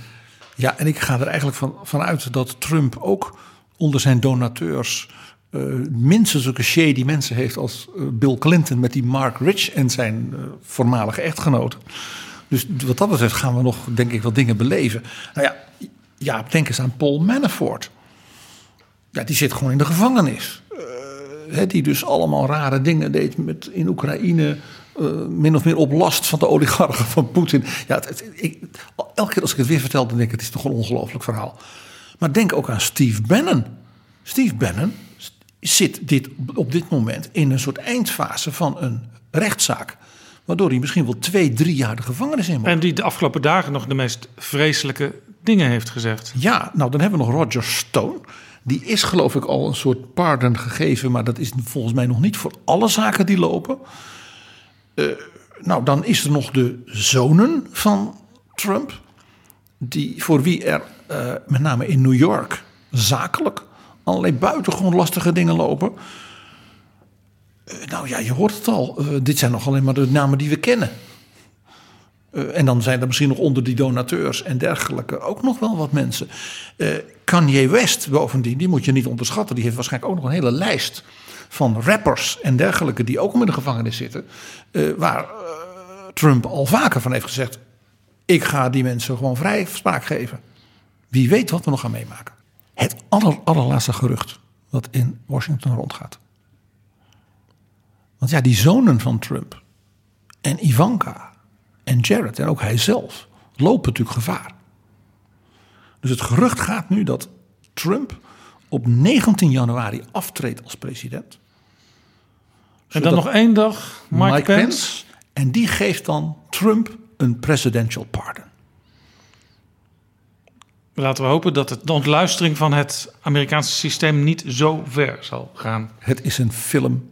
Ja, en ik ga er eigenlijk van, van uit dat Trump ook onder zijn donateurs minstens zulke shady mensen heeft als Bill Clinton met die Mark Rich en zijn voormalige echtgenoten. Dus wat dat betreft gaan we nog, denk ik, wel dingen beleven. Nou ja, ja denk eens aan Paul Manafort. Ja, die zit gewoon in de gevangenis die dus allemaal rare dingen deed met, in Oekraïne. Uh, min of meer op last van de oligarchen van Poetin. Ja, het, ik, elke keer als ik het weer vertel, dan denk ik: het is toch een ongelooflijk verhaal. Maar denk ook aan Steve Bannon. Steve Bannon zit dit, op dit moment in een soort eindfase van een rechtszaak. Waardoor hij misschien wel twee, drie jaar de gevangenis in moet. En die de afgelopen dagen nog de meest vreselijke dingen heeft gezegd. Ja, nou dan hebben we nog Roger Stone. Die is geloof ik al een soort pardon gegeven, maar dat is volgens mij nog niet voor alle zaken die lopen. Uh, nou, dan is er nog de zonen van Trump, die, voor wie er uh, met name in New York zakelijk allerlei buitengewoon lastige dingen lopen. Uh, nou ja, je hoort het al. dit zijn nog alleen maar de namen die we kennen. Uh, en dan zijn er misschien nog onder die donateurs en dergelijke ook nog wel wat mensen. Uh, Kanye West bovendien, die moet je niet onderschatten. Die heeft waarschijnlijk ook nog een hele lijst van rappers en dergelijke die ook in de gevangenis zitten. Uh, waar Trump al vaker van heeft gezegd: ik ga die mensen gewoon vrij spraak geven. Wie weet wat we nog gaan meemaken. Het aller, allerlaatste gerucht wat in Washington rondgaat. Want ja, die zonen van Trump en Ivanka en Jared en ook hij zelf lopen natuurlijk gevaar. Dus het gerucht gaat nu dat Trump op 19 januari aftreedt als president. En dan nog één dag Mike, Mike Pence. Pence. En die geeft dan Trump een presidential pardon. Laten we hopen dat de ontluistering van het Amerikaanse systeem niet zo ver zal gaan. Het is een film.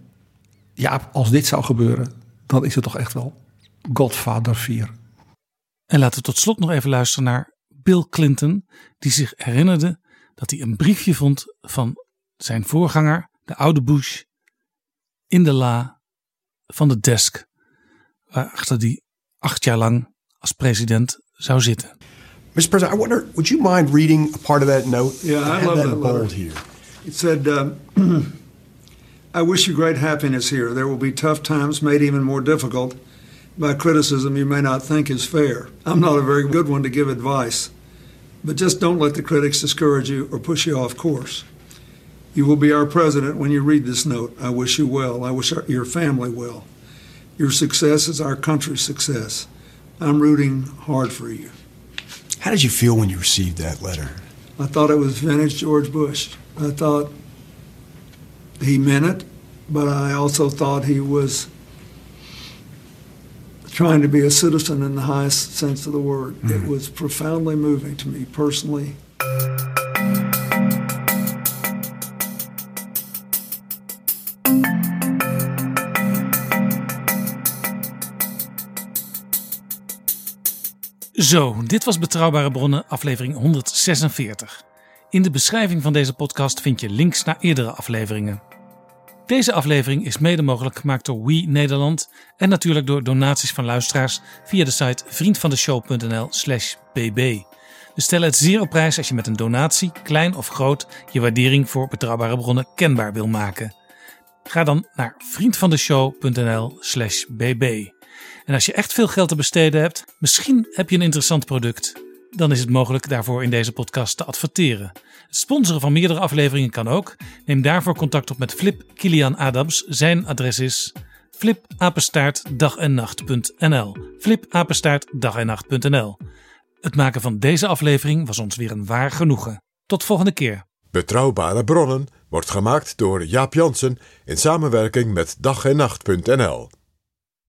Ja, als dit zou gebeuren, dan is het toch echt wel Godfather 4. En laten we tot slot nog even luisteren naar Bill Clinton, die zich herinnerde dat hij een briefje vond van zijn voorganger, de oude Bush, in de la van de desk waarachter die acht jaar lang als president zou zitten. Mr. President, I wonder, would you mind reading a part of that note? Yeah, I, love that that bold letter. here. It said, um, I wish you great happiness here. There will be tough times made even more difficult by criticism you may not think is fair. I'm not a very good one to give advice, but just don't let the critics discourage you or push you off course. You will be our president when you read this note. I wish you well. I wish our, your family well. Your success is our country's success. I'm rooting hard for you. How did you feel when you received that letter? I thought it was vintage George Bush. I thought he meant it, but I also thought he was trying to be a citizen in the highest sense of the word. It was profoundly moving to me personally. Zo, dit was Betrouwbare Bronnen, aflevering 146. In de beschrijving van deze podcast vind je links naar eerdere afleveringen. Deze aflevering is mede mogelijk gemaakt door We Nederland en natuurlijk door donaties van luisteraars via de site vriendvandeshow.nl/slash bb. We stellen het zeer op prijs als je met een donatie, klein of groot, je waardering voor betrouwbare bronnen kenbaar wil maken. Ga dan naar vriendvandeshow.nl/slash bb. En als je echt veel geld te besteden hebt, misschien heb je een interessant product, dan is het mogelijk daarvoor in deze podcast te adverteren. Sponsoren van meerdere afleveringen kan ook. Neem daarvoor contact op met Flip Kilian Adams. Zijn adres is flipapenstaartdagennacht.nl flipapenstaartdagennacht.nl Het maken van deze aflevering was ons weer een waar genoegen. Tot volgende keer. Betrouwbare bronnen wordt gemaakt door Jaap Jansen in samenwerking met dag en nacht.nl.